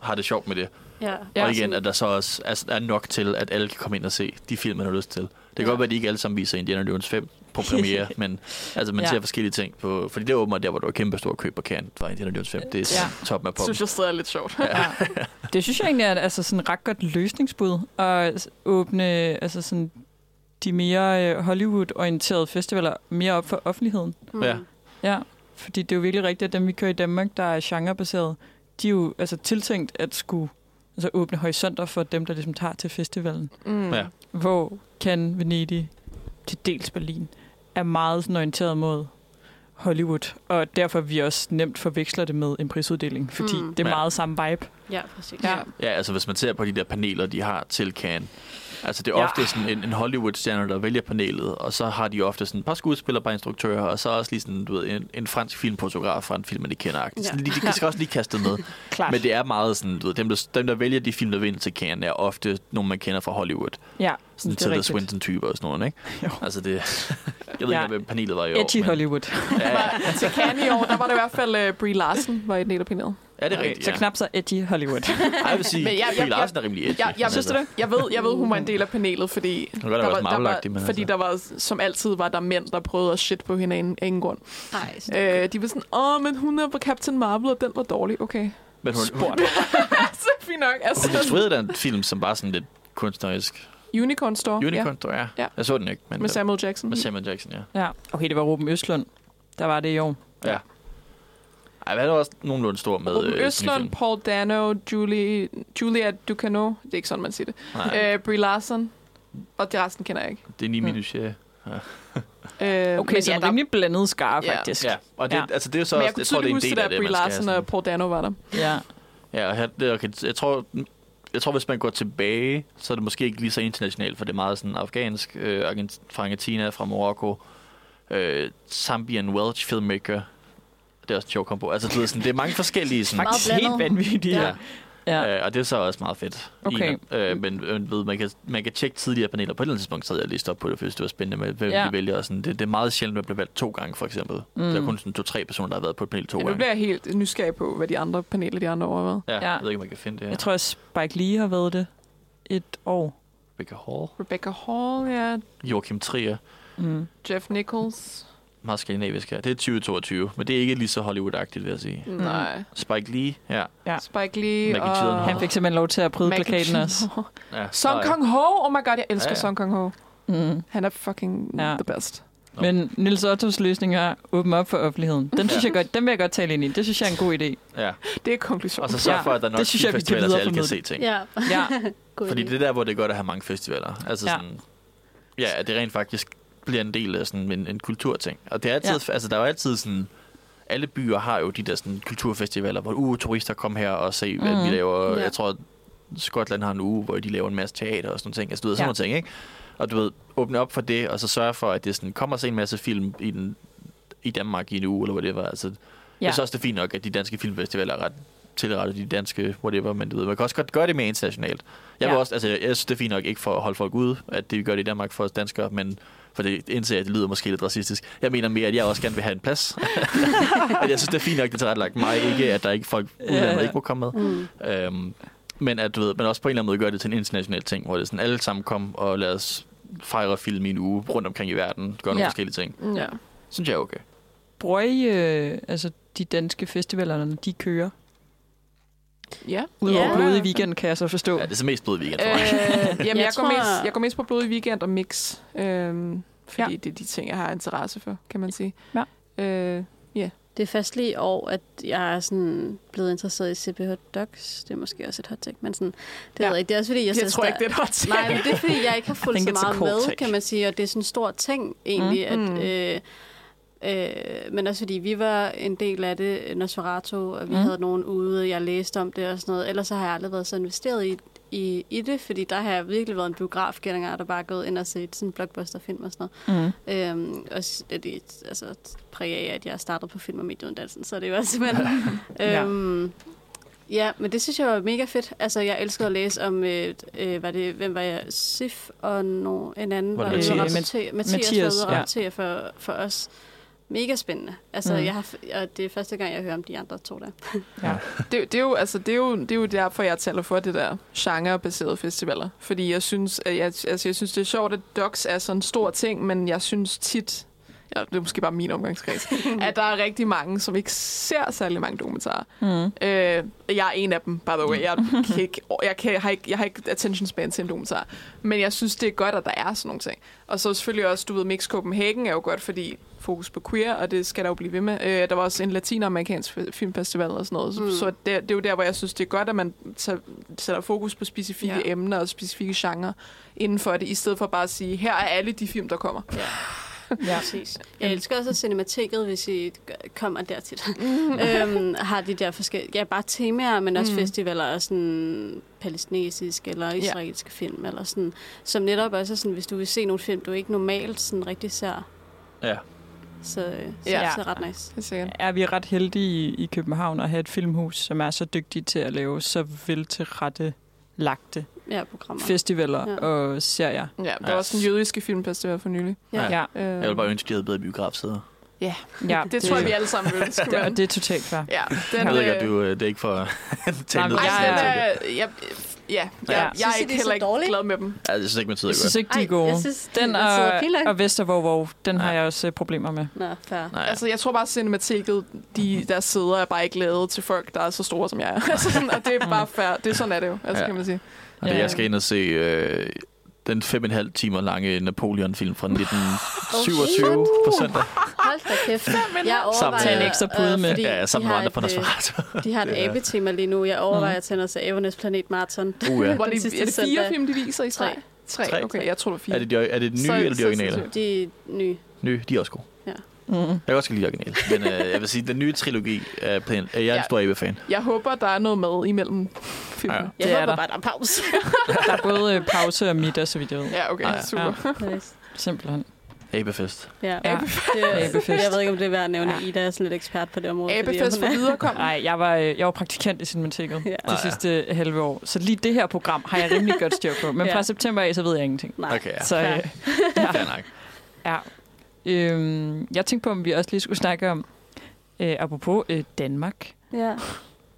har det sjovt med det. Ja. Ja, og igen, at der så også er, er nok til, at alle kan komme ind og se de film, man har lyst til. Det kan Ja. godt være, at de ikke alle sammen viser Indiana Jones 5 på premiere, [LAUGHS] men altså, man Ja. ja. ser forskellige ting på... Fordi det er åbenbart der, hvor du var kæmpe stor køb på kan, var Indiana Jones 5. Det er Ja. ja. top med på. synes jeg stadig er lidt sjovt. Ja. Det synes jeg egentlig er altså sådan et ret godt løsningsbud at åbne altså sådan de mere øh, Hollywood-orienterede festivaler mere op for offentligheden. Mm. Ja. Ja, fordi det er jo virkelig rigtigt, at dem, vi kører i Danmark, der er genrebaseret, de er jo altså tiltænkt at skulle altså åbne horisonter for dem, der ligesom tager til festivalen. Mm. Ja. Hvor kan Venedig, til dels Berlin, er meget sådan orienteret mod Hollywood, og derfor vi også nemt forveksler det med en prisuddeling, fordi Mm. det er Ja. meget samme vibe. Ja, præcis. Ja. Ja, altså hvis man ser på de der paneler, de har til Cannes, altså det er Ja. ofte sådan en, en Hollywood-stjerne, der vælger panelet, og så har de ofte sådan et par skuespillere, bare instruktører, og så også lige sådan, du ved, en, en fransk filmfotograf fra en film, man ikke kender. Ja. Ja. Sådan, de, de skal også lige kaste med. [LAUGHS] Men det er meget sådan, du ved, dem der, dem, der vælger de film, der vinder til Cannes, er ofte nogle, man kender fra Hollywood. ja, Sådan det er Tilda rigtigt. Swinton-typer og sådan noget, ikke? Jo. Altså det... Jeg ved Ja. ikke, hvem panelet var i år. Edgy men- Hollywood. Ja, [LAUGHS] ja. Til Cannes i år, der var det i hvert fald uh, Brie Larson, var i den ene af panelet. ja, det er rigtigt, Så ja. knap så edgy Hollywood. [LAUGHS] Ej, jeg vil sige, Men jeg- Brie jeg- Larsen er rimelig edgy. Jeg, jeg, synes altså, det? Jeg ved, jeg ved, hun var en del af panelet, fordi, kan godt have været Marvel-agtig, men fordi altså. der var, som altid var der mænd, der prøvede at shit på hende af ingen, grund. Nej, så Øh, de var sådan, åh, men hun er på Captain Marvel, og den var dårlig. Okay. Men hun, hun, [LAUGHS] så fint nok. hun Altså, instruerede der en film, som var sådan lidt kunstnerisk. Unicorn Store. Unicorn, tror jeg. Ja. Jeg så den ikke, men Ja, med Samuel Jackson. med Samuel Jackson, ja. ja. Okay, det var Ruben Østlund. Der var det i år. ja. Ej, hvad er der også nogenlunde stor med? Ruben øh, Østlund, film? Paul Dano, Julie, Julia Ducano, det er ikke sådan, man siger det, Nej, øh, Brie Larson, og det resten kender jeg ikke. det er ni minutier. [LAUGHS] Øh, Okay, men så ja, en der, rimelig blandet skare, Ja. faktisk. Ja, og det, Ja. altså, det er jo så men jeg også, kunne jeg tror, det tydeligt er en huske del det, af der det, Brie man skal have Larson sådan. og Paul Dano var der. ja. Ja, og her, okay, jeg tror, jeg tror, hvis man går tilbage, så er det måske ikke lige så internationalt, for det er meget sådan afghansk, øh, Argent- fra Argentina, fra Marokko, øh, Zambian Welsh filmmaker. Det er også en sjov kombo. Altså, du ved, sådan, det er mange forskellige... Sådan, Faktisk helt blandet. vanvittigt. ja. Ja. Øh, og det er så også meget fedt. Okay. Øh, men øh, ved, man, kan, man kan tjekke tidligere paneler. På et eller andet tidspunkt så havde jeg lige stoppet på det, for det var spændende med, hvem Ja. de vælger. Og sådan. Det, det, er meget sjældent, at bliver valgt to gange, for eksempel. Mm. Der er kun sådan to-tre personer, der har været på et panel to Ja, nu gange. bliver jeg helt nysgerrig på, hvad de andre paneler, de andre år har været. Ja, Ja. jeg ved ikke, om man kan finde det her. Jeg tror, at Spike Lee har været det et år. Rebecca Hall. Rebecca Hall, ja. Joachim Trier. Mm. Jeff Nichols. Meget skandinavisk her. Det er 2022, men det er ikke lige så Hollywood-agtigt, vil jeg sige. Nej. Spike Lee, ja. Ja. Spike Lee Maggie og... Gyllenhaal. Han fik simpelthen lov til at pryde Maggie plakaten også. Ja. Song ja. Kang Ho. Oh my god, jeg elsker Ja, ja. Song Kang Ho. Mm. Han er fucking Ja. the best. Nå. Men Nils Ottos løsning er åbne op for offentligheden. Den, synes jeg godt, den vil jeg godt tale ind i. Det synes jeg er en god idé. Ja. Det er konklusion. Og så sørg Ja, for, at der er nok det synes jeg, festivaler, til alle kan se ting. Ja, Ja, [LAUGHS] Fordi idé. det er der, hvor det er godt at have mange festivaler. Altså Ja. sådan, ja, det rent faktisk bliver en del af sådan en, en kulturting. Og det er altid, ja. altså der er jo altid sådan, alle byer har jo de der sådan kulturfestivaler, hvor uh, turister kommer her og se, hvad Mhm. vi laver. Ja. Jeg tror, Skotland har en uge, hvor de laver en masse teater og sådan ting. Altså du ved, sådan Ja. nogle ting, ikke? Og du ved, åbne op for det, og så sørge for, at det sådan, kommer og se en masse film i, den, i Danmark i en uge, eller hvad det var. Altså, ja. Jeg synes også, det er fint nok, at de danske filmfestivaler er ret tilrettet de danske, whatever, men du ved, man kan også godt gøre det mere internationalt. Jeg, vil Ja. også, altså, jeg synes, det er fint nok ikke for at holde folk ude, at det vi gør det i Danmark for os danskere, men for det indser jeg, at det lyder måske lidt racistisk. Jeg mener mere, at jeg også gerne vil have en plads. [LAUGHS] at jeg synes, det er fint nok, det er tilrettelagt mig, ikke at der ikke folk udlandet Ja. ikke må komme med. Mm. Øhm, men at du ved, men også på en eller anden måde gør det til en international ting, hvor det er sådan, alle sammen kom og lad os fejre film i en uge rundt omkring i verden, gøre nogle Ja. forskellige ting. Ja. Synes jeg er okay. Bruger I, øh, altså de danske festivaler, når de kører? Ja. Udover Ja. blodige weekend, kan jeg så forstå. Ja, det er så mest blod weekend for mig. Øh, [LAUGHS] jamen, jeg, Jeg jeg, tror- går mest, jeg går mest på Blodig Weekend og Mix. Øhm, fordi Ja. det er de ting, jeg har interesse for, kan man sige. Ja. Øh, Det er først lige i år, at jeg er sådan blevet interesseret i CPH Docs. Det er måske også et hot take, men sådan, det, Ja. ja. ved jeg ikke. det er også fordi, jeg, jeg, tror der- ikke, det er et hot take. Nej, men det er fordi, jeg ikke har fulgt så meget med, take. kan man sige, og det er sådan en stor ting egentlig, mm. at øh, Øh, men også fordi vi var en del af det, Nosferatu, og vi Mm. havde nogen ude, jeg læste om det og sådan noget. Ellers så har jeg aldrig været så investeret i, i, i det, fordi der har jeg virkelig været en biografgænger, der bare er gået ind og set sådan en blockbusterfilm og sådan noget. Mm. Øhm, og det er altså præg af, at jeg startede på film- og medieuddannelsen, så det var simpelthen... [LAUGHS] Ja. øhm, ja, men det synes jeg var mega fedt. Altså, jeg elskede at læse om, øh, øh, hvad det, hvem var jeg, Sif og no, en anden, Var var, Mathias? Mathias, Mathias, var og ja. rapportere for, for os. Mega spændende. Altså, Mm. jeg har, og det er første gang, jeg hører om de andre to der. [LAUGHS] Ja. Det, det, er jo, altså, det, er jo, det er jo derfor, jeg taler for det der genrebaserede festivaler. Fordi jeg synes, at jeg, altså, jeg synes, det er sjovt, at docs er sådan en stor ting, men jeg synes tit, ja, det er måske bare min omgangskreds, [LAUGHS] at der er rigtig mange, som ikke ser særlig mange dokumentarer. Mm. Øh, jeg er en af dem, by the way. Jeg, [LAUGHS] kan ikke, jeg, kan, har ikke, jeg har ikke attention span til en dokumentar. Men jeg synes, det er godt, at der er sådan nogle ting. Og så selvfølgelig også, du ved, Mix Copenhagen er jo godt, fordi fokus på queer, og det skal der jo blive ved med. Øh, der var også en latinamerikansk filmfestival og sådan noget. Mm. Mm. Så det, det er jo der, hvor jeg synes, det er godt, at man tager, sætter fokus på specifikke ja. emner og specifikke genrer inden for det, i stedet for bare at sige, her er alle de film, der kommer. Ja. Præcis. Jeg elsker også cinemateket, hvis I kommer dertil. [LAUGHS] øhm, har de der forskellige, ja, bare temaer, men også Mm. mm. festivaler af sådan palæstinensisk eller israelsk ja. film, eller sådan, som netop også er sådan, hvis du vil se nogle film, du ikke normalt sådan rigtig ser, Ja. så, så, Ja. ja. så er det ret nice. Det er er vi ret heldige i, i København at have et filmhus, som er så dygtige til at lave så vel til rette lagte Ja, programmer. festivaler ja. Ja. og serier. Ja, der Ja. var også en jødiske filmfestival for nylig. Ja. Ja, Øh, Jeg vil bare ønske, de havde bedre biografsider. ja [LAUGHS] det, det tror jeg, vi alle sammen vil. skulle det, det er totalt fair. Ja, Jeg den, ved ikke, øh, at du, øh, det er ikke for at [LAUGHS] Nej, ned. Ej, jeg ja, ja, Ja. ja, jeg Synes er ikke er heller ikke glad med dem. Ja, jeg synes ikke, man tid Jeg synes ikke, de er Ej, gode. jeg synes, den sidder og, og Vestervog, Vog, den har jeg også problemer med. Nå, fair. Nej, Altså, jeg tror bare, at cinemateket, de der sæder er bare ikke lavet til folk, der er så store, som jeg er. [LAUGHS] altså, og det er bare fair. Det er sådan er det jo, altså, Ja. kan man sige. Og det, Ja. jeg skal ind og se øh, den fem og en halv timer lange Napoleon-film fra 1927 på søndag. Hold da kæft. Jeg Sammen overvejer, med- en ekstra pude øh, med. Ja, sammen de med har andre et, øh, Nosferatu. [LAUGHS] De har et Det er- abetema lige nu. Jeg overvejer Mm. at tænde os af Avernes Planet Marathon. Uh, ja. [LAUGHS] Hvor Den de, sidste er det fire søndag. film, de viser i? Tre. Tre, Tre. okay. Jeg tror, det var fire. Er det, de, er det de nye Så- eller de originale? De er nye. Nye, de er også gode. Mm. Jeg kan også lide originale. Men øh, jeg vil sige, den nye trilogi er pæn. Jeg er en Ja. stor Abe-fan. Jeg håber, der er noget med imellem filmene. Ja. Jeg Det er håber der. bare, der er pause. [LAUGHS] Der er både øh, pause og middag, så vidt jeg ved. Ja, okay. Ja. Super. nice. Simpelthen. Abefest. Ja. Ja. Abefest. jeg ved ikke, om det er værd at nævne. Ja. Ida er sådan lidt ekspert på det område. Abefest for er- viderekommende. Nej, jeg var, øh, jeg var praktikant i cinemateket Ja. de Nå, ja. sidste halve år. Så lige det her program har jeg rimelig godt styr på. Men Ja. fra september af, så ved jeg ingenting. Nej. Okay, ja. Så øh. Fair nok. ja. Øhm, jeg tænkte på, om vi også lige skulle snakke om, øh, apropos øh, Danmark, Ja.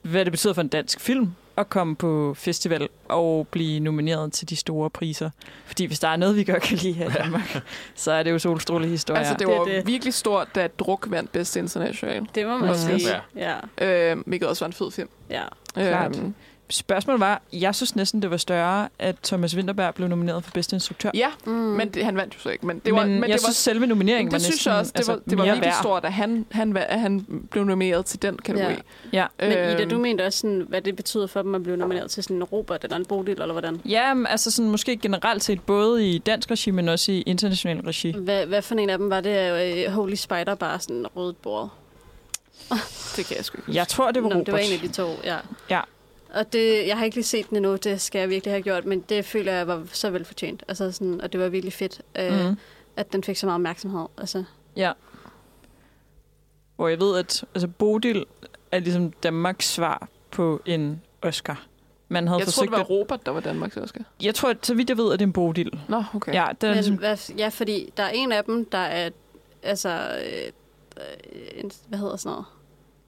hvad det betyder for en dansk film at komme på festival og blive nomineret til de store priser. Fordi hvis der er noget, vi godt kan lide her i Danmark, så er det jo solstrålehistorier. Altså, det Det er var det. virkelig stort, da Druk vandt bedst international. Det må man Mm. sige. Ja. Ja. Øh, hvilket også var en fed film. ja. Klart. Øhm, Spørgsmålet var, jeg synes næsten, det var større, at Thomas Winterberg blev nomineret for bedste instruktør. ja, Mm. men det, han vandt jo så ikke. Men det var, men, men, jeg det var, synes, selve nomineringen det var synes næsten jeg også, det var, altså, det var virkelig værd. stort, at han, han, var- at han blev nomineret til den kategori. Ja. Ja. Men Ida, Øhm, du mente også, sådan, hvad det betyder for dem at blive nomineret til sådan en Robert eller en Bodil, eller hvordan? Ja, men altså sådan, måske generelt set, både i dansk regi, men også i international regi. Hvad, hvad for en af dem var det? øh, Holy Spider, bare sådan rødt bord? Det kan jeg sgu ikke. Jeg tror, det var Nå, Robert. det var en af de to, ja. Ja. Og det, jeg har ikke lige set den endnu, det skal jeg virkelig have gjort, men det føler jeg var så velfortjent. Altså sådan, og det var virkelig fedt, øh, Mm. at den fik så meget opmærksomhed. Altså, Ja. Hvor jeg ved, at altså, Bodil er ligesom Danmarks svar på en Oscar. Man havde Jeg tror, det var at... Robert, der var Danmarks Oscar. Jeg tror, at, så vidt jeg ved, at det er en Bodil. Nå, okay. Ja, den men, hvad, ja, fordi der er en af dem, der er, altså, øh, øh, en- hvad hedder sådan noget?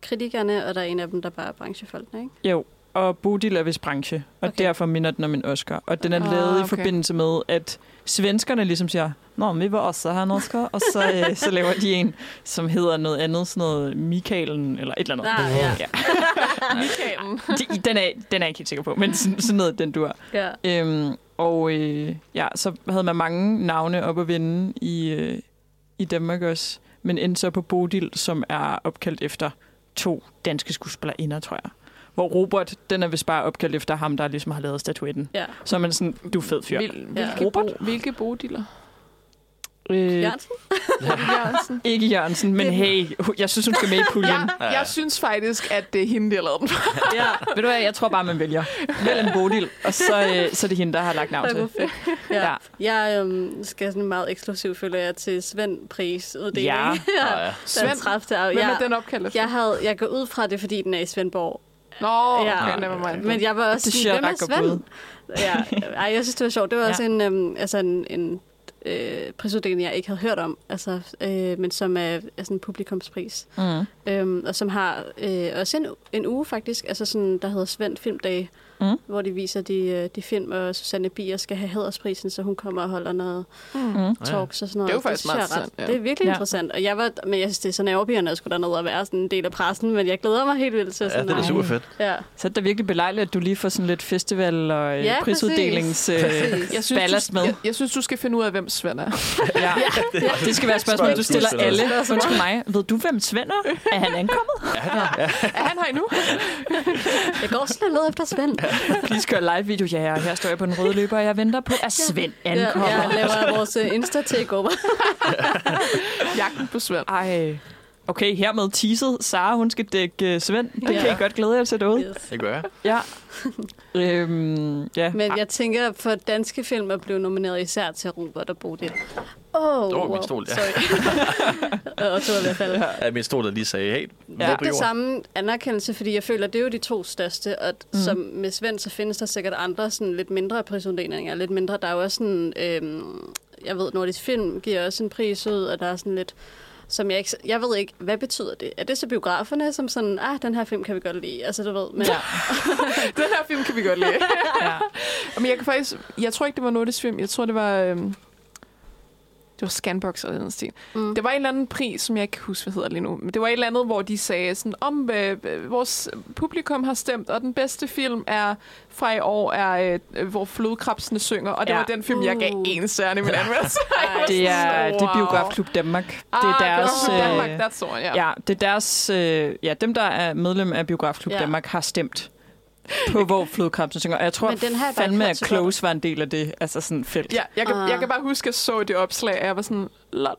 Kritikerne, og der er en af dem, der bare er branchefolkene, ikke? Jo, og Bodil er vist branche, og okay. Derfor minder den om en Oscar. Og den er Ah, lavet i okay. forbindelse med, at svenskerne ligesom siger, Nå, men vi vil også have en Oscar, og så, øh, så laver de en, som hedder noget andet, sådan noget Michaelen, eller et eller andet. Ah, ja. ja. [LAUGHS] Michaelen. De, den, er, den er jeg ikke helt sikker på, men sådan, sådan noget, den du ja. Øhm, og øh, ja, så havde man mange navne op at vinde i, øh, i Danmark også, men endte så på Bodil, som er opkaldt efter to danske skuespillerinder, tror jeg. Hvor Robert, den er vist bare opkaldt efter ham, der ligesom har lavet statuetten. ja. Så er man sådan, du er fed fyr. Hvil, hvilke, Robert? bo, hvilke bodiller? Øh, Jørgensen? [LAUGHS] Jørgensen. ikke Jørgensen, men hey, jeg synes, hun skal med i puljen. Ja, jeg synes faktisk, at det er hende, der har lavet den. [LAUGHS] ja. Ved du hvad, jeg tror bare, man vælger. Vælg en Bodil, og så, øh, så er det hende, der har lagt navn Det til. Ja. Ja. Jeg øhm, skal sådan meget eksklusivt følge jer til Svend Pris uddeling. Ja. [LAUGHS] Ja. Den Svend, 30. af. Hvem Jeg, er den opkaldt efter? jeg, havde, jeg går ud fra det, fordi den er i Svendborg. Nå, Ja. okay, never mind. Men jeg var også Det sådan, hvem er Svend? Ja, ej, jeg synes, det var sjovt. Det var Ja. ja. også en, øhm, altså en, en øh, prisuddeling, jeg ikke havde hørt om, altså, øh, men som er, er sådan en publikumspris. Mm. Øhm, og som har øh, også en, en uge faktisk, altså sådan, der hedder Svend Filmdag, Mm. hvor de viser de, øh, de film, og Susanne Bier skal have hædersprisen, så hun kommer og holder noget Mm. Mm. talks og sådan noget. Det er jo faktisk synes meget interessant, ja. Det er virkelig Ja. ja. interessant, og jeg var, men jeg synes, det er så nervepirrende at skulle derned og være sådan en del af pressen, men jeg glæder mig helt vildt til Ja, sådan det er super fedt. Ja. Så er det da virkelig belejligt, at du lige får sådan lidt festival og øh, Ja, prisuddelings øh, Præcis. Jeg synes, ballast du, med. jeg, jeg synes, du skal finde ud af, hvem Svend er. [LAUGHS] Ja. Det skal være et spørgsmål, du stiller alle. Undskyld mig. Ved du, hvem Svend er? Er han ankommet? Ja, ja. Er han her endnu? [LAUGHS] Jeg går sådan og leder efter Svend. [LAUGHS] Please gør live video. Ja, og her står jeg på den røde løber, og jeg venter på, at Svend Ja, ankommer. jeg laver vores øh, Insta-takeover. [LAUGHS] Jagten på Svend. Ej. Okay, hermed teaset. Sara, hun skal dække uh, Svend. Det Ja. kan I godt glæde jer til derude. Yes. Det gør jeg. Ja. øhm, ja. Men jeg tænker, for danske film at blive nomineret især til Robert og Bodil. Åh, oh, Åh, min stol, ja. Sorry. [LAUGHS] og to i hvert fald. Ja, min stol, der lige sagde, hey, Ja. Det jorden. samme anerkendelse, fordi jeg føler, det er jo de to største, og mm. som med Svend, så findes der sikkert andre sådan lidt mindre prisuddelinger, lidt mindre. Der er jo også sådan, øhm, jeg ved, Nordisk Film giver også en pris ud, og der er sådan lidt, som jeg ikke, jeg ved ikke, hvad betyder det? Er det så biograferne, som sådan, ah, den her film kan vi godt lide, altså du ved, men Ja. [LAUGHS] Den her film kan vi godt lide. [LAUGHS] ja. Men jeg kan faktisk... Jeg tror ikke, det var nordisk film. Jeg tror, det var... Øhm, det var Scanbox eller den stil. mm. Det var en eller anden pris, som jeg ikke kan huske, hvad hedder lige nu. Men det var et eller andet, hvor de sagde sådan, om øh, øh, vores publikum har stemt, og den bedste film er fra i år, er øh, hvor flodkrabsene synger. Og det Ja. var den film, jeg gav Uh. en stjerne i min [LAUGHS] anmeldelse. Det er, [LAUGHS] det er Wow. Biografklub Danmark. Det er Ah, deres... Biografklub øh, Danmark, that's one, ja. Ja, det er deres... Øh, ja, dem, der er medlem af Biografklub. Ja. Danmark, har stemt på, hvor flodkrabsen synger. Og jeg tror Men den bare fandme, at Close var en del af det. Altså sådan felt. Ja, jeg kan, Ah. jeg kan bare huske, at jeg så det opslag, og jeg var sådan, lol.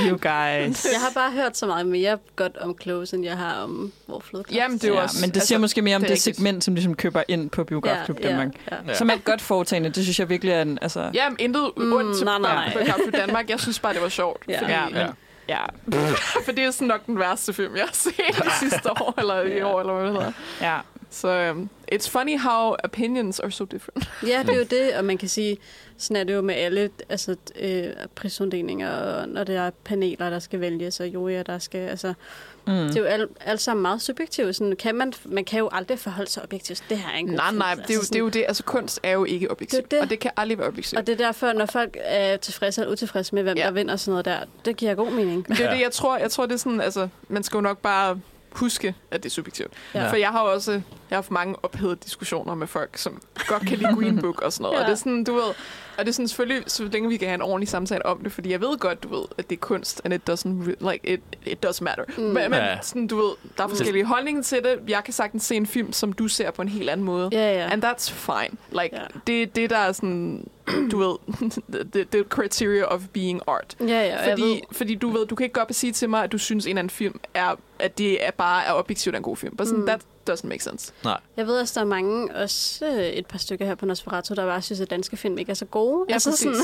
You guys. Jeg har bare hørt så meget mere godt om Close, end jeg har om hvor flodkræft. Jamen, det er ja, også... men det siger måske mere om det det, det segment, som ligesom køber ind på Biografklub ja, Danmark. Ja, Ja. Som er et godt foretagende. Det synes jeg virkelig er en... Altså, Jamen, intet Mm, ondt til nej, nej. Biografklub Danmark. Jeg synes bare, det var sjovt. Ja. Fordi, Ja, men- Ja. ja, [LAUGHS] For det er sådan nok den værste film, jeg har set de [LAUGHS] sidste år, eller i år, eller hvad det hedder. ja. Så um, it's funny how opinions are so different. Ja, det er jo det, og man kan sige, sådan er det jo med alle altså, øh, prisuddelinger, og når det er paneler, der skal vælges, og jurier, der skal... Altså, Mm. Det er jo alt, alt sammen meget subjektivt. Sådan, kan man, man kan jo aldrig forholde sig objektivt. Det her er en god Nej, film. nej, det er, jo, Altså det er jo det. Altså, kunst er jo ikke objektivt, Det det. og det kan aldrig være objektivt. Og det er derfor, når folk er tilfredse eller utilfredse med, hvem Ja. der vinder og sådan noget der, det giver god mening. Men det er Ja. det, jeg tror. Jeg tror, det er sådan, altså, man skal jo nok bare huske, at det er subjektivt. Ja. For jeg har også jeg har haft mange ophedede diskussioner med folk, som godt kan lide Green Book og sådan noget. ja. [LAUGHS] Og det er sådan, du ved, og det er sådan selvfølgelig, så længe vi kan have en ordentlig samtale om det, fordi jeg ved godt, du ved, at det er kunst, and it doesn't, re- like, it, it does matter. Mm. Mm. Men, men Ja. sådan, du ved, der er forskellige holdninger til det. Jeg kan sagtens se en film, som du ser på en helt anden måde. Ja, ja. And that's fine. Like, Ja. det, det der er sådan, [CLEARS THROAT] du ved, [LAUGHS] the, the criteria of being art. Ja, ja, og jeg ved, Fordi, fordi du ved, du kan ikke godt sige til mig, at du synes, en eller anden film er, at det er bare er objektivt en god film. But sådan, Mm. that doesn't make sense. jeg ved også, der er mange, også øh, et par stykker her på Nosferatu, der bare synes, at danske film ikke er så gode. Ja, præcis. [LAUGHS] sådan,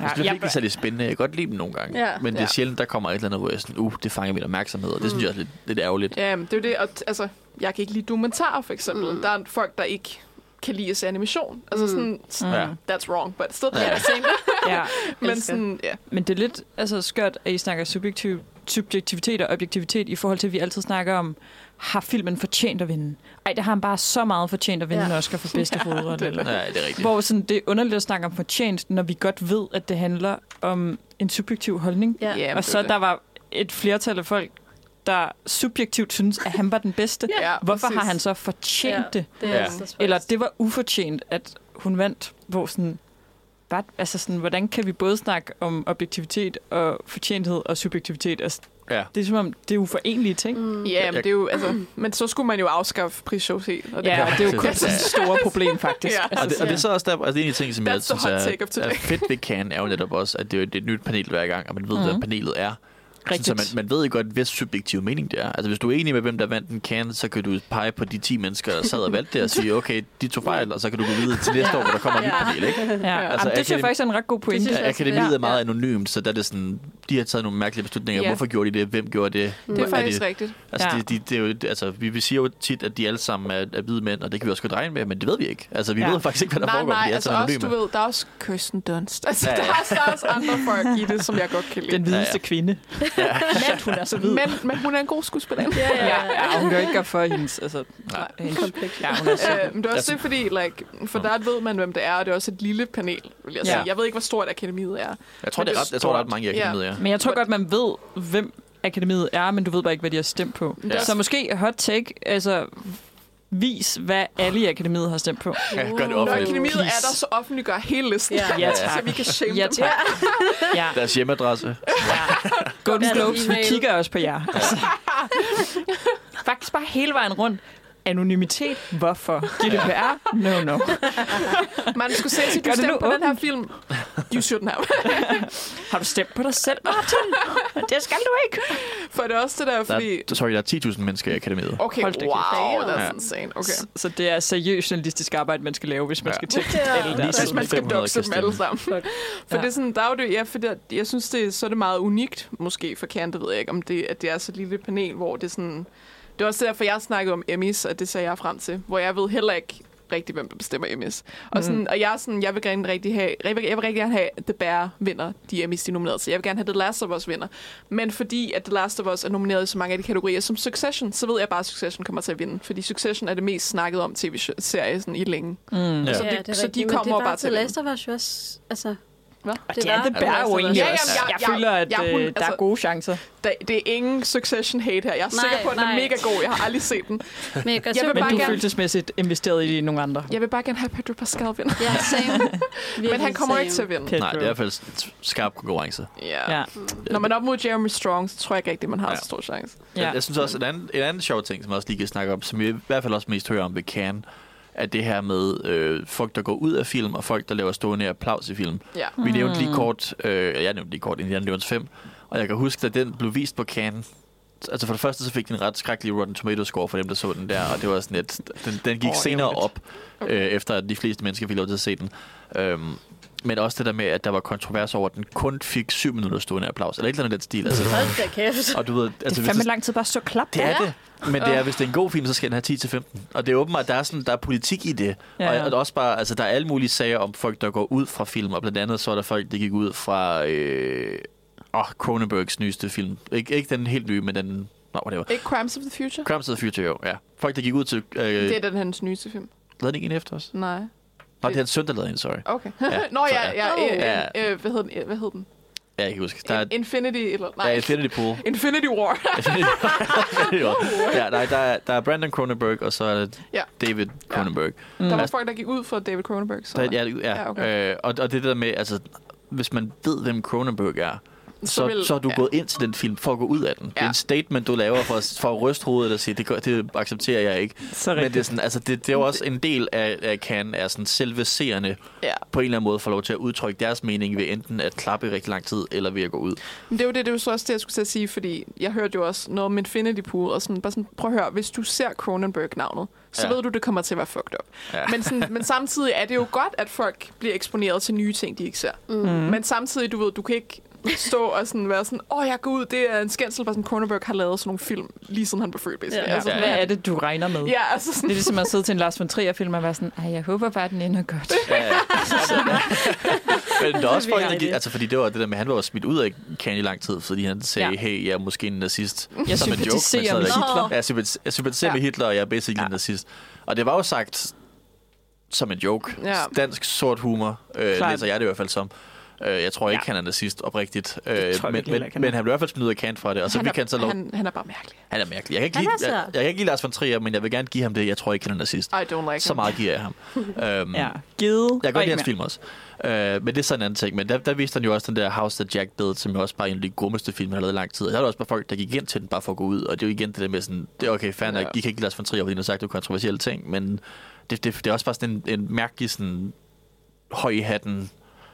Jeg synes ikke, det er særlig spændende. Jeg kan godt lide dem nogle gange. Ja. Men det er Ja. sjældent, der kommer et eller andet, hvor jeg er sådan, uh, det fanger min opmærksomhed. Og det synes jeg er lidt, lidt ærgerligt. Ja, det er jo det. Og, altså, jeg kan ikke lide dokumentarer, for eksempel. Mm. Der er folk, der ikke kan lide at se animation. Altså Mm. sådan, sådan Ja. that's wrong, but still Ja. yeah. same. [LAUGHS] ja. [LAUGHS] Men Elsker. sådan, ja. Men det er lidt altså, skørt, at I snakker subjektiv, subjektivitet og objektivitet i forhold til, at vi altid snakker om, har filmen fortjent at vinde? Ej, det har han bare så meget fortjent at vinde Ja. en Oscar for bedste [LAUGHS] Ja, hovedrolle. det er eller- Ja, det er rigtigt. Hvor sådan, det er underligt at snakke om fortjent, når vi godt ved, at det handler om en subjektiv holdning. ja. Ja, og så det. der var et flertal af folk, der subjektivt synes, at han var den bedste. Ja, Hvorfor præcis. har han så fortjent Ja. det? Det Ja. altså. Eller det var ufortjent, at hun vandt. Hvor sådan, hvad, altså sådan, hvordan kan vi både snakke om objektivitet og fortjenthed og subjektivitet? Altså, Ja. Det er som om, det er uforenelige ting. Mm. Ja, men det er jo, altså, men så skulle man jo afskaffe prisshows helt. Og det Ja, og det er jo det store problem, faktisk. [LAUGHS] Ja. Altså, Og det, og det er så også der, altså en af de ting, som jeg That's the synes er, er fedt ved Can, er jo netop også, at det er det er et nyt panel hver gang, og man ved, mm. hvad Mhm. panelet er. Rigtigt. Så man, man ved jo godt, hvis subjektiv mening det er. Altså hvis du er enig med, hvem der vandt en Can, så kan du pege på de 10 mennesker, der sad og valgte det, og sige, okay, de tog fejl, og så kan du gå videre til næste år, hvor der kommer nyt Ja. panel, ikke? Ja, Altså, altså, det synes jeg akademi- faktisk er en ret god pointe. Akademiet det er meget Ja. anonymt, så der er det sådan, de har taget nogle mærkelige beslutninger. Ja. Hvorfor gjorde de det? Hvem gjorde det? Det er Hvor faktisk det? rigtigt. Altså, Ja. de, de, det er jo, altså, vi, vi siger jo tit, at de alle sammen er, er hvide mænd, og det kan vi også godt regne med, men det ved vi ikke. Altså, vi Ja. ja. ved faktisk ikke, hvad der nej, foregår, nej, de er altså så også, anonyme. du ved, der er også Kirsten Dunst. Altså, Ja, ja, ja. ja. Der, er, også- der er også andre folk i det, som jeg godt kan lide. Den hvideste Ja, [LAUGHS] ja. Men hun er så hvid. Men, men hun er en god skuespiller. Ja, ja, Ja, ja, hun kan jo ikke gøre for hendes... Altså, Nej. hendes Kompleks. ja, hun er så... Øh, men det er også det, fordi, like, for der ved man, hvem det er, og det er også et lille panel, vil jeg Ja. sige. Jeg ved ikke, hvor stort akademiet er. Jeg tror, det er ret, jeg tror, der er ret mange Ja. akademiet, ja. Men jeg tror godt, man ved, hvem akademiet er, men du ved bare ikke, hvad de har stemt på. Ja. Så måske hot take, altså vis, hvad alle i akademiet har stemt på. Ja, gør det Når akademiet Please. er der, så offentliggør hele listen. Ja. [LAUGHS] Ja, tak. Så vi kan shame Ja, dem. tak. [LAUGHS] Ja, Deres hjemmeadresse. ja. Golden Globes, vi kigger også på jer. Altså. [LAUGHS] Faktisk bare hele vejen rundt. Anonymitet? Hvorfor? GDPR? No, no. Man skulle se, at Gør du stemte på den her film. You shouldn't have. Har du stemt på dig selv, Martin? Det skal du ikke. For det er også det der, Der fordi... er, sorry, der er 10.000 mennesker i akademiet. Okay, Hold wow, Ja. that's insane. Okay. Så, så det er seriøst journalistisk arbejde, man skal lave, hvis man Ja. skal tjekke Ja. alle deres... Hvis man skal 500 doxe dem alle sammen. For Ja. det er sådan, der er det, ja, for det, jeg synes, det, er- så er det meget unikt, måske for Kant, det ved jeg ikke, om det, at det er så lille panel, hvor det er sådan... Det er også derfor, jeg snakkede om Emmys, og det ser jeg frem til, hvor jeg ved heller ikke rigtig, hvem der bestemmer Emmys. Og, sådan, og jeg, er sådan, jeg vil gerne rigtig have, jeg vil, jeg vil rigtig gerne have, at The Bear vinder de Emmys, de er nomineret til. Jeg vil gerne have The Last of Us vinder. Men fordi at The Last of Us er nomineret i så mange af de kategorier som Succession, så ved jeg bare, at Succession kommer til at vinde. Fordi Succession er det mest snakket om tv-serie sådan, i længe. Mm. Ja. Så Ja, de- det er så de kommer det bare var til at vinde. Last of Us jo også, altså... Hvad? Og Det det er var- det bærer jo egentlig ja, også. ja, Jeg ja, føler, at ja, hun- øh, der er altså- gode chancer. Der, det er ingen Succession hate her. Jeg er Nej, sikker på, at den er nej. mega god. Jeg har aldrig set den. Men jeg, Jeg vil Men bare du er gerne- følelsesmæssigt investeret i nogle andre. Jeg vil bare gerne have Pedro Pascal vinde. Ja, same. [LAUGHS] Men han kommer ikke til at vinde. Pedro. Nej, det er i hvert fald skarp konkurrence. Ja. Ja. Når man er op mod Jeremy Strong, så tror jeg ikke rigtig, man har Ja. så stor chance. Ja. Jeg, jeg synes også, en anden, en anden sjov ting, som jeg også lige kan snakke om, som vi i hvert fald også mest hører om ved Can, er det her med øh, folk, der går ud af film, og folk, der laver stående applaus i film. Ja. Vi nævnte lige kort, øh, jeg nævnte lige kort Indiana Jones 5, og jeg kan huske, at den blev vist på Cannes, altså for det første, så fik den en ret skrækkelig Rotten Tomato score for dem, der så den der, og det var sådan et, den, den gik oh, senere op, øh, efter at de fleste mennesker fik lov til at se den. Øhm, men også det der med, at der var kontrovers over, at den kun fik syv minutter stående applaus, eller et eller andet den stil. Altså, Hold da kæft. og du ved, Det altså, er hvis fandme lang tid bare at stå klap. det er Ja. det. Men det er, hvis det er en god film, så skal den have 10-15. Og det er åbenbart, der er, sådan, der er politik i det. Ja, Ja. Og, og også bare, altså, der er alle mulige sager om folk, der går ud fra film. Og blandt andet så er der folk, der gik ud fra øh, oh, Cronenbergs nyeste film. Ik- ikke den helt nye, men den... Nå, whatever. Ikke Crimes of the Future? Crimes of the Future, jo. Ja. Folk, der gik ud til... Øh, Det det... er den hans nyeste film. Lavede den ikke en efter os? Nej. Nå, det er søn, der lavede sorry. Okay. Ja, [LAUGHS] Nå ja, ja. ja, øh, Ja. øh, hvad hed den? Øh, Hvad hed den? Ja, jeg kan huske. Der er, Infinity, eller... Nej, ja, Infinity Pool. [LAUGHS] [LAUGHS] Infinity War. Infinity War. ja, nej, der, er, der er Brandon Cronenberg, og så er det Ja. David Cronenberg. Mm. Der var folk, der gik ud for David Cronenberg. Så. Der, ja, ja, Ja, ja okay. øh, og, og det der med, altså, hvis man ved, hvem Cronenberg er, så, så, vil- så er du ja. gået ind til den film for at gå ud af den. Ja. Det er en statement, du laver for, at- for at ryste hovedet og sige, det, gør- det accepterer jeg ikke. Så Men det er, sådan, altså, det, det er jo også en del af, af Cannes, er sådan selve seerne Ja. på en eller anden måde får lov til at udtrykke deres mening ved enten at klappe i rigtig lang tid, eller ved at gå ud. Men det er jo det, det er jo så også det, jeg skulle til at sige, fordi jeg hørte jo også noget om Infinity Pool, og sådan, bare sådan, prøv at høre, hvis du ser Cronenberg-navnet, så Ja. ved du, det kommer til at være fucked up. Ja. Men, sådan, men samtidig er det jo godt, at folk bliver eksponeret til nye ting, de ikke ser. Mm. Mm. Men samtidig, du ved, du kan ikke stå og sådan være sådan, åh, jeg går ud, det er en skændsel, bare sådan, Cronenberg har lavet sådan nogle film, lige siden han blev født, basically. Ja. Altså, Ja. Hvad er det, du regner med? Ja, altså Det sådan, er ligesom at sidde til en Lars von Trier-film og være sådan, Ej, jeg håber bare, den ender godt. Ja, ja. [LAUGHS] Men der er også Det folk, er der gik, det. altså fordi det var det der med, han var smidt ud af Cannes i lang tid, fordi han sagde, Ja. ja. hey, jeg er måske en nazist. Jeg Som en joke, sympatiserer med. Hitler. Ja, jeg sympatis- jeg sympatiserer Ja. med Hitler, og jeg er basically Ja. ja. en nazist. Og det var jo sagt som en joke. Ja. Dansk sort humor, øh, Klart. læser jeg det i hvert fald som. Øh, jeg tror ikke, Ja. han er nazist oprigtigt. Øh, men, men, ikke, han men er. han blev i hvert fald smidt ud af Cannes for det, og så han, fik han så lov. Han, han, er bare mærkelig. han er mærkelig. Jeg kan, ikke Han lide, er jeg, jeg kan ikke lide Lars von Trier, men jeg vil gerne give ham det. Jeg tror ikke, han er nazist. I don't like Så him. meget giver jeg ham. [LAUGHS] øhm, Ja, givet. Jeg kan godt lide hans film også. Øh, men det er sådan en anden ting. Men der, der viste han jo også den der House That Jack Built, som jo også bare er en af de grummeste film, han har lavet i lang tid. Og der er der også bare folk, der gik ind til den bare for at gå ud. Og det er jo igen det der med sådan, det er okay, fair nok, Ja. I kan ikke lide Lars von Trier, fordi han har sagt nogle kontroversielle ting, men det, det, det er også bare sådan en, en mærkelig sådan høj i hatten,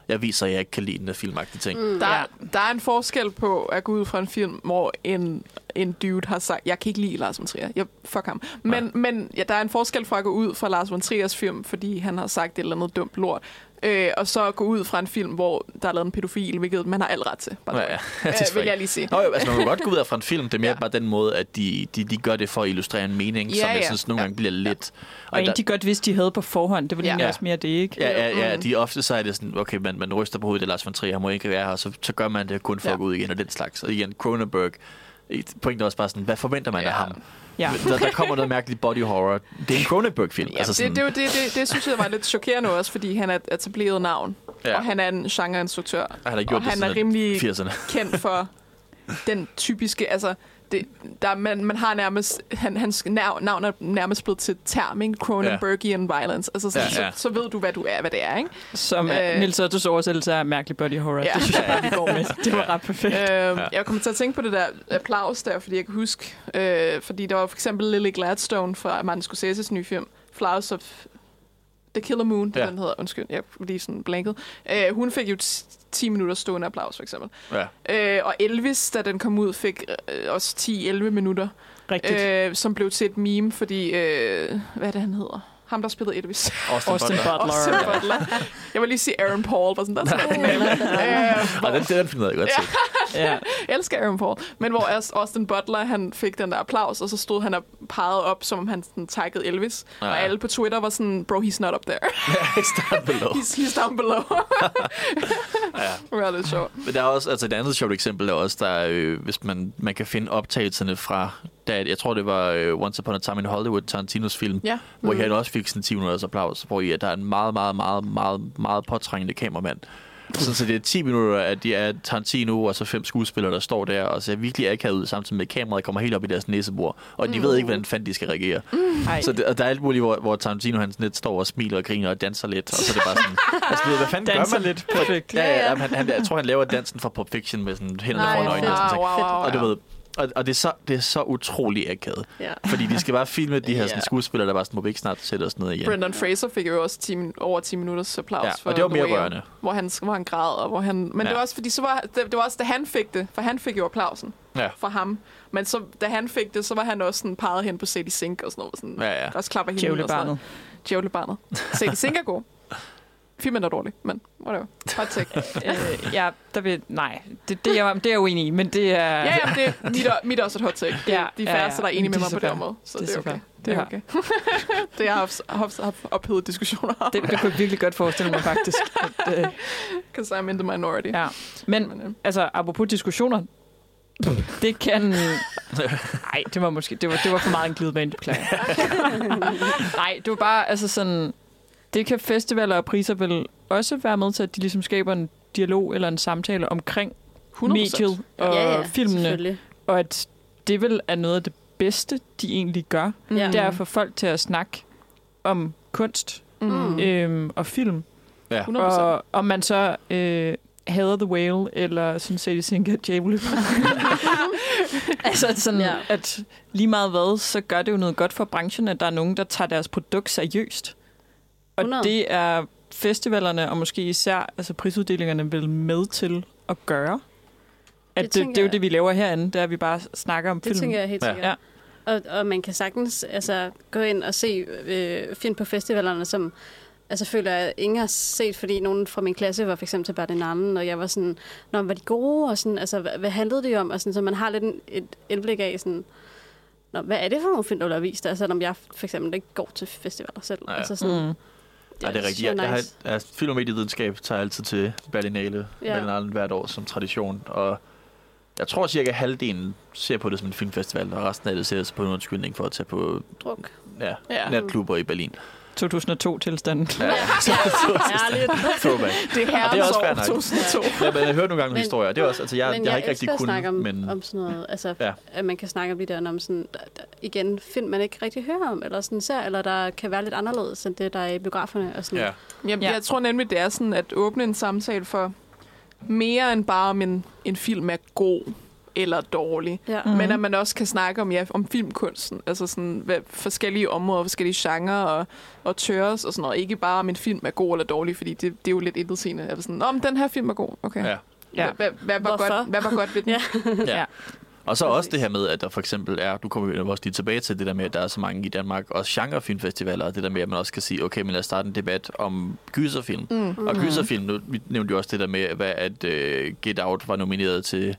jeg viser, at jeg ikke kan lide den der filmagtige ting. Mm. Der, Ja. ja. der er en forskel på at gå ud fra en film, hvor en, en dude har sagt, jeg kan ikke lide Lars von Trier. Jeg, fuck ham. Men, Nej. men ja, der er en forskel fra at gå ud fra Lars von Triers film, fordi han har sagt et eller andet dumt lort, øh, og så gå ud fra en film, hvor der er lavet en pædofil, hvilket man har alt ret til. the Ja, ja. Øh, [LAUGHS] Det vil jeg lige sige. Nå jo, altså man kan godt gå ud af fra en film, det er mere ja. Ja. bare den måde, at de, de, de gør det for at illustrere en mening, Ja, som jeg ja. synes nogle Ja. gange bliver lidt... Og en, de godt vidste, de havde på forhånd. Det var Ja. egentlig Ja. også mere det, ikke? Ja, ja, ja Mm. de ofte så er det sådan, okay, man, man ryster på hovedet, det er Lars von Trier, han må ikke være her, og så, så gør man det kun for ja. Ja. at gå ud igen, og den slags. Og igen, Cronenberg, pointen er også bare sådan, hvad forventer man ja. af Ja. ham? Ja. Der, der kommer noget mærkeligt body horror. Det er en Cronenberg-film. Ja, altså det, det, jo det, det, det synes jeg var lidt chokerende også, fordi han er et etableret navn, ja. og han er en genreinstruktør, han har gjort og det han er rimelig 80'erne. kendt for den typiske, altså, det, der, man, man har nærmest, han, hans navn, navn er nærmest blevet til term, ikke? Cronenbergian ja. violence. Altså, så, Ja, ja. Så, så, ved du, hvad du er, hvad det er, ikke? Som øh, Øh. Nils Ottos oversættelse af mærkelig body horror. Ja. Det synes jeg bare, vi går med. [LAUGHS] Det var ret perfekt. Ja. Jeg kommer til at tænke på det der applaus der, fordi jeg kan huske, øh, fordi der var for eksempel Lily Gladstone fra Martin Scorseses nye film, Flowers of The Killer Moon, det Ja. den hedder, undskyld, jeg er lige sådan blanket. Øh, hun fik jo 10 minutter stående applaus, for eksempel. Ja. Øh, og Elvis, da den kom ud, fik øh, også 10-11 minutter, Rigtigt. øh, som blev til et meme, fordi, øh, hvad er det, han hedder? Ham, der spillede Elvis. Austin, Austin Butler. Butler. Austin Butler. Jeg vil lige sige Aaron Paul, var sådan der. Sådan øh, Og den, den havde jeg godt set. Ja. jeg elsker Aaron Paul. Men hvor Aus- Austin Butler, han fik den der applaus, og så stod han og pegede op, som om han sådan taggede Elvis. Ja. Og alle på Twitter var sådan, bro, he's not up there. [LAUGHS] Start below. He's, he's down below. [LAUGHS] Ja. det var lidt sjovt. Men der er også, altså et andet sjovt eksempel er også, der er, øh, hvis man, man kan finde optagelserne fra, da, jeg tror det var øh, Once Upon a Time in Hollywood, Tarantinos film, Ja. hvor Mm. mm. han også fik sådan 10 minutters applaus, hvor I, der er en meget, meget, meget, meget, meget påtrængende kameramand. Sådan, så det er 10 minutter, at de er Tarantino og så fem skuespillere, der står der og ser virkelig akavet ud, samtidig med at kameraet kommer helt op i deres næsebord. Og de Mm. ved ikke, hvordan fanden de skal reagere. Ej. Så det, og der er alt muligt, hvor, hvor Tarantino han lidt står og smiler og griner og danser lidt. Og så er det bare sådan, [LAUGHS] altså, hvad fanden Danser gør man? lidt. Perfekt. Ja, Ja, ja, ja. ja. Han, han, jeg tror, han laver dansen fra Pulp Fiction med sådan hænderne foran øjnene. Og, sådan, wow, wow, wow. og du ved, og, og det, er så, det er så utrolig akavet. Ja. Fordi de skal bare filme de her Ja. sådan, skuespillere, der bare sådan, må vi ikke snart sætte os ned igen. Brendan Fraser fik jo også 10, min- over 10 minutters applaus Ja, for og det var mere Whale, rørende. Hvor han, hvor han græd, og hvor han... Men Ja. det var også, fordi så var, det, det var også, da han fik det, for han fik jo applausen Ja. for ham. Men så, da han fik det, så var han også sådan peget hen på Sadie Sink og sådan noget. Sådan, Ja, ja. Også klapper hende. og sådan Djævlebarnet. Djævlebarnet. Sadie Sink er god. Filmen er dårlig, men whatever. Hot take. [LAUGHS] øh, ja, der vil... Nej, det, det, er, jeg- det er jeg uenig i, men det er... Ja, jamen, det er, mit, mit er også et hot take. Det Ja, de ja, færreste, ja. der er enige med Det mig på den fair. måde. Så Det det er okay. Det er Ja. okay. [LAUGHS] det har haft, haft, haft ophedede diskussioner om. Det, det kunne jeg virkelig godt forestille mig, faktisk. [LAUGHS] Øh, Because I'm in the minority. ja. Men Men, altså, apropos diskussioner, det kan... Nej, det var måske... Det var, det var for meget en glidebane, beklager. Nej, det var bare altså sådan... Det kan festivaler og priser vel også være med til, at de ligesom skaber en dialog eller en samtale omkring 100%. mediet og ja, ja, filmene, og at det vel er noget af det bedste, de egentlig gør. Mm. Ja. Det er at få folk til at snakke om kunst Mm. Mm. øhm, og film. 100%. Og om man så øh, hader The Whale, eller [LAUGHS] at de tænker, djævle Altså sådan, Ja. ja. at lige meget hvad, så gør det jo noget godt for branchen, at der er nogen, der tager deres produkt seriøst. Og 100. det er festivalerne, og måske især altså prisuddelingerne, vel med til at gøre. At det, det, det er jo det, vi laver herinde, det er, at vi bare snakker om Det film. tænker jeg helt sikkert. Ja. Og, og man kan sagtens altså, gå ind og se øh, film på festivalerne, som altså, føler jeg, ingen har set, fordi nogen fra min klasse var for eksempel til Berlinanden, og jeg var sådan, Nå, men var de gode? Og sådan, altså, hvad, hvad handlede det om? Og sådan, så man har lidt en, et indblik af, sådan, Nå, hvad er det for nogle film, der er vist? Altså, selvom jeg for eksempel ikke går til festivaler selv. Ja. Altså, sådan, Mm. Ja, det er rigtigt. så Jeg, jeg, har, nice. jeg, film- og medievidenskab tager altid til Berlinale, Ja. Berlinale hvert år som tradition. Og jeg tror cirka halvdelen ser på det som en filmfestival, og resten af det ser det på en undskyldning for at tage på Druk. ja, Ja. ja. natklubber i Berlin. 2002-tilstanden. Ja. [LAUGHS] Ærligt. Throwback. Det er [LAUGHS] Og det er også fair herrens år nok. 2002. Ja, men jeg hører nogle gange nogle historier. Det er også, altså, jeg, men jeg, har ikke elsker rigtig at snakke om, kunnet, men... om sådan noget. Altså, Ja. ja. at man kan snakke om de der, om sådan, der, der, igen, film, man ikke rigtig hører om, eller sådan ser, eller der kan være lidt anderledes end det, der er i biograferne. Og sådan. Ja. Jamen, Ja. ja. Jeg tror nemlig, det er sådan at åbne en samtale for mere end bare, om en, en film er god eller dårlig. Ja. Mm. Mm. Men at man også kan snakke om, ja, om filmkunsten. Altså sådan hvad, forskellige områder, forskellige genrer og, og tørs og sådan noget. Ikke bare om en film er god eller dårlig, fordi det, det er jo lidt intetsigende. Altså sådan, om den her film er god. Okay. Ja. Ja. Hvad, hvad, var godt, hvad var godt ved den? Ja. [LAUGHS] Ja. Og så også det her med, at der for eksempel er, du kommer jo også lige tilbage til det der med, at der er så mange i Danmark, også genrefilmfestivaler, og det der med, at man også kan sige, okay, men lad os starte en debat om gyserfilm. Mm. Og gyserfilm, nu vi nævnte jo også det der med, hvad, at uh, Get Out var nomineret til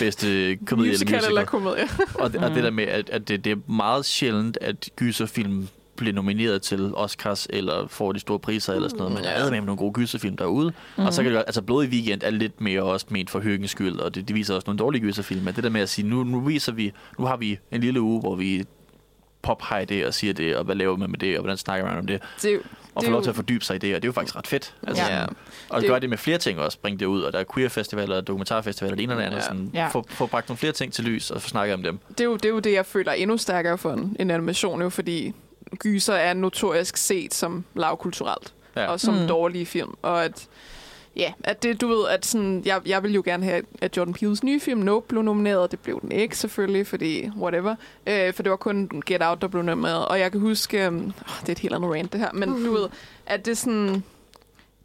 bedste komedie Musical eller musical. komedie. Og, det, og Mm. det der med, at, at det, det er meget sjældent, at gyserfilm bliver nomineret til Oscars eller får de store priser eller sådan noget. Men der er med nogle gode gyserfilm derude. Mm. Og så kan det, altså Blodig Weekend er lidt mere også ment for hyggens skyld, og det, det viser også nogle dårlige gyserfilm. Men det der med at sige, nu, nu viser vi, nu har vi en lille uge, hvor vi pop det og siger det, og hvad laver man med det, og hvordan snakker man om det, Det, er jo- og få lov og til at fordybe sig i det, og det er jo faktisk ret fedt. Altså, Ja. Og Det- gøre det med flere ting også, bringe det ud, og der er queerfestivaler, dokumentarfestivaler, det ene eller andet, Ja. sådan, Ja. få, få bragt nogle flere ting til lys, og få snakket om dem. det, er jo, det er jo det, jeg føler er endnu stærkere for en, en animation, jo, fordi gyser er notorisk set som lavkulturelt. Ja. og som mm. dårlige film. Og at, ja, at det, du ved, at sådan, jeg, jeg vil jo gerne have, at Jordan Peele's nye film, Nope, blev nomineret. Det blev den ikke, selvfølgelig, fordi whatever. Øh, for det var kun Get Out, der blev nomineret. Og jeg kan huske, um, det er et helt andet rant, det her, men mm. du ved, at det sådan...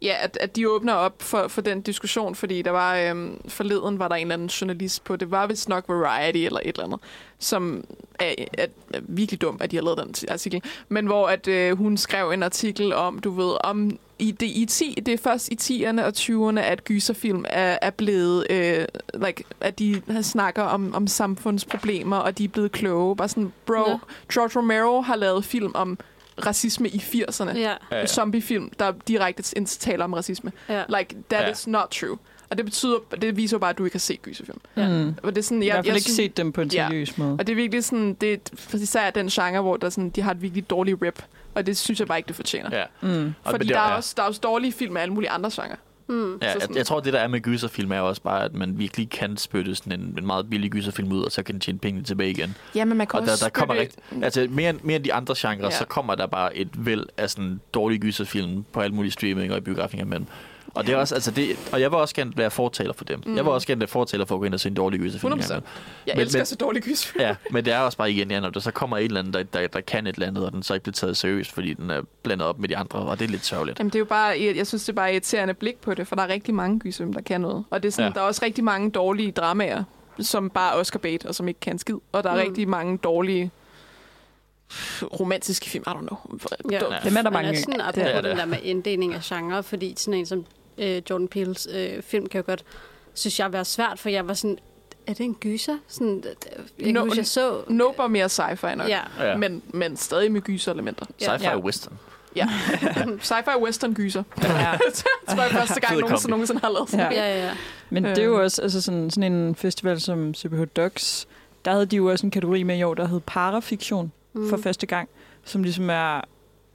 Ja, at, at de åbner op for, for den diskussion, fordi der var øhm, forleden var der en eller anden journalist på, det var vist nok Variety eller et eller andet, som er, er, er virkelig dum, at de har lavet den ti- artikel, men hvor at øh, hun skrev en artikel om, du ved, om i det, i 10, det er først i 10'erne og 20'erne, at gyserfilm er, er blevet, øh, like, at de snakker om, om samfundsproblemer, og de er blevet kloge. Bare sådan, bro, Ja. George Romero har lavet film om racisme i 80'erne. Ja, Ja, ja. Zombiefilm, der direkte ind- taler om racisme. ja. Like, that Ja. is not true. Og det betyder, det viser jo bare, at du ikke har set gyserfilm. Ja. Mm. Og det er sådan, Jeg, jeg, i hvert fald ikke synes- set dem på en Ja. seriøs måde. Og det er virkelig sådan, det er især den genre, hvor der sådan, de har et virkelig dårligt rip. Og det synes jeg bare ikke, det fortjener. Ja. Mm. Og Fordi det- der er, ja. også, der er også dårlige film af alle mulige andre genrer. Mm. Ja, Så jeg, jeg tror, det der er med gyserfilm er også bare, at man virkelig kan spytte sådan en, en meget billig gyserfilm ud, og så kan den tjene pengene tilbage igen. Ja, men man kan Og der, også der kommer spytte- rigt, altså mere, end- mere end de andre genrer, Ja. så kommer der bare et væld af sådan dårlige gyserfilm på alle mulige streaming og i biografinger imellem. Og, det er også, altså det, og jeg vil også gerne være fortaler for dem. Mm. Jeg vil også gerne være fortaler for at gå ind og se en dårlig gyserfilm. 100%. Jeg Men- elsker men- så dårlige gyserfilm. Ja, men det er også bare igen, ja, når der så kommer et eller andet, der, der, der kan et eller andet, og den så ikke bliver taget seriøst, fordi den er blandet op med de andre, og det er lidt sørgeligt. Jamen, det er jo bare, jeg synes, det er bare irriterende blik på det, for der er rigtig mange gyserfilm, der kan noget. Og det er sådan, Ja. ja. der er også rigtig mange dårlige dramaer, som bare er Oscar bait, og som ikke kan skid. Og der er Mm. mm. rigtig mange dårlige romantiske film, I don't know. Ja. Dem er der Men mange er af. sådan, Det apropos er det. den der med inddeling af genre, fordi sådan en som øh, Jordan Peele's øh, film kan jo godt, synes jeg, være svært, for jeg var sådan, er det en gyser? Sådan, øh, jeg No- no, huske, jeg så... Nope er mere sci-fi nok. Ja, Ja. Men, men stadig med gyser-elementer. Sci-fi Ja. og western. Ja. [LAUGHS] Sci-fi western gyser. Ja. [LAUGHS] det tror jeg første gang, nogen, kombi. nogensinde har lavet sådan. Ja. Ja. ja, ja. ja. Men det er jo også altså sådan, sådan en festival som CBH Docs. Der havde de jo også en kategori med i år, der hed parafiktion mm. for første gang, som ligesom er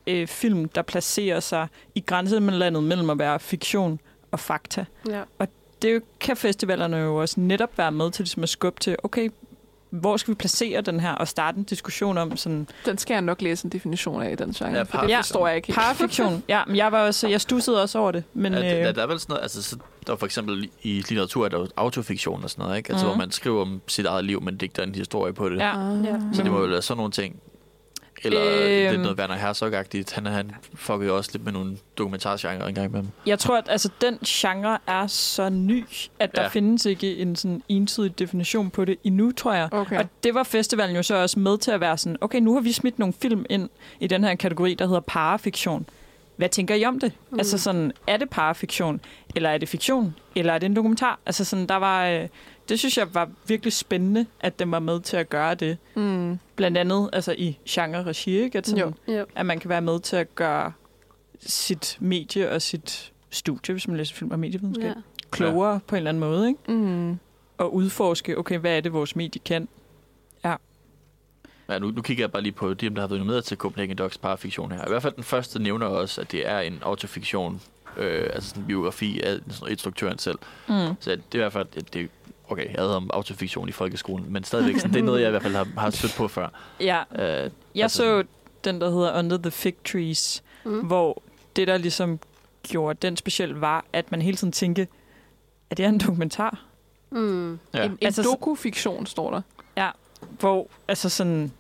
øh, film, der placerer sig i grænselandet mellem at være fiktion og fakta. ja. Det jo- kan festivalerne jo også netop være med til ligesom at skubbe til, okay, hvor skal vi placere den her, og starte en diskussion om sådan Den skal jeg nok læse en definition af, den genre. Ja, for det forstår jeg ikke helt. parafiktion. ja, men jeg var også, jeg stussede også over det, men Men, øh, ja, der, er vel sådan noget, altså, så, der er for eksempel i litteratur, er der jo autofiktion og sådan noget, ikke? Altså, Mhm. hvor man skriver om sit eget liv, men digter en historie på det. ja. Ja. Så det må jo være sådan nogle ting. Eller øhm. Lidt noget Werner Herzog-agtigt. Han, han fucker jo også lidt med nogle dokumentargenre en gang imellem. Jeg tror, at altså, den genre er så ny, at der Ja. findes ikke en sådan entydig definition på det endnu, tror jeg. Okay. Og det var festivalen jo så også med til at være sådan, okay, nu har vi smidt nogle film ind i den her kategori, der hedder parafiktion. Hvad tænker I om det? Mm. Altså sådan, er det parafiktion, eller er det fiktion, eller er det en dokumentar? Altså sådan, der var, øh, det synes jeg var virkelig spændende, at den var med til at gøre det. Mm. Blandt andet altså i genre-regi, ikke? At, sådan, Jo. Jo. at man kan være med til at gøre sit medie og sit studie, hvis man læser film og medievidenskab, ja. klogere ja. på en eller anden måde, ikke? Mm. Og udforske, okay, hvad er det, vores medie kan? Ja. Ja, nu, nu kigger jeg bare lige på dem, der har været nomineret til Copenhagen Docs parafiktion her. I hvert fald den første nævner også, at det er en autofiktion, øh, altså sådan en biografi af sådan instruktøren selv. Mm. Så det er i hvert fald, det, det okay, jeg havde om autofiktion i folkeskolen, men stadigvæk, sådan, det er noget, jeg i hvert fald har, har stødt på før. [LAUGHS] Ja, Øh, jeg altså så den, der hedder Under the Fig Trees, Mm. hvor det, der ligesom gjorde den speciel, var, at man hele tiden tænkte, at det er en dokumentar. Mm. Ja. En, en Altså, dokufiktion, står der. Hvor, altså sådan,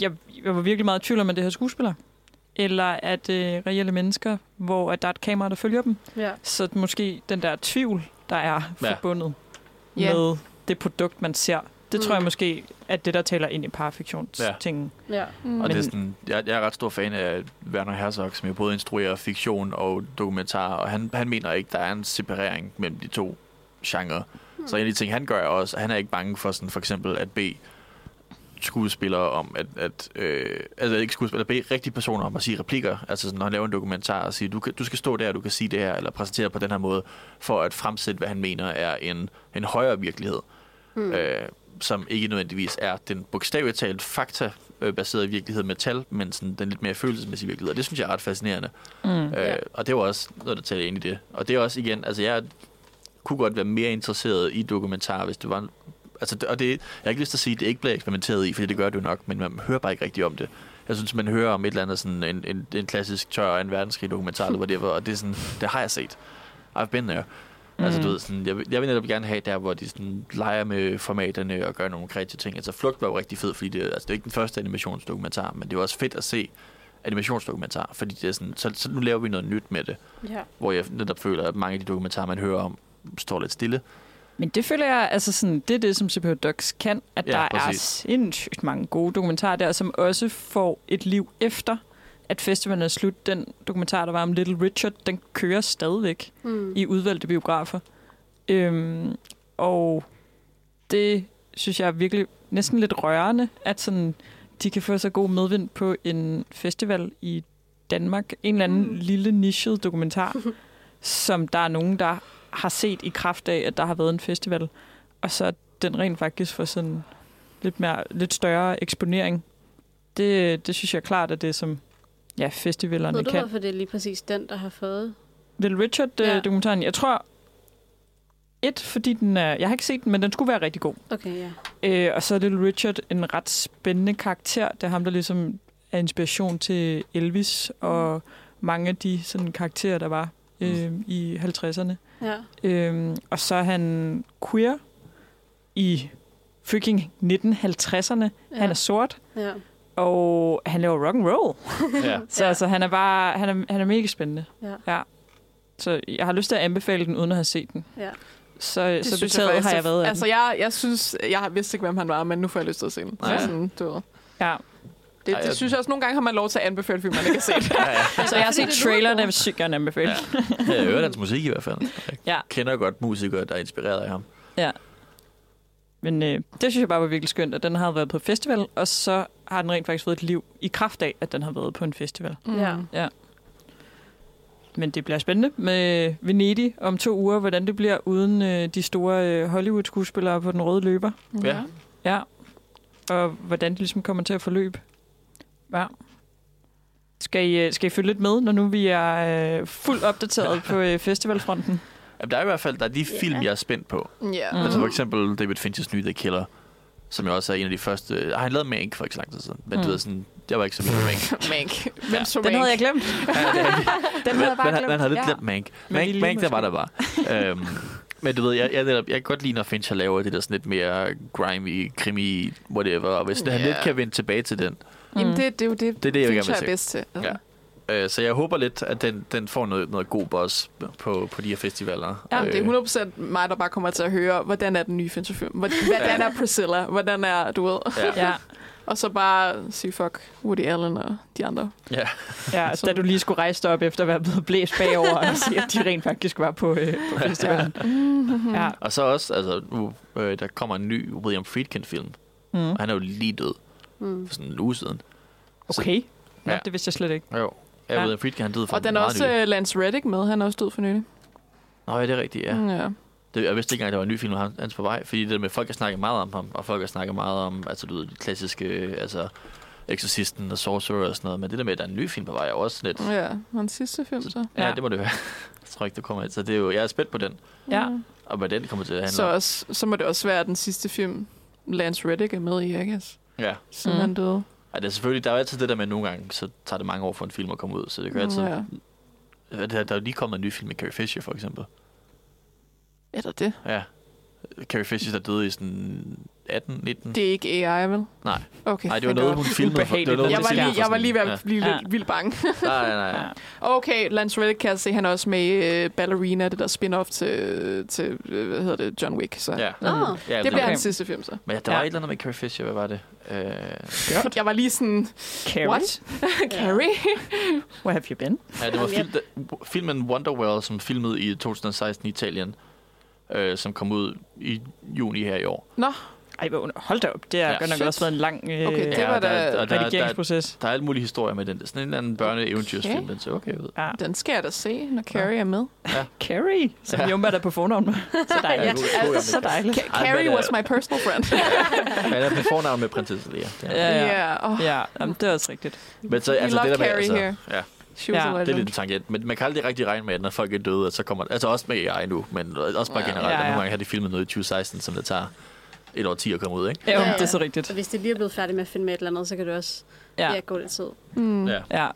jeg, jeg var virkelig meget i tvivl om, at det her skuespiller. Eller at det øh, reelle mennesker, hvor at der er et kamera, der følger dem. Ja. Så måske den der tvivl, der er Ja. forbundet Ja. med det produkt, man ser. Det tror jeg Mm. måske, at det, der taler ind i parafiktionstingen. Ja. Ja. Mm. Og det er Men- sådan, jeg, jeg er ret stor fan af Werner Herzog, som jo både instruerer fiktion og dokumentar, og han, han mener ikke, der er en separering mellem de to genrer. Så en af de ting, han gør også, at han er ikke bange for sådan for eksempel at bede skuespillere om at, at øh, altså ikke skuespillere, bede rigtige personer om at sige replikker. Altså sådan, når han laver en dokumentar og siger, du, kan, du skal stå der, du kan sige det her, eller præsentere på den her måde, for at fremsætte, hvad han mener er en, en højere virkelighed Mm. øh, som ikke nødvendigvis er den bogstaveligt talt fakta-baserede virkelighed med tal, men sådan den lidt mere følelsesmæssige virkelighed. Og det synes jeg er ret fascinerende. Mm. Øh, og det var også noget, der taler ind i det. Og det er også igen, altså jeg kunne godt være mere interesseret i dokumentar, hvis det var altså, og det, jeg har ikke lyst til at sige, at det ikke bliver eksperimenteret i, fordi det gør det jo nok, men man hører bare ikke rigtigt om det. Jeg synes, man hører om et eller andet sådan en, en, en klassisk tør en verdenskrig dokumentar, eller whatever, og det er sådan, det har jeg set. I've been there. Mm. Altså, du ved, sådan, jeg, jeg vil netop gerne have der, hvor de sådan, leger med formaterne og gør nogle kreative ting. Altså, Flugt var jo rigtig fed, fordi det, altså, det er ikke den første animationsdokumentar, men det er også fedt at se animationsdokumentar, fordi det er sådan, så, så nu laver vi noget nyt med det, Ja. hvor jeg netop føler, at mange af de dokumentarer, man hører om, står lidt stille. Men det føler jeg, altså sådan, det er det, som CPU Docs kan, at ja, der præcis. er sindssygt mange gode dokumentarer der, som også får et liv efter, at festivalen er slut. Den dokumentar, der var om Little Richard, den kører stadigvæk Mm. i udvalgte biografer. Øhm, og det synes jeg er virkelig næsten lidt rørende, at sådan, de kan få så god medvind på en festival i Danmark. En eller anden Mm. lille nichet dokumentar, [LAUGHS] som der er nogen, der har set i kraft af, at der har været en festival. Og så den rent faktisk får sådan lidt, mere, lidt større eksponering. Det, det synes jeg klart er det, som ja, festivalerne Ved du, kan. hvorfor det er lige præcis den, der har fået? Little Richard Ja. ja. dokumentaren. Jeg tror et, fordi den er, jeg har ikke set den, men den skulle være rigtig god. Okay, ja. Øh, og så er Little Richard en ret spændende karakter. Det er ham, der ligesom er inspiration til Elvis og mange af de sådan, karakterer, der var øh, i 50'erne. Ja. Øh, og så er han queer i freaking 1950'erne. ja. Han er sort, Ja. og han laver rock and roll. [LAUGHS] Ja. Så Ja. altså, han er bare han er, han er mega spændende. Ja. ja. Så jeg har lyst til at anbefale den, uden at have set den. Ja. Så, Det så synes betaget faktisk har jeg været af Altså, den. jeg, jeg synes, jeg har vidst ikke, hvem han var, men nu får jeg lyst til at se den. Ja. Så sådan, du ved. Ja. Det, Ej, det jeg- synes jeg også, nogle gange har man lov til at anbefale film, man ikke har set. [LAUGHS] Ja, ja. Så jeg har set trailerne, vil sygt gerne anbefale. Ja. Jeg hører hans musik i hvert fald. Jeg Ja. kender godt musikere, der er inspireret af ham. Men øh, det synes jeg bare var virkelig skønt, at den har været på festival, og så har den rent faktisk fået et liv i kraft af, at den har været på en festival. Ja. Men det bliver spændende med Venedig om to uger, hvordan det bliver uden øh, de store øh, Hollywood-skuespillere på den røde løber. Ja. Ja. Og hvordan det ligesom kommer til at forløbe. Ja. Skal I, øh, skal I følge lidt med, når nu vi er øh, fuldt opdateret på øh, festivalfronten? Jamen, der er i hvert fald der er de Ja. film, jeg er spændt på. Ja. Mm. Altså for eksempel David Finchers nye The Killer, som jo også er en af de første... Har han lavet Mank for ikke så lang tid siden? Men mm. Du ved sådan... Jeg var ikke så vild med Mank. [LAUGHS] Mank. Hvem Ja. så Den havde jeg glemt. Ja, er rigtigt. [LAUGHS] Den havde jeg bare man, glemt. man havde lidt ja. glemt Mank. Men Mank, Lille Mank der var der bare. øhm, men du ved, jeg, jeg, jeg, jeg kan godt lide, når Fincher laver det der sådan lidt mere grimy, krimi, whatever. Og hvis yeah. han lidt kan vende tilbage til den. Jamen, Mm. det, det er jo det, Det er det, jeg vil er bedst til. Altså. Ja. Øh, så jeg håber lidt, at den, den får noget, noget god buzz på, på de her festivaler. Ja, Øh, det er 100% mig, der bare kommer til at høre, hvordan er den nye Fincher-film? Hvordan [LAUGHS] hvordan er Priscilla? Hvordan er, du ved? Ja. [LAUGHS] Ja, Og så bare sige fuck Woody Allen og de andre. ja. ja, [LAUGHS] da du lige skulle rejse dig op efter at være blevet blæst bagover og sige, at de rent faktisk var på, øh, på festivalen. Ja. Og så også, altså, nu, øh, der kommer en ny William Friedkin-film. Mm. Og han er jo lige død Mm. for sådan en uge siden. Okay. Nå, Ja. det vidste jeg slet ikke. Jo. Ja, Ja. William Friedkin, han døde for Og den er også nylig. uh, Lance Reddick med. Han er også død for nylig. Nå, ja, det er rigtigt, ja. Mm, ja. Det jeg vidste ikke engang, at der var en ny film af ham- hans på vej, fordi det der med, folk har snakket meget om ham, og folk har snakket meget om, altså du ved, de klassiske, øh, altså Exorcisten og Sorcerer og sådan noget, men det der med, at der er en ny film på vej, er også lidt... Ja, den sidste film så. Ja, Ja. det må det være. [LAUGHS] jeg tror ikke, det kommer ind. Så det er jo, jeg er spændt på den, Ja. og hvad den kommer til at handle Så, også, så må det også være den sidste film, Lance Reddick er med i, I guess. Ja. Siden Mm. han døde. Ej, det er selvfølgelig, der er jo altid det der med, at nogle gange, så tager det mange år for en film at komme ud, så det kan altid... Ja. Ja. Der, der er jo lige kommet en ny film med Carrie Fisher, for eksempel. Er der det? Ja. Carrie Fisher, der døde i sådan 18, 19. Det er ikke AI, vel? Nej. Okay, Nej, det var noget, hun filmede. For, det var noget, Jeg var, filmede lige, jeg var lige ved at blive Ja. lidt vildt bange. [LAUGHS] Nej, nej, nej. Ja. Okay, Lance Reddick kan jeg se, han er også med i uh, Ballerina, det der spin-off til, til øh, hvad hedder det, John Wick. Så. Ja. Åh, ja Det bliver Okay. hans sidste film, så. Men der var Ja. et eller andet med Carrie Fisher, hvad var det? Øh, Jeg var lige sådan, Carrie, what? [LAUGHS] Carrie? [LAUGHS] where have you been? ja, det var fil- der, filmen Wonderwell, som filmet i 2016 i Italien, øh, som kom ud i juni her i år. Nå, Ej, hold da op. Det har Ja. ja, godt nok Shit. også været en lang øh, Okay, det Ja, var der- da... der- der- redigeringsproces. Der er alle mulige historier med den. Det er sådan en eller anden børne-eventyrsfilm, Okay. den ser okay ud. Ja. Den skal jeg da se, når Carrie er med. [LAUGHS] Carrie, som Ja. ja. Jumba er på fornavn med. [LAUGHS] Så dejligt. god- god [LAUGHS] gammel så dejligt. Ca- Carrie was my personal friend. Den er med fornavn med prinsesse Lea. Ja, ja. yeah, oh, Ja, jamen, det er også rigtigt. Men så, We altså, love det der med, Carrie altså, here. ja, she was Ja, a det er lidt en tangent. Men man kan aldrig rigtig regne med, at når folk er døde, at så kommer... Altså også med AI nu, men også bare Ja. generelt. Ja, Ja, ja. ja. Nogle gange har de filmet noget i 2016, som det tager et år 10 at komme ud, ikke? Ja, Ja, det er så rigtigt. Så hvis det lige er blevet færdig med at finde med et eller andet, så kan det også ja. Ja, gå lidt tid. Mm. Ja. ja.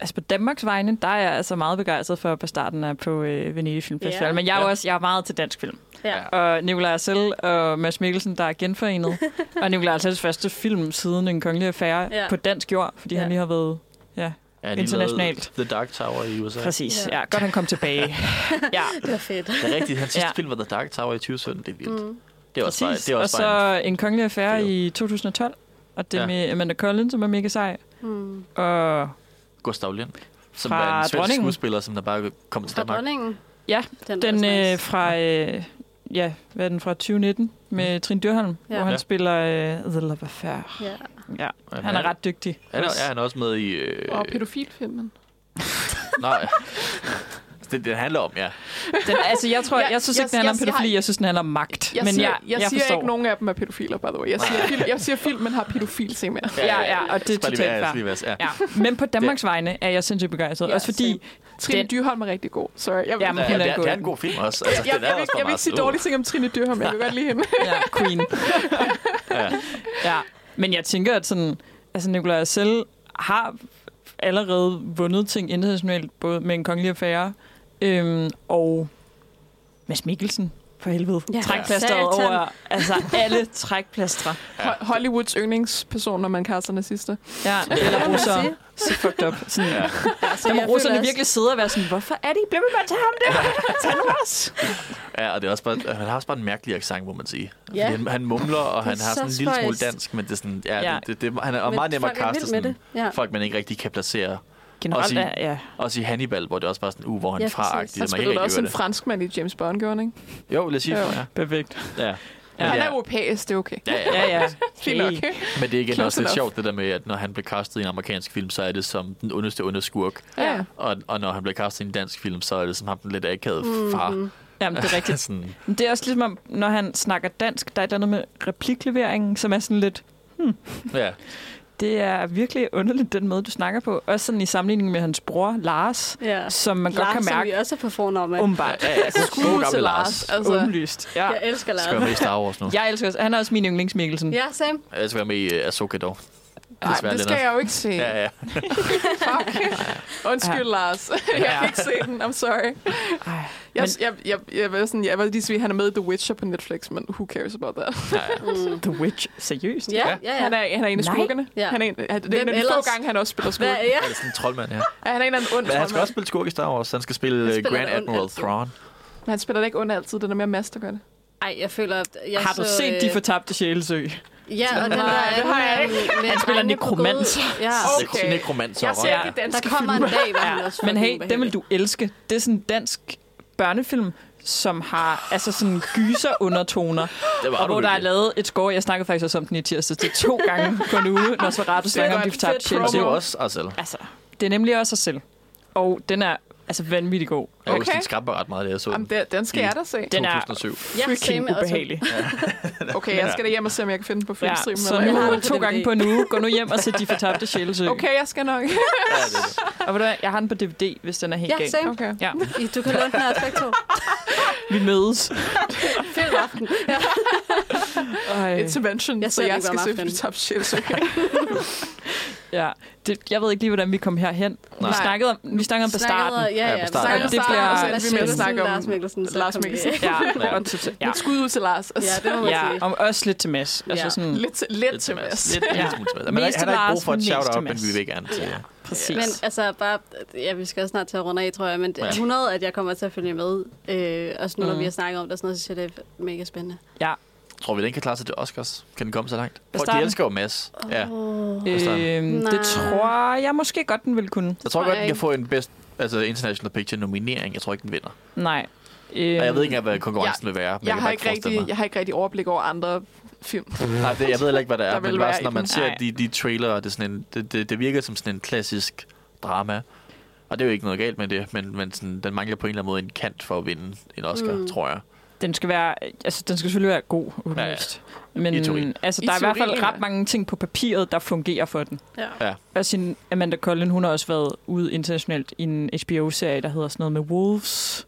Altså på Danmarks vegne, der er jeg altså meget begejstret for på starten af på øh, Venedig Film Festival. Ja. Men jeg er jo Ja. også jeg er meget til dansk film. Ja. Og Nikolaj Arcel og Mads Mikkelsen, der er genforenet. [LAUGHS] og Nikolaj Arcels første film siden En Kongelig Affære Ja. på dansk jord, fordi Ja. han lige har været... Ja, Ja, Internationalt. The Dark Tower i USA. præcis. Ja. Ja, godt han kom tilbage. [LAUGHS] ja, Det var fedt. Det er rigtigt. Hans sidste ja. film var The Dark Tower i 2017. Det er vildt. Mm. Mm. Det er også bare, det er Og også bare en, så En Kongelig Affære fed. i 2012. Og det er Ja. med Amanda Collins, som er mega sej. Mm. Og Gustav Lind, som Fra er en svensk skuespiller, som der bare kom til Fra Danmark. dronningen. Ja, Den, Den var øh, fra, øh, ja, hvad er den fra 2019 med Trine Dyrholm, Ja. hvor han Ja. spiller øh, The Love Affair. Ja. Ja, Jamen, han er ret dygtig. Han er, ja, han er også med i... Øh, Og pædofilfilmen. nej. [LAUGHS] det, det handler om, ja. Den, altså, jeg tror, Ja, jeg synes jeg- ikke, den handler om jeg- jeg- pædofili, jeg synes, den handler om magt. Jeg Men siger, jeg, jeg, jeg siger forstår. ikke, nogen af dem er pædofiler, by the way. Jeg siger, film, jeg siger filmen har pædofil temaer. Ja, ja, og det er totalt fair. Ja. Ja. Men på Danmarks vegne er jeg sindssygt begejstret. Ja, Også fordi, Trine Den- Dyrholm er rigtig god. Sorry. Jeg, Ja, men Ja, hun det, er god. det er en god film også. Altså, jeg, jeg, den er jeg, vil, også bare jeg vil ikke sige meget- dårlige ting om Trine Dyrholm, men jeg vil godt lide hende. ja, Queen. [LAUGHS] Ja. Ja, men jeg tænker, at sådan, altså Nikolaj selv har allerede vundet ting internationalt, både med en kongelig affære øhm, og Mads Mikkelsen, for helvede. Ja. Ja. Trækplasteret Satan. over altså alle trækplastre. Ho- Hollywoods yndlingsperson, når man kaster nazister. Ja, eller russer. Så fucked up. Sådan, ja. Ja. Altså, Der må jeg russerne også- virkelig sidde og være sådan, hvorfor er de bliver ved med at tage ham der? [LAUGHS] Tag nu os. Ja, og det er også bare, han har også bare en mærkelig accent, må man sige. Ja. Han, han mumler, og han Det har sådan en så lille smule dansk, men det er sådan, ja, Ja. ja. Det, det, han er Men meget nemmere folk at kaste sådan, det. Ja. folk, man ikke rigtig kan placere. Generelt Også i- er, ja. Også i Hannibal, hvor det også bare sådan, uh, hvor han Ja, fra agtigt Han spillede også en gør det. franskmand i James Bond, gjorde ikke? Jo, lad os sige, ja. Perfekt. ja. Ja. Han er europæisk, det er okay. Ja, ja. Ja, ja. Fint nok. Men det er igen Close også lidt enough. sjovt, det der med, at når han bliver castet i en amerikansk film, så er det som den ondeste onde skurk. Ja. Og, og når han bliver castet i en dansk film, så er det som ham den lidt akavede far. Mhm. Jamen, det er [LAUGHS] rigtigt. sådan, det er også ligesom, om, når han snakker dansk, der er et eller andet med replikleveringen, som er sådan lidt, ja. Det er virkelig underligt, den måde, du snakker på. Også sådan i sammenligning med hans bror, Lars, Ja. som man Lars, godt kan som mærke, vi også er på fornavn med. åbenbart. Ja, ja, god, Skud til Lars. Lars. Altså, Åbenlyst. Ja. Jeg elsker Lars. Skal være med i Star Wars nu. Jeg elsker også. Han er også min yndlings Mikkelsen. Ja, same. Jeg skal være med i uh, Ahsoka dog. Nej, det skal jeg jo ikke se. Ja, ja. Fuck. Undskyld, Lars. [LAUGHS] jeg kan ikke se den. I'm sorry. Ej, Jeg, Men- jeg, jeg, jeg, var sådan, jeg var lige sige, han er med i The Witcher på Netflix, men who cares about that? ja, ja. [LAUGHS] Mm. The Witch. Seriøst? Ja, ja, ja. Han, er, han er en af skurkene. Ja. Han er en, det er Hvem en af de få gange, han også spiller skurk. Hvad, ja. Det er sådan en troldmand, ja. Ja, han er en af en ond Men han skal troldmand. også spille skurk i Star Wars. Han skal spille Han spiller Grand det Admiral. Thrawn. Men han spiller da ikke ond altid. Det er mere master, gør det. Ej, jeg føler, at jeg Har du så, set De Fortabte Sjælesø? Ja, og den der Nej, det har jeg. Med Han spiller nekromant. Ja. Okay. Nekromant, så jeg ser ikke danske Der kommer en dag, hvor han også Men hey, den vil du elske. Det er sådan en dansk børnefilm, som har altså sådan gyser undertoner. Og hvor der er lavet et score. Jeg snakkede faktisk også om den i tirsdag. Det to gange på en uge, når Serato snakker om, de tabte Chelsea. Det er jo også os selv. Altså, det er nemlig også os selv. Og den er Altså vanvittigt god. Jeg okay. Okay. den skræmte mig ret meget, da jeg så Jamen, den. den, den skal I- jeg da se. Den er 2007. Ja, same, [LAUGHS] ubehagelig. Okay, jeg skal da hjem og se, om jeg kan finde den på Ja, filmstream. så Jeg har nu den på to gange på en uge. Gå nu hjem og se De Fortabte Sjælesø. Okay, jeg skal nok. Ja, det det. Og ved du jeg har den på DVD, hvis den er helt Ja, gal. same. Okay. Ja, Du kan låne den her begge to. [LAUGHS] vi mødes. Filmaften. Ej. Intervention, Jeg så den jeg skal se aftenen. Top Shit. Ja, det, jeg ved ikke lige, hvordan vi kom herhen. Vi Nej. snakkede om, vi snakkede om på starten. Ja, Ja, ja. ja. starten. Snakkede bliver starten, og så spændende. Mikkelsen, Snakke om Lars Mikkelsen. så Lars vi- Mikkelsen. Ja, Ja. og tot- ja. Et skud ud til Lars. Ja, det må man ja, sige. og også lidt til Mads. Altså Ja. sådan, Lidt, til- lidt til Mads. Lidt, Ja. lidt til Mads. Men han til har ikke Lars, brug for et shout-out, til men vi vil gerne til Ja. præcis. Men altså bare, ja, vi skal også snart til at runde af, tror jeg, men det er Ja. 100, at jeg kommer til at følge med. Øh, også nu, når Mm. vi har snakket om det, og sådan noget, så synes jeg, det er mega spændende. Tror vi, den kan klare sig til Oscars? Kan den komme så langt? Folk, de elsker jo Mads. Ja. Oh. Øhm, Nej. det tror jeg måske godt, den vil kunne. Jeg tror Tror godt, jeg den kan ikke. få en best altså international picture nominering. Jeg tror ikke, den vinder. Nej. Øhm, Og jeg ved ikke hvad konkurrencen vil være. Men Jeg kan har, ikke rigtig, mig. jeg har ikke rigtig overblik over andre film. Nej, det, jeg ved heller ikke, hvad det er. Der men bare sådan, når man ser Nej. de, de trailere, det, er sådan en, det, det, det virker som sådan en klassisk drama. Og det er jo ikke noget galt med det, men, men sådan, den mangler på en eller anden måde en kant for at vinde en Oscar, mm. tror jeg. Den skal være, altså den skal selvfølgelig være god, åbenlyst. Men I teorien. altså, I der er i hvert fald ret ja. mange ting på papiret, der fungerer for den. Ja. Ja. Og sin Amanda Collin, hun har også været ude internationalt i en HBO-serie, der hedder sådan noget med Wolves.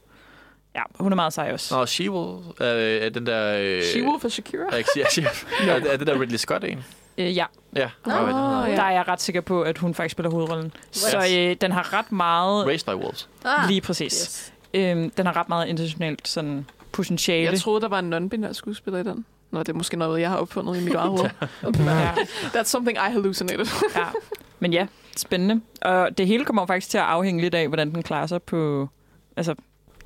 Ja, hun er meget sej også. Nå, She-Wolf, øh, er den der... Øh, She-Wolf og Shakira. Er, ikke- ja, [LAUGHS] She- er, er det der Ridley Scott en? Øh, ja, Ja. Den hedder? Ja. der er jeg ret sikker på, at hun faktisk spiller hovedrollen. Så Yes. øh, den har ret meget... Raised by Wolves. Ah, Lige præcis. yes. Øhm, den har ret meget internationalt sådan potentiale. Jeg troede, der var en non-binær skuespiller i den. Nå, det er måske noget, jeg har opfundet i mit eget hoved. [LAUGHS] ja, That's something I hallucinated. ja. Men ja, spændende. Og det hele kommer faktisk til at afhænge lidt af, hvordan den klarer sig på altså,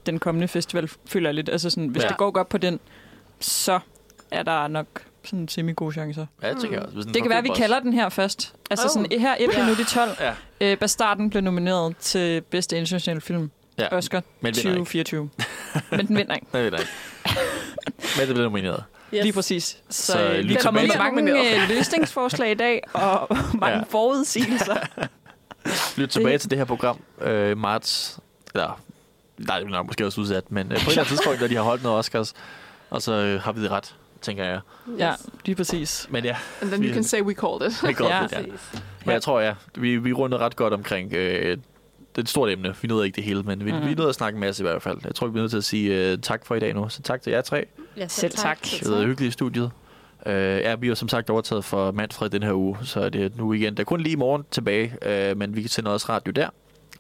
den kommende festival, føler jeg lidt. Altså sådan, hvis Ja. det går godt på den, så er der nok sådan semi-gode chancer. Ja, det tænker jeg også. Det kan være, at vi kalder den her først. Altså Oh. sådan, her 1 minut i 12. Ja. Øh, Bastarden blev nomineret til bedste internationale film. Ja, Oscar men vinder ikke. 2024. [LAUGHS] Men den vinder ikke. Det ved jeg ikke. [LAUGHS] Men det bliver nomineret. Yes. Lige præcis. Så, Så, så øh, vi er kommet med mange øh, [LAUGHS] løsningsforslag i dag, og mange Ja. forudsigelser. Lyt tilbage til det her program øh, marts. Eller, nej, det er nok måske også udsat, men øh, på et eller andet tidspunkt, når de har holdt noget Oscars, og så øh, har vi det ret, tænker jeg. Ja, lige præcis. Men ja, And then you can say we called it. det er godt. Ja. Ja. ja. Præcis. Men jeg tror, ja, vi, vi rundede ret godt omkring øh, det er et stort emne. Vi nåede ikke det hele, men vi, mm. vi nåede at snakke en masse i hvert fald. Jeg tror, vi bliver nødt til at sige uh, tak for i dag nu. Så tak til jer tre. Ja, Selv tak. Det har været hyggeligt i studiet. Uh, ja, vi har som sagt overtaget for Manfred den her uge, så det er nu igen. Der er kun lige i morgen tilbage, uh, men vi kan sende også radio der.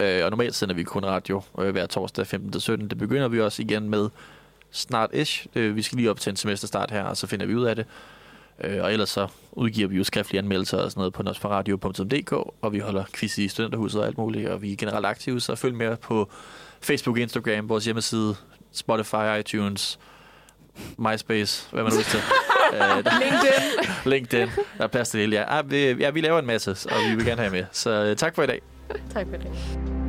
Uh, og normalt sender vi kun radio uh, hver torsdag 15. til 17. Det begynder vi også igen med snart ish. Uh, vi skal lige op til en semesterstart her, og så finder vi ud af det. Uh, og ellers så udgiver vi jo skriftlige anmeldelser og sådan noget på nosferadio.dk, og vi holder quiz i studenterhuset og alt muligt, og vi er generelt aktive, så følg med på Facebook, Instagram, vores hjemmeside, Spotify, iTunes, MySpace, hvad man nu til. [LAUGHS] der, LinkedIn. LinkedIn, der er plads til det hele. Ja, ah, vi, ja, vi laver en masse, og vi vil gerne have med. Så uh, tak for i dag. Tak for det.